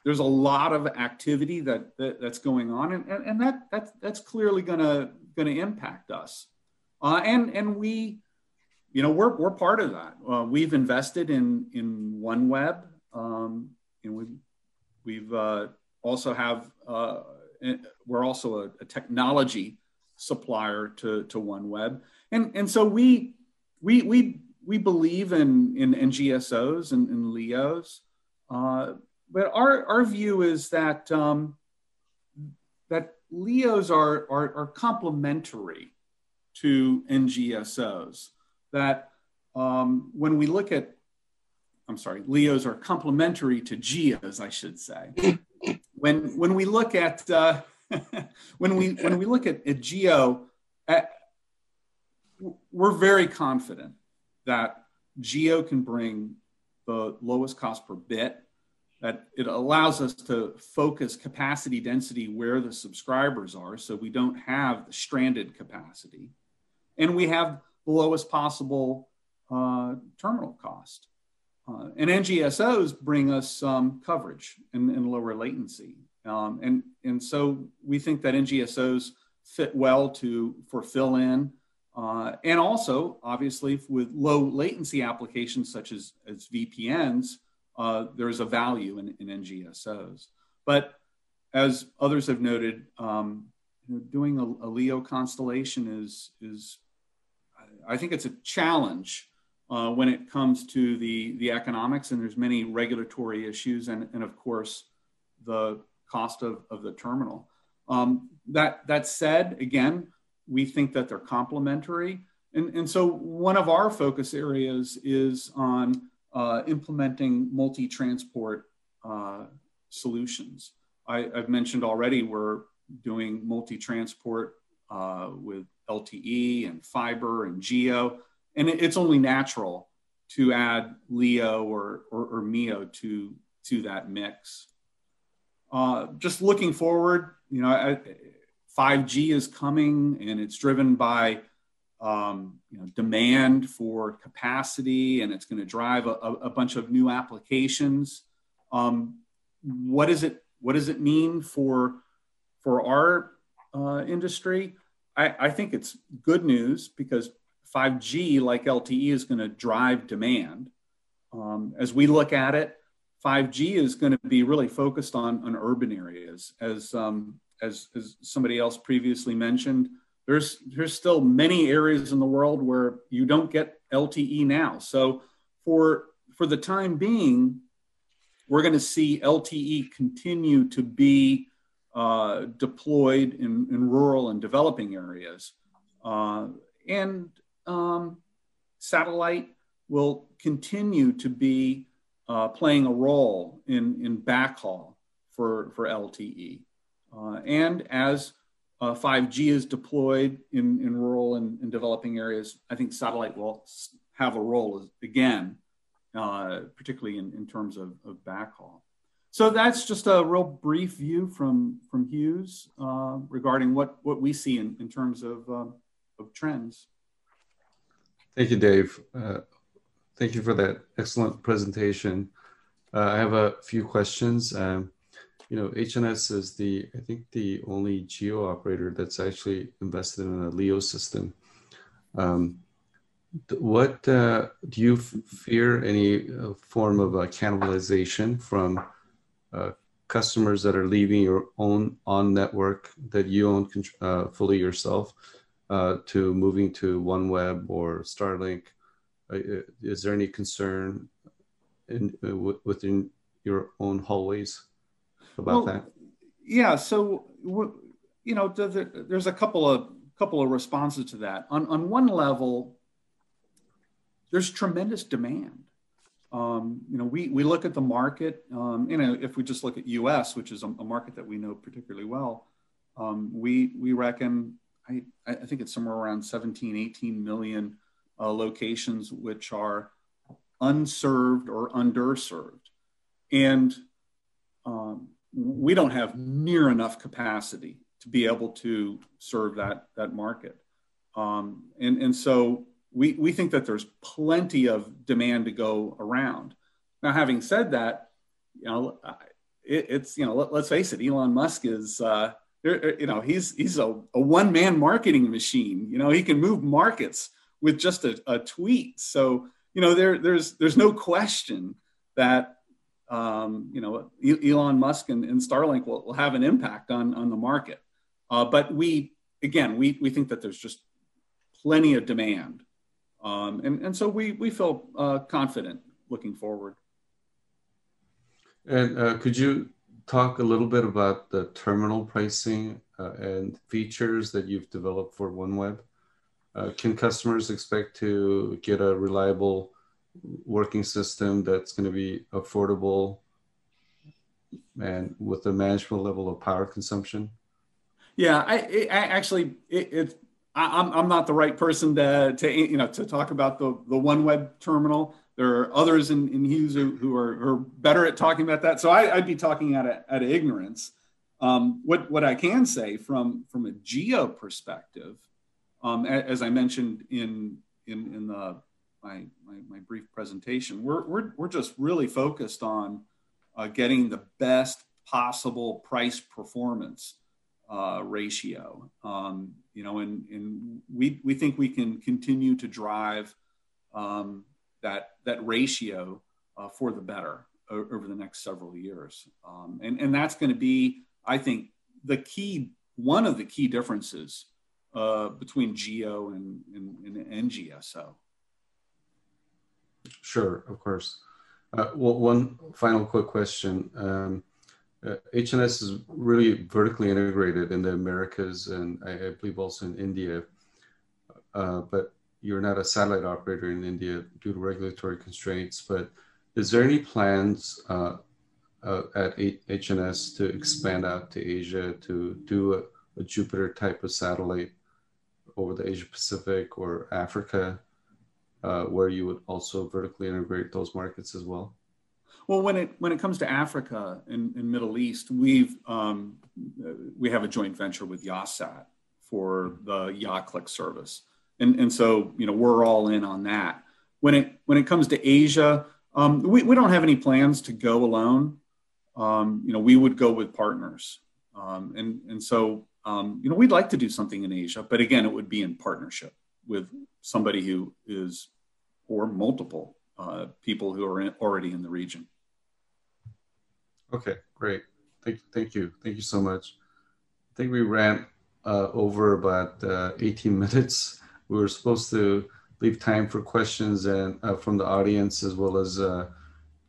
there's a lot of activity that, that that's going on, and, and, and that, that's, that's clearly gonna, gonna impact us. Uh, and, and we, you know, we're, we're part of that. Uh, we've invested in, in OneWeb, um, and we, we've uh, also have, uh, we're also a, a technology supplier to, to OneWeb. And, and so we, we, we, we believe in, in NGSOs and, and LEOs. Uh, but our, our view is that, um, that LEOs are, are, are complementary to NGSOs. That um, when we look at, I'm sorry, LEOs are complementary to GEOs, I should say. when, when we look at, uh, when we when we look at, at geo, at, we're very confident that geo can bring the lowest cost per bit. That it allows us to focus capacity density where the subscribers are, so we don't have the stranded capacity, and we have the lowest possible uh, terminal cost. Uh, and NGSOs bring us some coverage and, and lower latency. Um, and, and so we think that NGSOs fit well to for fill in. Uh, and also, obviously, with low latency applications such as, as VPNs, uh, there's a value in, in NGSOs. But as others have noted, um, you know, doing a, a, LEO constellation is, is, I think it's a challenge uh, when it comes to the, the economics, and there's many regulatory issues, and, and of course, the cost of, of the terminal. Um, that that said, again, we think that they're complementary, and and so one of our focus areas is on uh, implementing multi-transport uh, solutions. I, have mentioned already we're doing multi-transport uh, with LTE and fiber and geo, and it, it's only natural to add LEO or, or, or MEO to, to that mix. Uh, just looking forward, you know, I, 5G is coming and it's driven by um, you know, demand for capacity and it's going to drive a, a, bunch of new applications. Um, what is it? What does it mean for for our uh, industry? I, I think it's good news because 5G, like LTE, is going to drive demand. Um, as we look at it, 5G is going to be really focused on, on urban areas. As, um, as, as somebody else previously mentioned, there's, there's still many areas in the world where you don't get LTE now. So for, for the time being, we're going to see LTE continue to be uh, deployed in, in rural and developing areas. Uh, and um, satellite will continue to be uh, playing a role in, in backhaul for, for LTE. Uh, and as 5G uh, is deployed in, in rural and, and, developing areas, I think satellite will have a role again, uh, particularly in, in terms of, of backhaul. So that's just a real brief view from, from Hughes uh, regarding what, what we see in, in terms of, uh, of trends. Thank you, Dave. Thank you for that excellent presentation. Uh, I have a few questions. Um, you know, HNS is the, I think, the only geo operator that's actually invested in a LEO system. Um, what uh, do you fear any uh, form of uh, cannibalization from uh, customers that are leaving your own on network that you own uh, fully yourself uh, to moving to OneWeb or Starlink? Is there any concern in, uh, within your own hallways about well, that? Yeah, so you know, there's a couple of couple of responses to that. On on one level, there's tremendous demand. Um, you know, we, we look at the market, um, you know, if we just look at US, which is a, a market that we know particularly well, um, we, we reckon I, I think it's somewhere around 17, 18 million uh, locations which are unserved or underserved. And um, we don't have near enough capacity to be able to serve that, that market. Um, and, and so we, we think that there's plenty of demand to go around. Now, having said that, you know, it, it's, you know, let, us face it, Elon Musk is, uh, you know, he's he's a, a one man marketing machine. You know, he can move markets with just a, a tweet. So you know, there there's there's no question that um, you know Elon Musk and, and Starlink will, will, have an impact on on the market. Uh, but we again we we think that there's just plenty of demand, um, and and so we we feel uh, confident looking forward. And uh, could you talk a little bit about the terminal pricing uh, and features that you've developed for OneWeb? Uh, can customers expect to get a reliable working system that's going to be affordable and with a manageable level of power consumption? Yeah, I, I actually it, it I, am I'm not the right person to to you know to talk about the the OneWeb terminal. There are others in, in Hughes who, who are, are, better at talking about that. So I, would be talking out of, out of ignorance. Um, what, what I can say from, from a geo perspective, um, as I mentioned in, in, in the, my, my, my, brief presentation, we're, we're, we're just really focused on uh, getting the best possible price performance uh, ratio. Um, you know, and, and we, we think we can continue to drive um, that that ratio uh, for the better over the next several years. Um, and, and that's going to be, I think, the key, one of the key differences uh, between GEO and, and, and, NGSO. Sure, of course. Uh, well, one final quick question. Um, uh, HNS is really vertically integrated in the Americas and I, I believe also in India. Uh, but you're not a satellite operator in India due to regulatory constraints. But is there any plans uh, uh, at HNS to expand out to Asia to do a, a Jupiter type of satellite over the Asia Pacific or Africa, uh, where you would also vertically integrate those markets as well? Well, when it when it comes to Africa and, and Middle East, we've um, we have a joint venture with Yahsat for the YahClick service, and and so you know we're all in on that. When it when it comes to Asia, um, we we don't have any plans to go alone. Um, you know, we would go with partners, um, and and so um, you know we'd like to do something in Asia, but again, it would be in partnership with somebody who is or multiple uh, people who are in, already in the region. Okay, great. Thank, thank you. Thank you so much. I think we ran uh, over about uh, 18 minutes. We were supposed to leave time for questions and uh, from the audience as well as uh,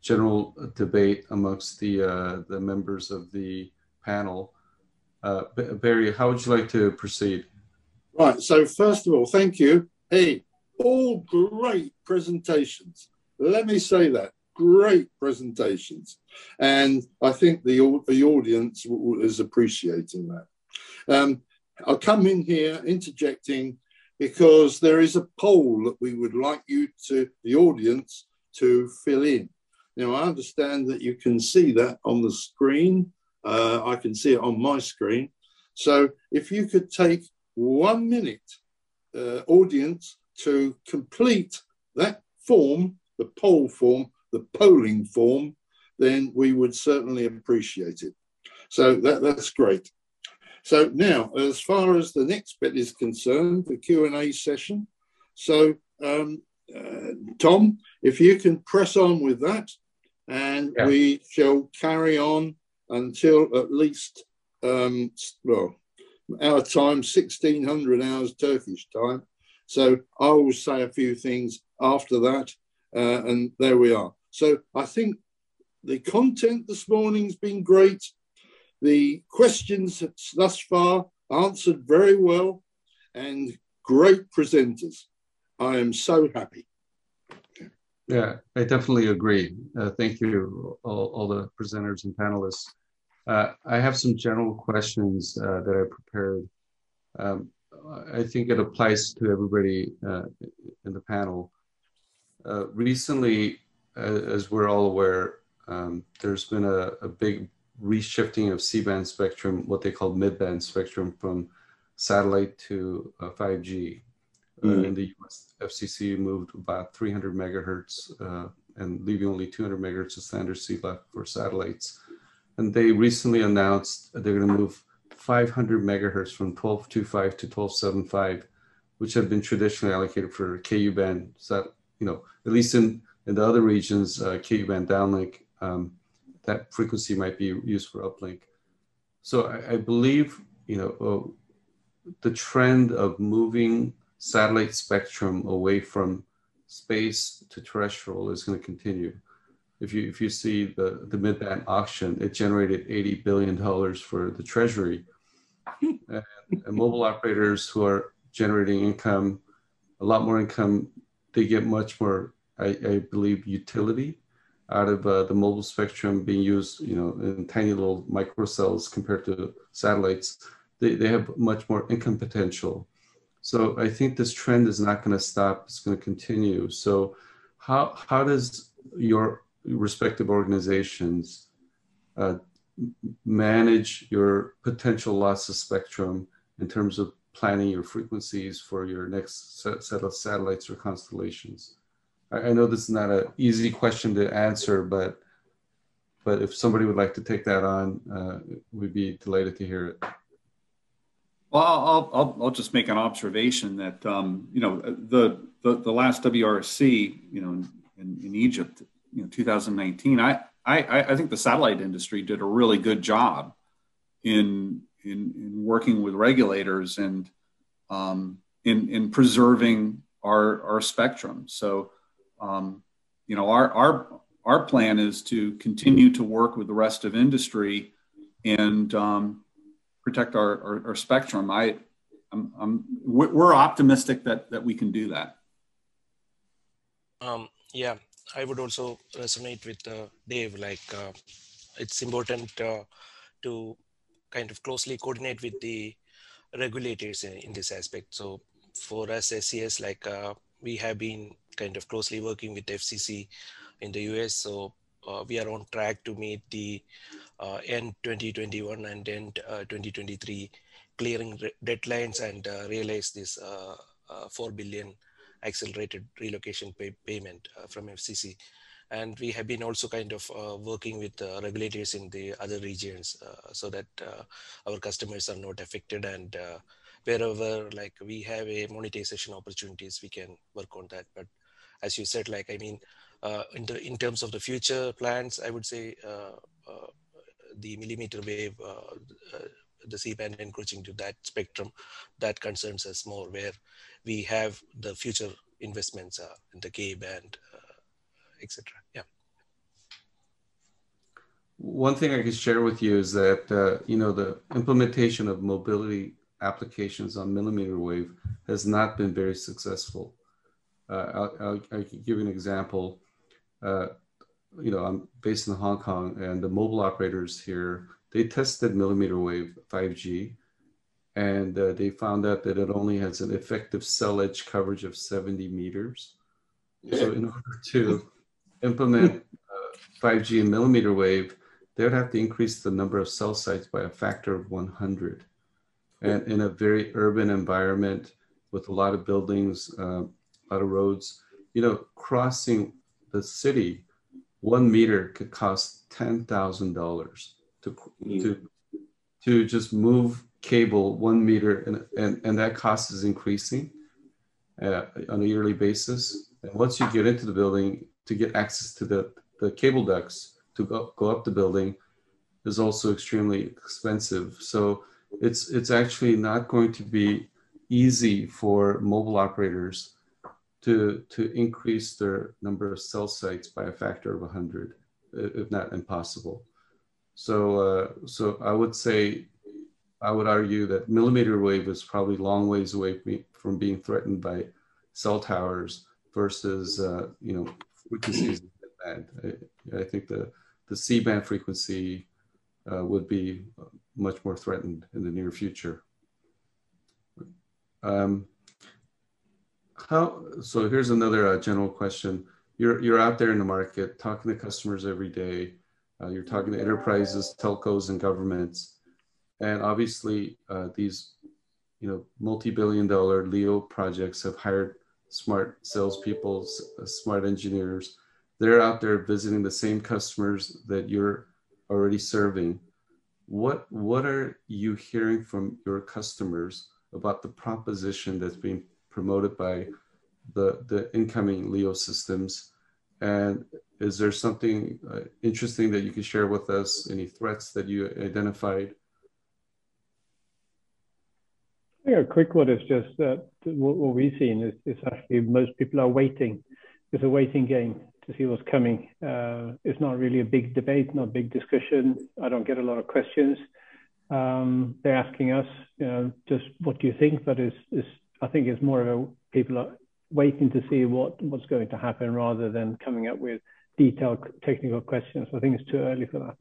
general debate amongst the uh, the members of the panel. Uh, Barry, how would you like to proceed? Right. So first of all, thank you. Hey, all great presentations. Let me say that great presentations. And I think the, the audience is appreciating that. Um, I'll come in here interjecting because there is a poll that we would like you to, the audience, to fill in. Now, I understand that you can see that on the screen. Uh, I can see it on my screen. So if you could take one minute, uh, audience, to complete that form, the poll form, the polling form, then we would certainly appreciate it. So that, that's great. So now, as far as the next bit is concerned, the Q&A session. So um, uh, Tom, if you can press on with that, and yeah. we shall carry on until at least, um, well, our time, 1600 hours Turkish time. So I will say a few things after that, uh, and there we are. So I think the content this morning's been great. The questions thus far answered very well and great presenters. I am so happy. Yeah, I definitely agree. Uh, thank you, all, all, the presenters and panelists. Uh, I have some general questions uh, that I prepared. Um, I think it applies to everybody uh, in the panel. Uh, recently, as we're all aware, um, there's been a, a, big reshifting of C-band spectrum, what they call mid-band spectrum from satellite to uh, 5G. Mm-hmm. in the US, FCC moved about 300 megahertz uh, and leaving only 200 megahertz of standard C left for satellites. And they recently announced they're going to move 500 megahertz from 1225 to 1275, which have been traditionally allocated for KU band. So, you know, at least in in the other regions, uh, Ku-band downlink, um, that frequency might be used for uplink. So I, I believe, you know, uh, the trend of moving satellite spectrum away from space to terrestrial is going to continue. If you if you see the the mid-band auction, it generated 80 billion dollars for the treasury. and, and mobile operators who are generating income, a lot more income, they get much more I, I believe, utility out of uh, the mobile spectrum being used, you know, in tiny little microcells compared to satellites. They, they have much more income potential. So I think this trend is not going to stop. It's going to continue. So how, how does your respective organizations uh, manage your potential loss of spectrum in terms of planning your frequencies for your next set, of satellites or constellations? I, know this is not an easy question to answer, but but if somebody would like to take that on, uh, we'd be delighted to hear it. Well, I'll, I'll, I'll just make an observation that, um, you know, the, the, the, last WRC, you know, in, in Egypt, you know, 2019, I, I, I think the satellite industry did a really good job in, in, in working with regulators and um, in, in preserving our, our spectrum. So um, you know, our, our, our plan is to continue to work with the rest of industry and um, protect our, our, our, spectrum. I, I'm, I'm, we're optimistic that that we can do that. Um, yeah, I would also resonate with uh, Dave. Like, uh, it's important uh, to kind of closely coordinate with the regulators in, in this aspect. So, for us, SES, like uh, we have been kind of closely working with FCC in the US. So, uh, we are on track to meet the end 2021 and end 2023 clearing deadlines and realize this 4 billion accelerated relocation pay payment uh, from FCC. And we have been also kind of uh, working with uh, regulators in the other regions so that our customers are not affected and wherever like we have a monetization opportunities, we can work on that. But as you said, like, I mean, uh, in, the, in terms of the future plans, I would say uh, uh, the millimeter wave, the C-band encroaching to that spectrum, that concerns us more where we have the future investments uh, in the K band, uh, etc. Yeah. One thing I can share with you is that uh, you know the implementation of mobility applications on millimeter wave has not been very successful. Uh, I'll, I'll, I'll, give you an example. Uh, you know, I'm based in Hong Kong, and the mobile operators here they tested millimeter wave 5G and uh, they found out that it only has an effective cell edge coverage of 70 meters. So in order to implement uh, 5G and millimeter wave, they would have to increase the number of cell sites by a factor of 100. And in a very urban environment with a lot of buildings, uh, a lot of roads, you know, crossing the city, one meter could cost $10,000 to, to, to just move cable one meter and, and, and that cost is increasing uh, on a yearly basis. And once you get into the building to get access to the, the cable ducts to go, go up the building is also extremely expensive. So it's, it's actually not going to be easy for mobile operators to, to increase their number of cell sites by a factor of 100, if not impossible. So, uh, so I would say I would argue that millimeter wave is probably long ways away from being threatened by cell towers versus uh, you know frequencies. I, I, think the the C band frequency uh, would be much more threatened in the near future. Um, how so? Here's another uh, general question. You're you're out there in the market talking to customers every day. Uh, you're talking to enterprises, telcos, and governments and obviously, uh, these, you know, multi-billion-dollar LEO projects have hired smart salespeople, uh, smart engineers. They're out there visiting the same customers that you're already serving. What what are you hearing from your customers about the proposition that's being promoted by the the incoming LEO systems? And is there something uh, interesting that you can share with us? Any threats that you identified? think a quick one is just that what, we've seen is, is actually most people are waiting. It's a waiting game to see what's coming. Uh, it's not really a big debate, not big discussion. I don't get a lot of questions. Um, they're asking us, you know, just what do you think? But it's, it's I think it's more of a people are waiting to see what what's going to happen rather than coming up with detailed technical questions. I think it's too early for that.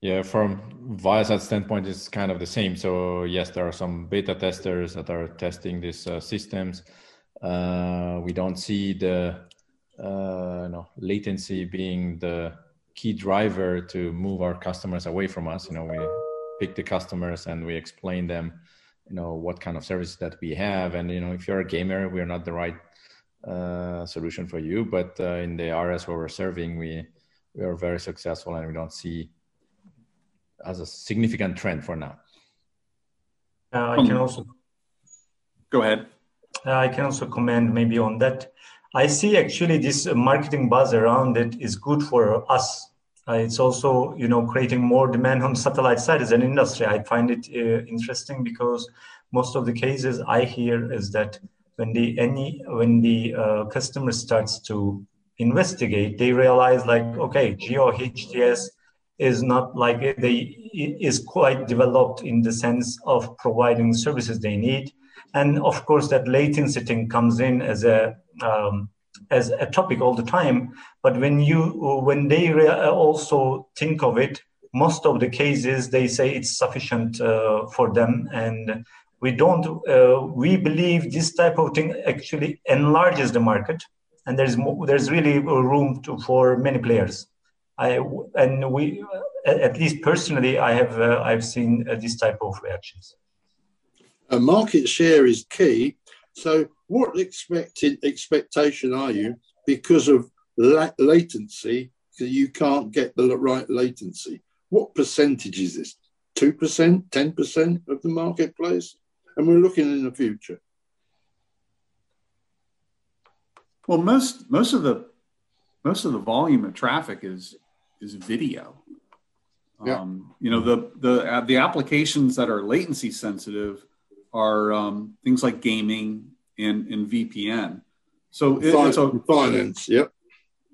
Yeah, from Viasat standpoint, it's kind of the same. So yes, there are some beta testers that are testing these uh, systems. Uh, we don't see the uh, no, latency being the key driver to move our customers away from us. You know, we pick the customers and we explain them, you know, what kind of services that we have. And you know, if you're a gamer, we're not the right uh, solution for you. But uh, in the RS where we're serving, we we are very successful, and we don't see as a significant trend for now. Uh, I can also go ahead. Uh, I can also comment maybe on that. I see actually this marketing buzz around it is good for us. Uh, it's also you know creating more demand on satellite side as an industry. I find it uh, interesting because most of the cases I hear is that when the any when the uh, customer starts to investigate, they realize like, okay, Geo HTS is not like they is quite developed in the sense of providing services they need, and of course that latency thing comes in as a um, as a topic all the time. But when you when they also think of it, most of the cases they say it's sufficient uh, for them. And we don't uh, we believe this type of thing actually enlarges the market. And there's more, there's really room to, for many players. I, and we at least personally i have uh, i've seen uh, this type of reactions. A market share is key. So what expected expectation are you because of la- latency you can't get the right latency what percentage is this? 2%, 10% of the marketplace? And we're looking in the future. Well, most most of the most of the volume of traffic is is video. Yeah. Um, you know the the uh, the applications that are latency sensitive are um, things like gaming and, and VPN. So it, it's a finance. Yep.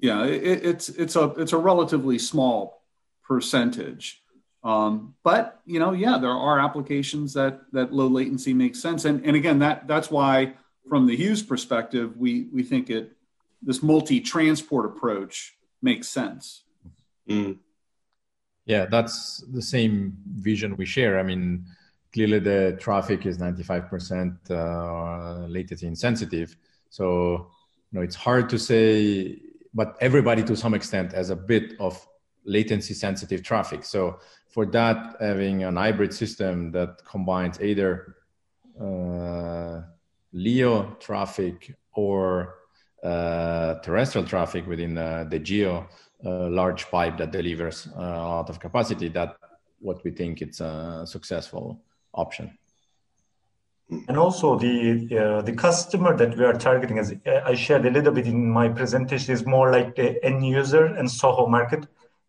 Yeah, it, it's it's a it's a relatively small percentage. Um, but you know, yeah, there are applications that that low latency makes sense, and and again, that that's why from the Hughes perspective, we we think it this multi transport approach makes sense. Mm. Yeah, that's the same vision we share. I mean, clearly the traffic is 95% uh, latency insensitive. So, you know, it's hard to say, but everybody to some extent has a bit of latency sensitive traffic. So for that, having an hybrid system that combines either uh, LEO traffic or uh, terrestrial traffic within uh, the geo uh, large pipe that delivers uh, a lot of capacity, that what we think it's a successful option. And also the uh, the customer that we are targeting, as I shared a little bit in my presentation, is more like the end user and Soho market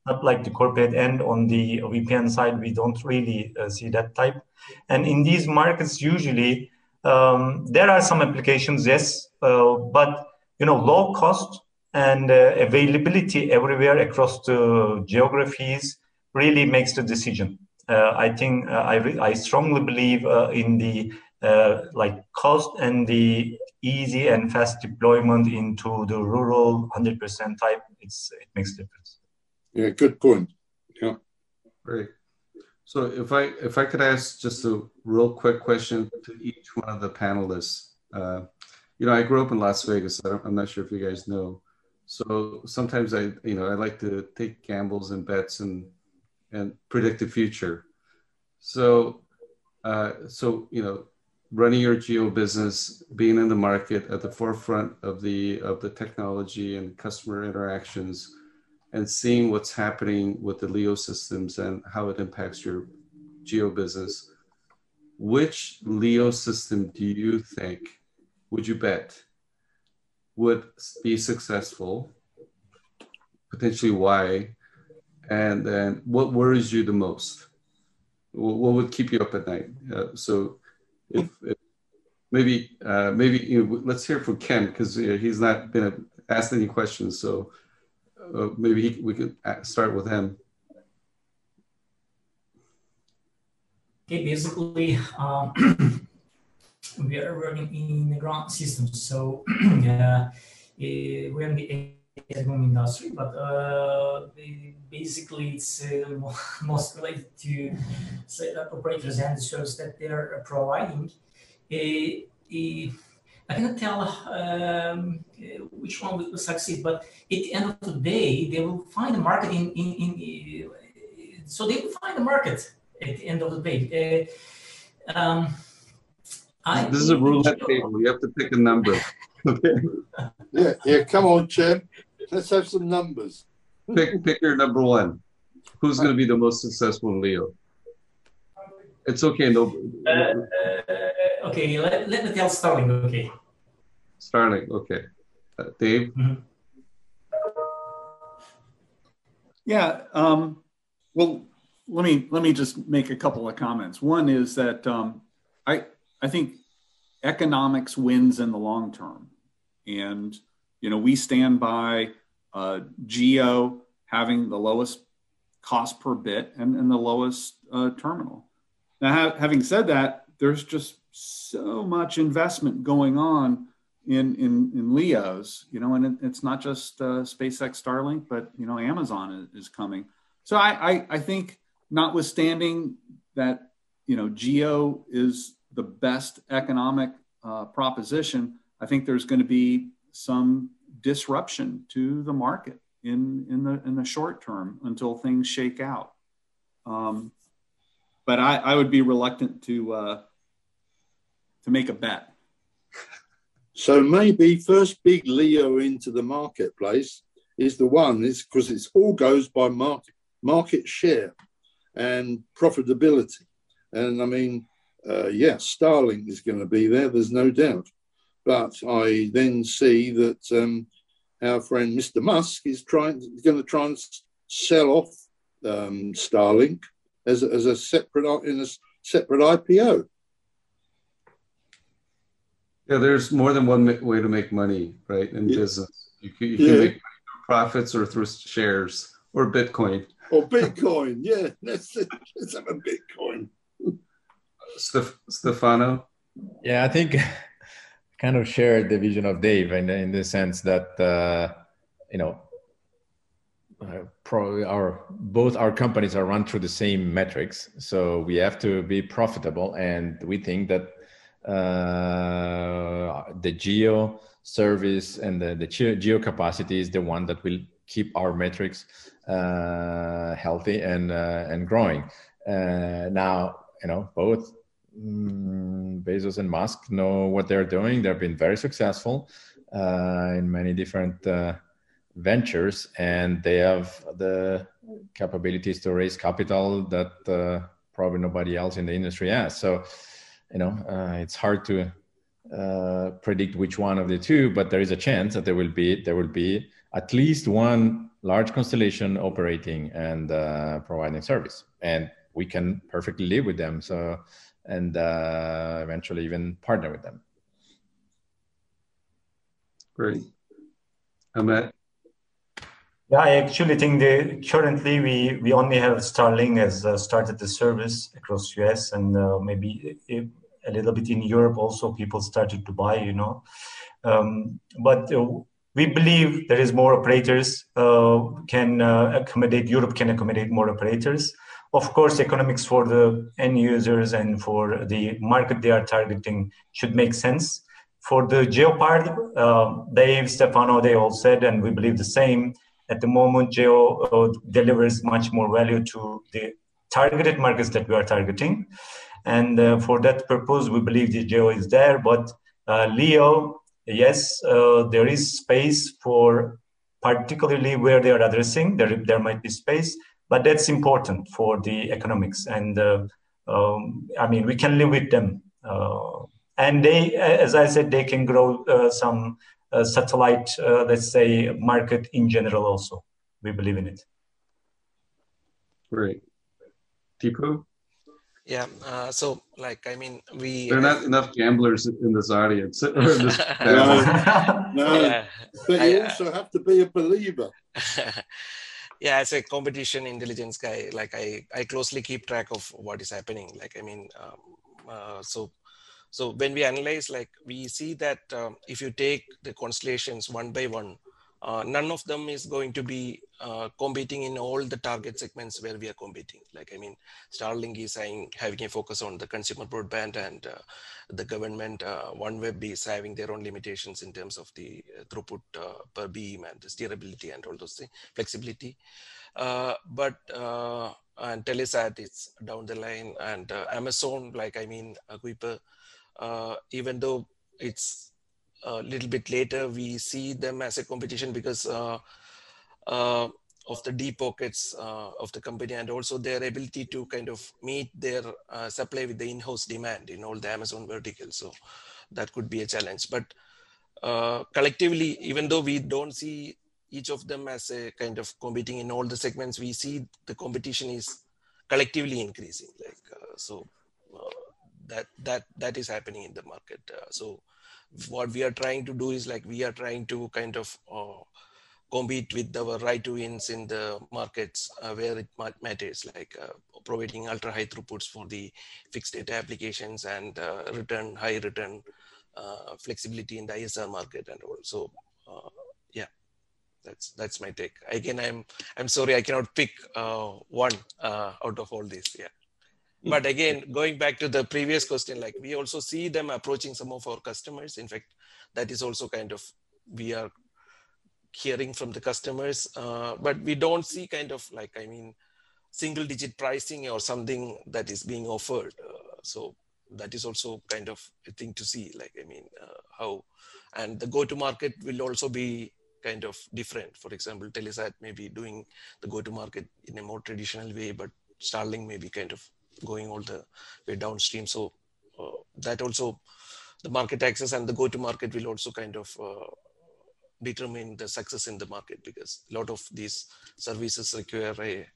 not like the corporate end on the VPN side, we don't really uh, see that type. And in these markets, usually um, there are some applications, yes, uh, but you know, low cost and uh, availability everywhere across the geographies really makes the decision. Uh, I think uh, I, I strongly believe uh, in the like cost and the easy and fast deployment into the rural 100% type. It's it makes a difference. Yeah, good point. Yeah. Great. So if I if I could ask just a real quick question to each one of the panelists. Uh, you know, I grew up in Las Vegas. I am not sure if you guys know. So sometimes I, you know, I like to take gambles and bets and and predict the future. So, uh, so you know, running your geo business, being in the market at the forefront of the of the technology and customer interactions and seeing what's happening with the Leo systems and how it impacts your geo business, which Leo system do you think, would you bet, would be successful? Potentially why? And then what worries you the most? What would keep you up at night? Uh, so if, if maybe uh, maybe you know, let's hear from Ken because uh, he's not been asked any questions. So uh, maybe he, we could start with him. Okay, basically, um, we are working in the ground system So uh, we're in the telecom industry, but uh, basically it's uh, most related to that operators and the service that they're providing. Uh, I cannot tell um, which one will succeed, but at the end of the day, they will find a market in, in, in so they will find a market at the end of the day. Uh, um, this is a roulette table. You have to pick a number. yeah, yeah. Come on, Chad. Let's have some numbers. Pick pick your number one. Who's going to be the most successful in Leo? It's okay. No. Uh, uh, okay. Let, let me tell Starlink. Okay. Starlink. Okay. Uh, Dave. Mm-hmm. Yeah. Um, well, let me let me just make a couple of comments. One is that um, I I think economics wins in the long term, and you know we stand by uh, Geo having the lowest cost per bit and, and the lowest uh, terminal. Now, ha- having said that, there's just so much investment going on in in, in LEOs, you know, and it, it's not just uh, SpaceX Starlink, but you know, Amazon is, is coming. So I, I, I think, notwithstanding that, you know, Geo is the best economic uh, proposition, I think there's going to be some disruption to the market in in the in the short term until things shake out. Um, but I, I would be reluctant to uh, to make a bet. So maybe first big Leo into the marketplace is the one is because it's all goes by market market share and profitability. And I mean, uh, yeah, Starlink is going to be there. There's no doubt. But I then see that um, our friend Mr. Musk is trying going to try and sell off um, Starlink as a, as a separate in a separate IPO. Yeah, there's more than one way to make money, right? In yeah. business, you can, you can yeah. make through profits or through shares or Bitcoin. Or Bitcoin, yeah. Let's let's have a Bitcoin. Stefano. Yeah, I think kind of share the vision of Dave in, in the sense that uh, you know uh, probably our both our companies are run through the same metrics, so we have to be profitable, and we think that uh, the geo service and the, the geo capacity is the one that will keep our metrics uh, healthy and uh, and growing. Uh, now, you know, both Bezos and Musk know what they're doing. They've been very successful uh, in many different uh, ventures, and they have the capabilities to raise capital that uh, probably nobody else in the industry has. So, you know, uh, it's hard to uh, predict which one of the two, but there is a chance that there will be there will be at least one large constellation operating and uh, providing service, and we can perfectly live with them. So and uh, eventually even partner with them. Great. Amit? Yeah, I actually think that currently we, we only have Starlink has uh, started the service across US and uh, maybe a, a, little bit in Europe also people started to buy, you know. Um, but uh, we believe there is more operators uh, can uh, accommodate, Europe can accommodate more operators of course, economics for the end users and for the market they are targeting should make sense. For the geo part, uh, Dave, Stefano, they all said, and we believe the same. At the moment, geo uh, delivers much more value to the targeted markets that we are targeting. And uh, for that purpose, we believe the geo is there. But uh, Leo, yes, uh, there is space for particularly where they are addressing, there, there might be space but that's important for the economics and uh, um, i mean we can live with them uh, and they as i said they can grow uh, some uh, satellite uh, let's say market in general also we believe in it great Tipu? Yeah. Uh, so, like, I mean, we. There are not enough gamblers in this audience. this no, no. Yeah. But you I, also have to be a believer. Yeah as a competition intelligence guy like i i closely keep track of what is happening. Like i mean um, uh, so so when we analyze like we see that um, if you take the constellations one by one uh, none of them is going to be uh, competing in all the target segments where we are competing. Like, I mean, Starlink is saying, having a focus on the consumer broadband and uh, the government, uh, OneWeb is having their own limitations in terms of the uh, throughput uh, per beam and the steerability and all those things, flexibility. but, and Telesat is down the line and Amazon, like, I mean, Kuiper, even though it's a little bit later, we see them as a competition because uh, uh, of the deep pockets uh, of the company and also their ability to kind of meet their uh, supply with the in-house demand in all the Amazon verticals. So that could be a challenge. But uh, collectively, even though we don't see each of them as a kind of competing in all the segments, we see the competition is collectively increasing. Like uh, so, that that that is happening in the market. so what we are trying to do is like we are trying to kind of uh, compete with our right to wins in the markets uh, where it matters, like uh, providing ultra high throughputs for the fixed data applications and uh, return high return uh, flexibility in the ISR market and also uh, yeah, that's that's my take. Again, I'm I'm sorry I cannot pick uh, one out of all this. Yeah. But again going back to the previous question like we also see them approaching some of our customers in fact that is also kind of we are hearing from the customers, uh, but we don't see kind of like, I mean, single digit pricing or something that is being offered. Uh, so that is also kind of a thing to see, like, I mean, uh, how, and the go to market will also be kind of different. For example, Telesat may be doing the go to market in a more traditional way, but Starlink may be kind of going all the way downstream. So uh, that also, the market access and the go to market will also kind of uh, determine the success in the market because a lot of these services require a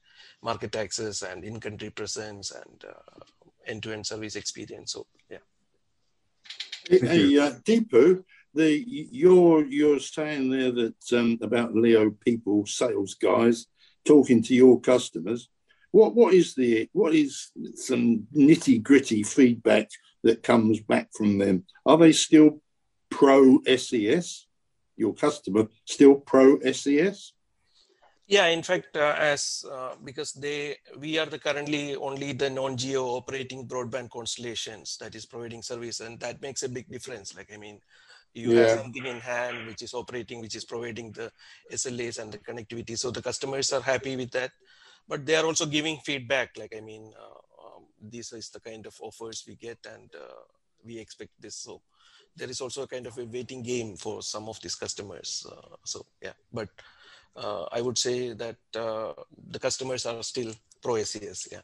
market access and in-country presence and uh, end-to-end service experience. So yeah. Hey, uh, Deepu, the you're you're saying there that um, about Leo people, sales guys, talking to your customers. What what is the what is some nitty gritty feedback that comes back from them? Are they still pro SES? your customer still pro SES? Yeah, in fact, uh, as uh, because they we are the currently only the non-geo operating broadband constellations that is providing service, and that makes a big difference. Like I mean, you yeah. have something in hand which is operating, which is providing the SLAs and the connectivity. So the customers are happy with that, but they are also giving feedback. Like I mean, uh, um, this is the kind of offers we get, and uh, we expect this. So there is also a kind of a waiting game for some of these customers. Uh, so yeah, but uh, I would say that uh, the customers are still pro SES. Yeah.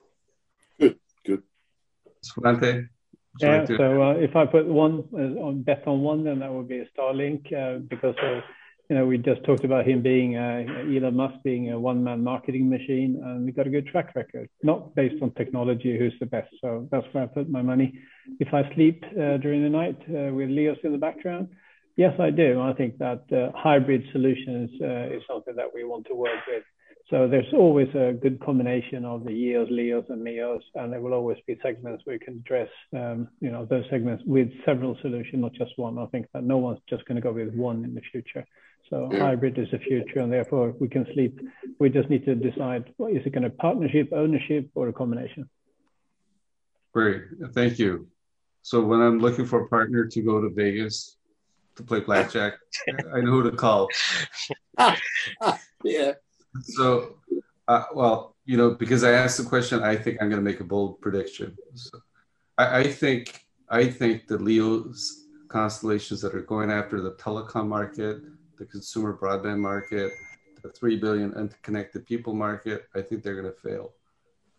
Good. Good. Svante. Yeah. So uh, if I put one uh, on bet on one, then that would be a Starlink uh, because you know, we just talked about him being uh, Elon Musk being a one-man marketing machine, and we got a good track record. Not based on technology, who's the best. So that's where I put my money. If I sleep uh, during the night uh, with LEOs in the background, yes, I do. I think that uh, hybrid solutions uh, is something that we want to work with. So there's always a good combination of the EOs, LEOs, and MEOs, and there will always be segments where you can address, um, you know, those segments with several solutions, not just one. I think that no one's just going to go with one in the future. So yeah. hybrid is the future, and therefore we can sleep. We just need to decide: well, is it going to partnership, ownership, or a combination? Great, thank you. So when I'm looking for a partner to go to Vegas to play blackjack, I know who to call. yeah. So, uh, well, you know, because I asked the question, I think I'm going to make a bold prediction. So I, I think I think the Leo's constellations that are going after the telecom market the consumer broadband market, the 3 billion interconnected people market, I think they're going to fail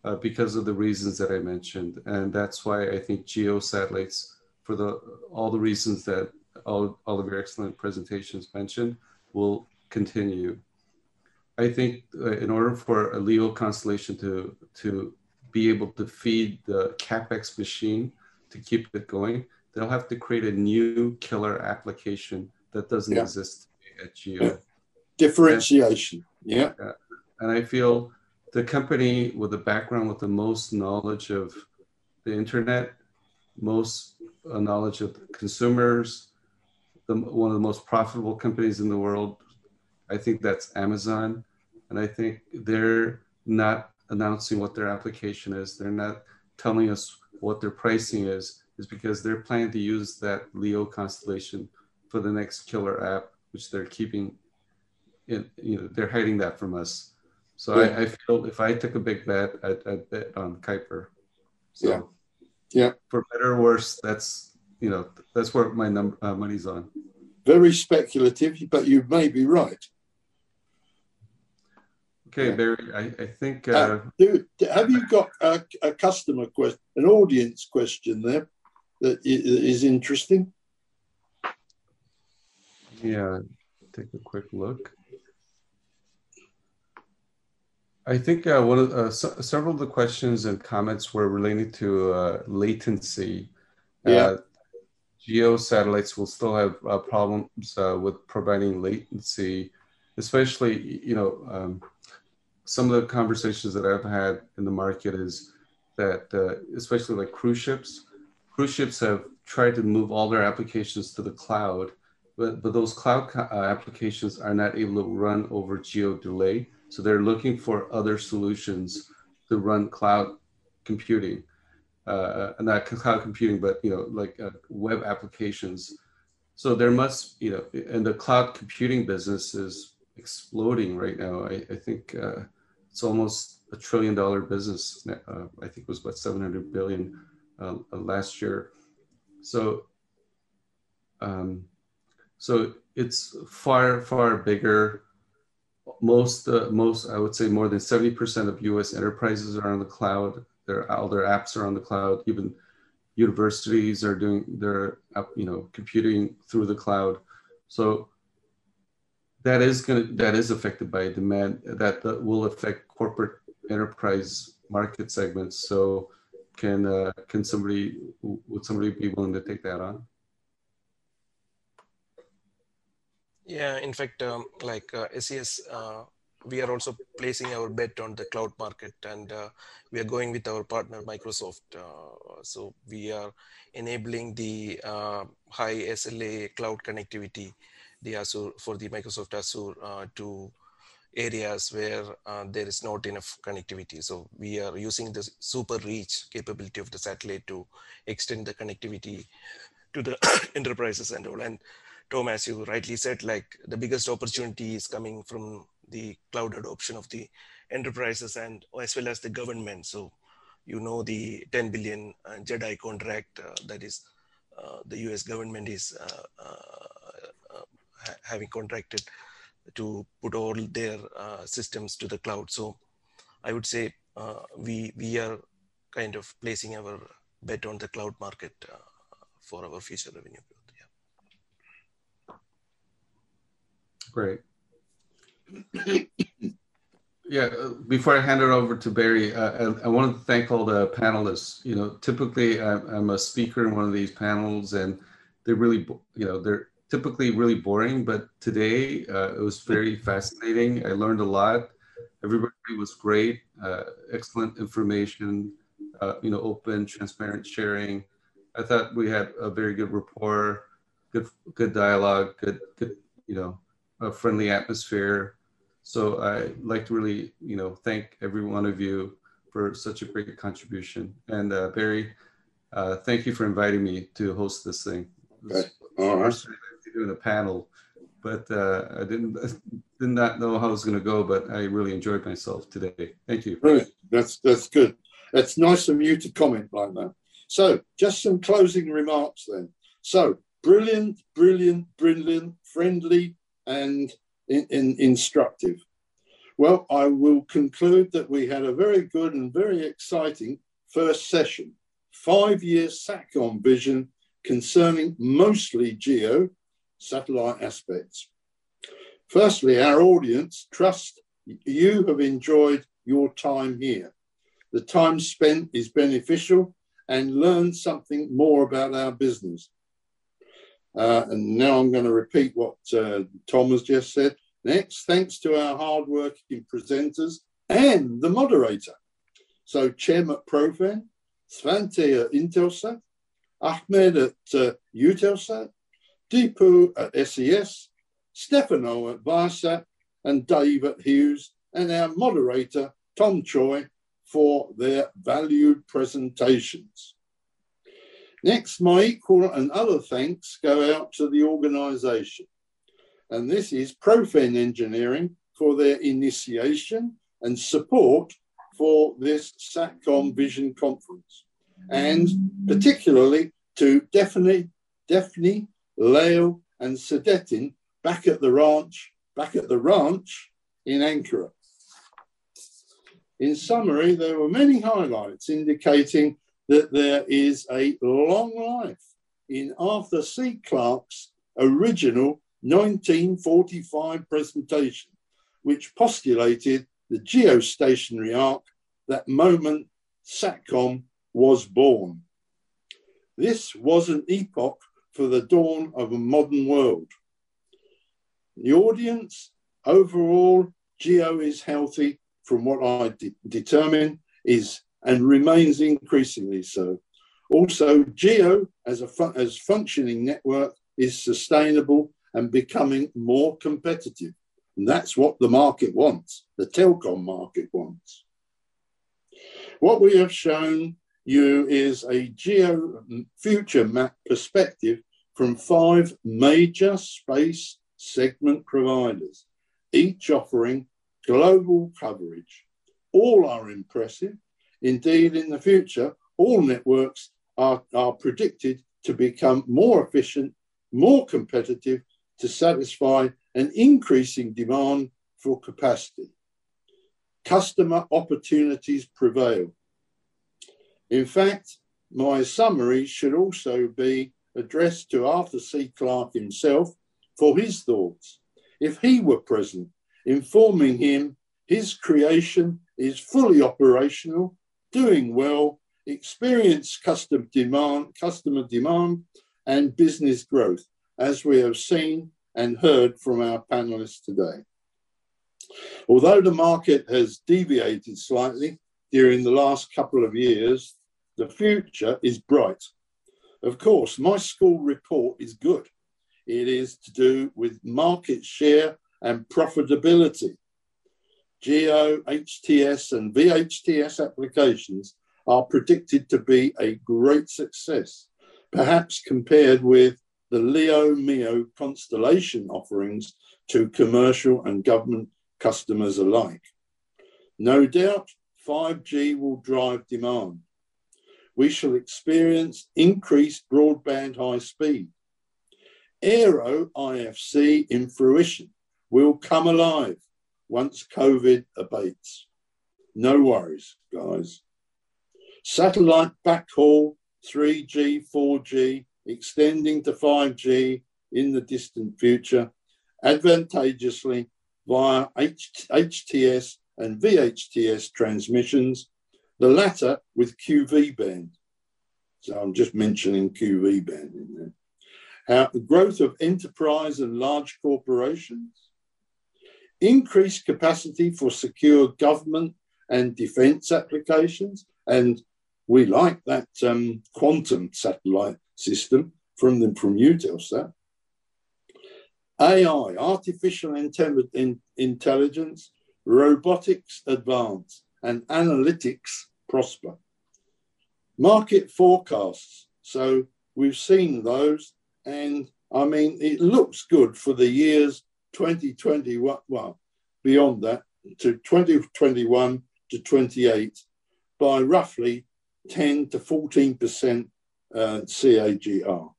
uh, because of the reasons that I mentioned. And that's why I think geo satellites, for the all the reasons that all, all of your excellent presentations mentioned, will continue. I think uh, in order for a LEO constellation to, to be able to feed the CapEx machine to keep it going, they'll have to create a new killer application that doesn't yeah. exist at Geo. Differentiation. And, yeah. And I feel the company with the background with the most knowledge of the internet, most uh, knowledge of consumers, the, one of the most profitable companies in the world. I think that's Amazon. And I think they're not announcing what their application is. They're not telling us what their pricing is, is because they're planning to use that Leo constellation for the next killer app which they're keeping in, you know, they're hiding that from us. So yeah. I, I, feel if I took a big bet, I'd, I'd bet on Kuiper. So yeah. Yeah. For better or worse, that's, you know, that's where my number, uh, money's on. Very speculative, but you may be right. Okay, yeah. Barry, I, I think. Uh, uh, do, have you got a, a customer question, an audience question there that is interesting? Yeah, take a quick look. I think uh, one of uh, so, several of the questions and comments were related to uh, latency. Yeah. Uh, geo satellites will still have uh, problems uh, with providing latency especially, you know, um, some of the conversations that I've had in the market is that, uh, especially like cruise ships, cruise ships have tried to move all their applications to the cloud, but, but those cloud uh, applications are not able to run over geo delay. So they're looking for other solutions to run cloud computing, uh, not cloud computing, but you know, like uh, web applications. So there must, you know, and the cloud computing business is exploding right now. I, I think uh, it's almost a trillion dollar business. Uh, I think it was about 700 billion uh, last year. So, um, so it's far, far bigger most uh, most I would say more than 70% of US enterprises are on the cloud. Their all their apps are on the cloud. Even universities are doing their you know computing through the cloud. So that is going to that is affected by demand that, that will affect corporate enterprise market segments. So can uh, can somebody would somebody be willing to take that on? Yeah, in fact, um, like uh, SES, uh, we are also placing our bet on the cloud market and uh, we are going with our partner Microsoft. Uh, so we are enabling the uh, high SLA cloud connectivity the Azure, for the Microsoft Azure uh, to areas where there is not enough connectivity. So we are using the super reach capability of the satellite to extend the connectivity to the enterprises and all. And Tom, as you rightly said, like the biggest opportunity is coming from the cloud adoption of the enterprises and as well as the government. So, you know, the 10 billion uh, JEDI contract uh, that is uh, the US government is uh, uh, uh, ha having contracted to put all their systems to the cloud. So I would say we, we are kind of placing our bet on the cloud market for our future revenue growth. Great. yeah, uh, before I hand it over to Barry, uh, I, I wanted to thank all the panelists. You know, typically I'm, I'm, a speaker in one of these panels and they're really, you know, they're typically really boring, but today uh, it was very fascinating. I learned a lot. Everybody was great, uh, excellent information, uh, you know, open, transparent sharing. I thought we had a very good rapport, good, good dialogue, good, good, you know, a friendly atmosphere. So I'd like to really, you know, thank every one of you for such a great contribution. And uh, Barry, uh, thank you for inviting me to host this thing. Okay. All right. Doing a panel, but uh, I didn't did not know how it was going to go, but I really enjoyed myself today. Thank you. Brilliant. That's that's good. It's nice of you to comment like that. So, just some closing remarks then. So, brilliant, brilliant, brilliant, friendly, and in, in, instructive. Well, I will conclude that we had a very good and very exciting first session, five year SATCOM vision concerning mostly geo satellite aspects. Firstly, our audience trust you have enjoyed your time here. The time spent is beneficial and learn something more about our business. Uh, and now I'm going to repeat what uh, Tom has just said. Next, thanks to our hardworking presenters and the moderator. So, Cem at Profen, Svante at Intelsat, Ahmed at uh, Eutelsat, Deepu at SES, Stefano at Viasat, and Dave at Hughes, and our moderator, Tom Choi, for their valued presentations. Next, my equal and other thanks go out to the organisation. And this is Profen Engineering for their initiation and support for this SATCOM Vision Conference. And particularly to Daphne, Daphne, Leo, and Sedetin back at the ranch, back at the ranch in Ankara. In summary, there were many highlights indicating that there is a long life in Arthur C. Clarke's original 1945 presentation, which postulated the geostationary arc that moment SATCOM was born. This was an epoch for the dawn of a modern world. The audience Overall, Geo is healthy from what I de determine is and remains increasingly so. Also, Geo as a as functioning network is sustainable and becoming more competitive. And that's what the market wants, the telecom market wants. What we have shown you is a geo future map perspective from five major space segment providers, each offering global coverage. All are impressive. Indeed, in the future, all networks are, are predicted to become more efficient, more competitive to satisfy an increasing demand for capacity. Customer opportunities prevail. In fact, my summary should also be addressed to Arthur C. Clarke himself for his thoughts. If he were present, informing him his creation is fully operational, doing well, experience customer demand, customer demand and business growth, as we have seen and heard from our panelists today. Although the market has deviated slightly during the last couple of years, the future is bright. Of course, my school report is good. It is to do with market share and profitability. Geo, HTS, and VHTS applications are predicted to be a great success, perhaps compared with the LEO MEO constellation offerings to commercial and government customers alike. No doubt 5G will drive demand. We shall experience increased broadband high speed. Aero IFC in fruition will come alive once COVID abates. No worries, guys. Satellite backhaul, 3G, 4G, extending to 5G in the distant future, advantageously via H- HTS and VHTS transmissions, the latter with QV band. So I'm just mentioning QV band in there. How the growth of enterprise and large corporations, increased capacity for secure government and defense applications, and we like that um, quantum satellite system from the from Eutelsat. AI, artificial intelligence, robotics advance, and analytics prosper. Market forecasts. So we've seen those, and I mean, it looks good for the years 2021, well, beyond that, to 2021 to 28 by roughly 10 to 14% uh, CAGR.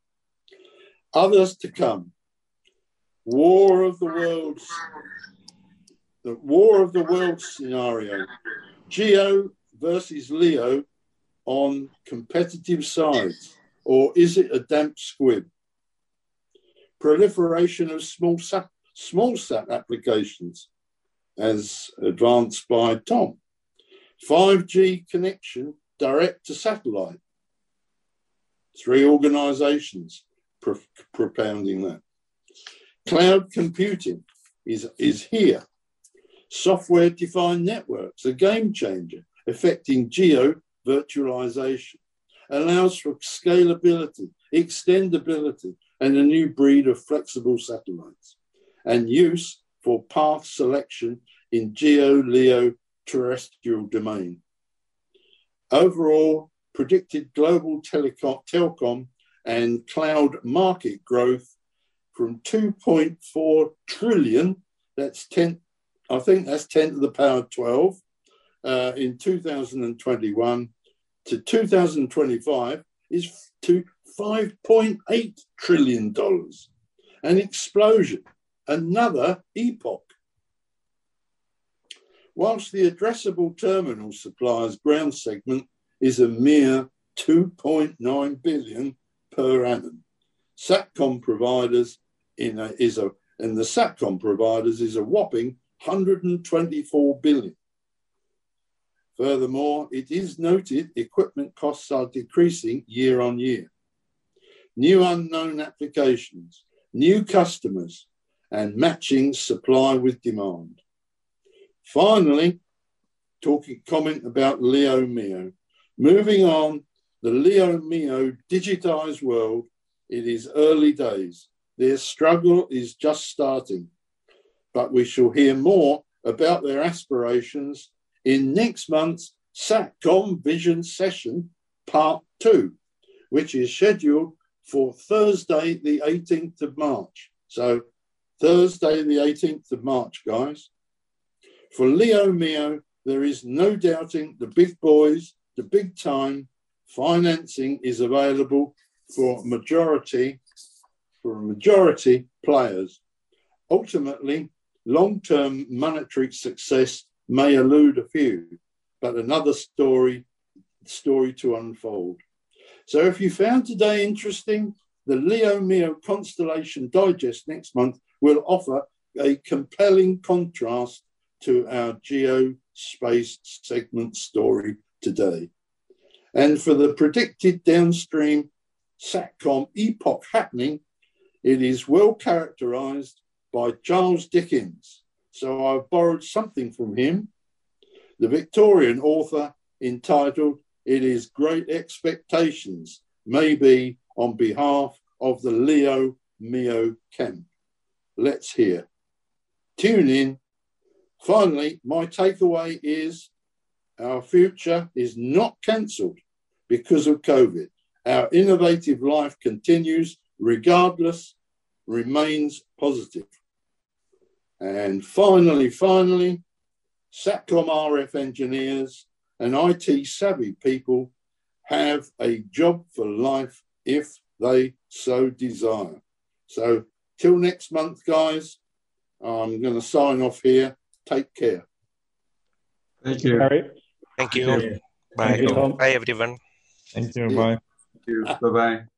Others to come. War of the Worlds, the War of the Worlds scenario. Geo versus Leo on competitive sides, or is it a damp squib? Proliferation of small sat, small sat applications, as advanced by Tom. 5G connection direct to satellite. Three organizations pro propounding that. Cloud computing is, is here. Software defined networks, a game changer, affecting geo virtualization, allows for scalability, extendability, and a new breed of flexible satellites, and use for path selection in geo LEO terrestrial domain. Overall, predicted global telecom, telecom and cloud market growth from 2.4 trillion, that's 10, I think that's 10 to the power 12, uh, in 2021 to 2025 is to 5.8 trillion dollars. An explosion, another epoch. Whilst the addressable terminal suppliers ground segment is a mere 2.9 billion per annum. Satcom providers in a, is a and the Satcom providers is a whopping 124 billion. Furthermore, it is noted equipment costs are decreasing year on year. New unknown applications, new customers, and matching supply with demand. Finally, talking comment about Leo MEO. Moving on, the Leo MEO digitized world, it is early days. Their struggle is just starting, but we shall hear more about their aspirations in next month's SATCOM Vision Session Part 2, which is scheduled for Thursday, the 18th of March. So, Thursday, the 18th of March, guys. For Leo MEO, there is no doubting the big boys, the big time financing is available for majority for majority players. Ultimately, long-term monetary success may elude a few, but another story story to unfold. So if you found today interesting, the Leo MEO Constellation Digest next month will offer a compelling contrast to our geospace segment story today. And for the predicted downstream SATCOM epoch happening, it is well characterized by Charles Dickens. So I've borrowed something from him, the Victorian author entitled It is Great Expectations, maybe on behalf of the Leo MEO camp. Let's hear. Tune in. Finally, my takeaway is our future is not cancelled because of COVID. Our innovative life continues regardless, remains positive. And finally, finally, SATCOM RF engineers and IT savvy people have a job for life if they so desire. So, till next month, guys, I'm going to sign off here. Take care. Thank you. Harry? Thank you. Thank you. Bye. Thank you, Bye, everyone. Thank you. Bye. Thank you. Bye bye.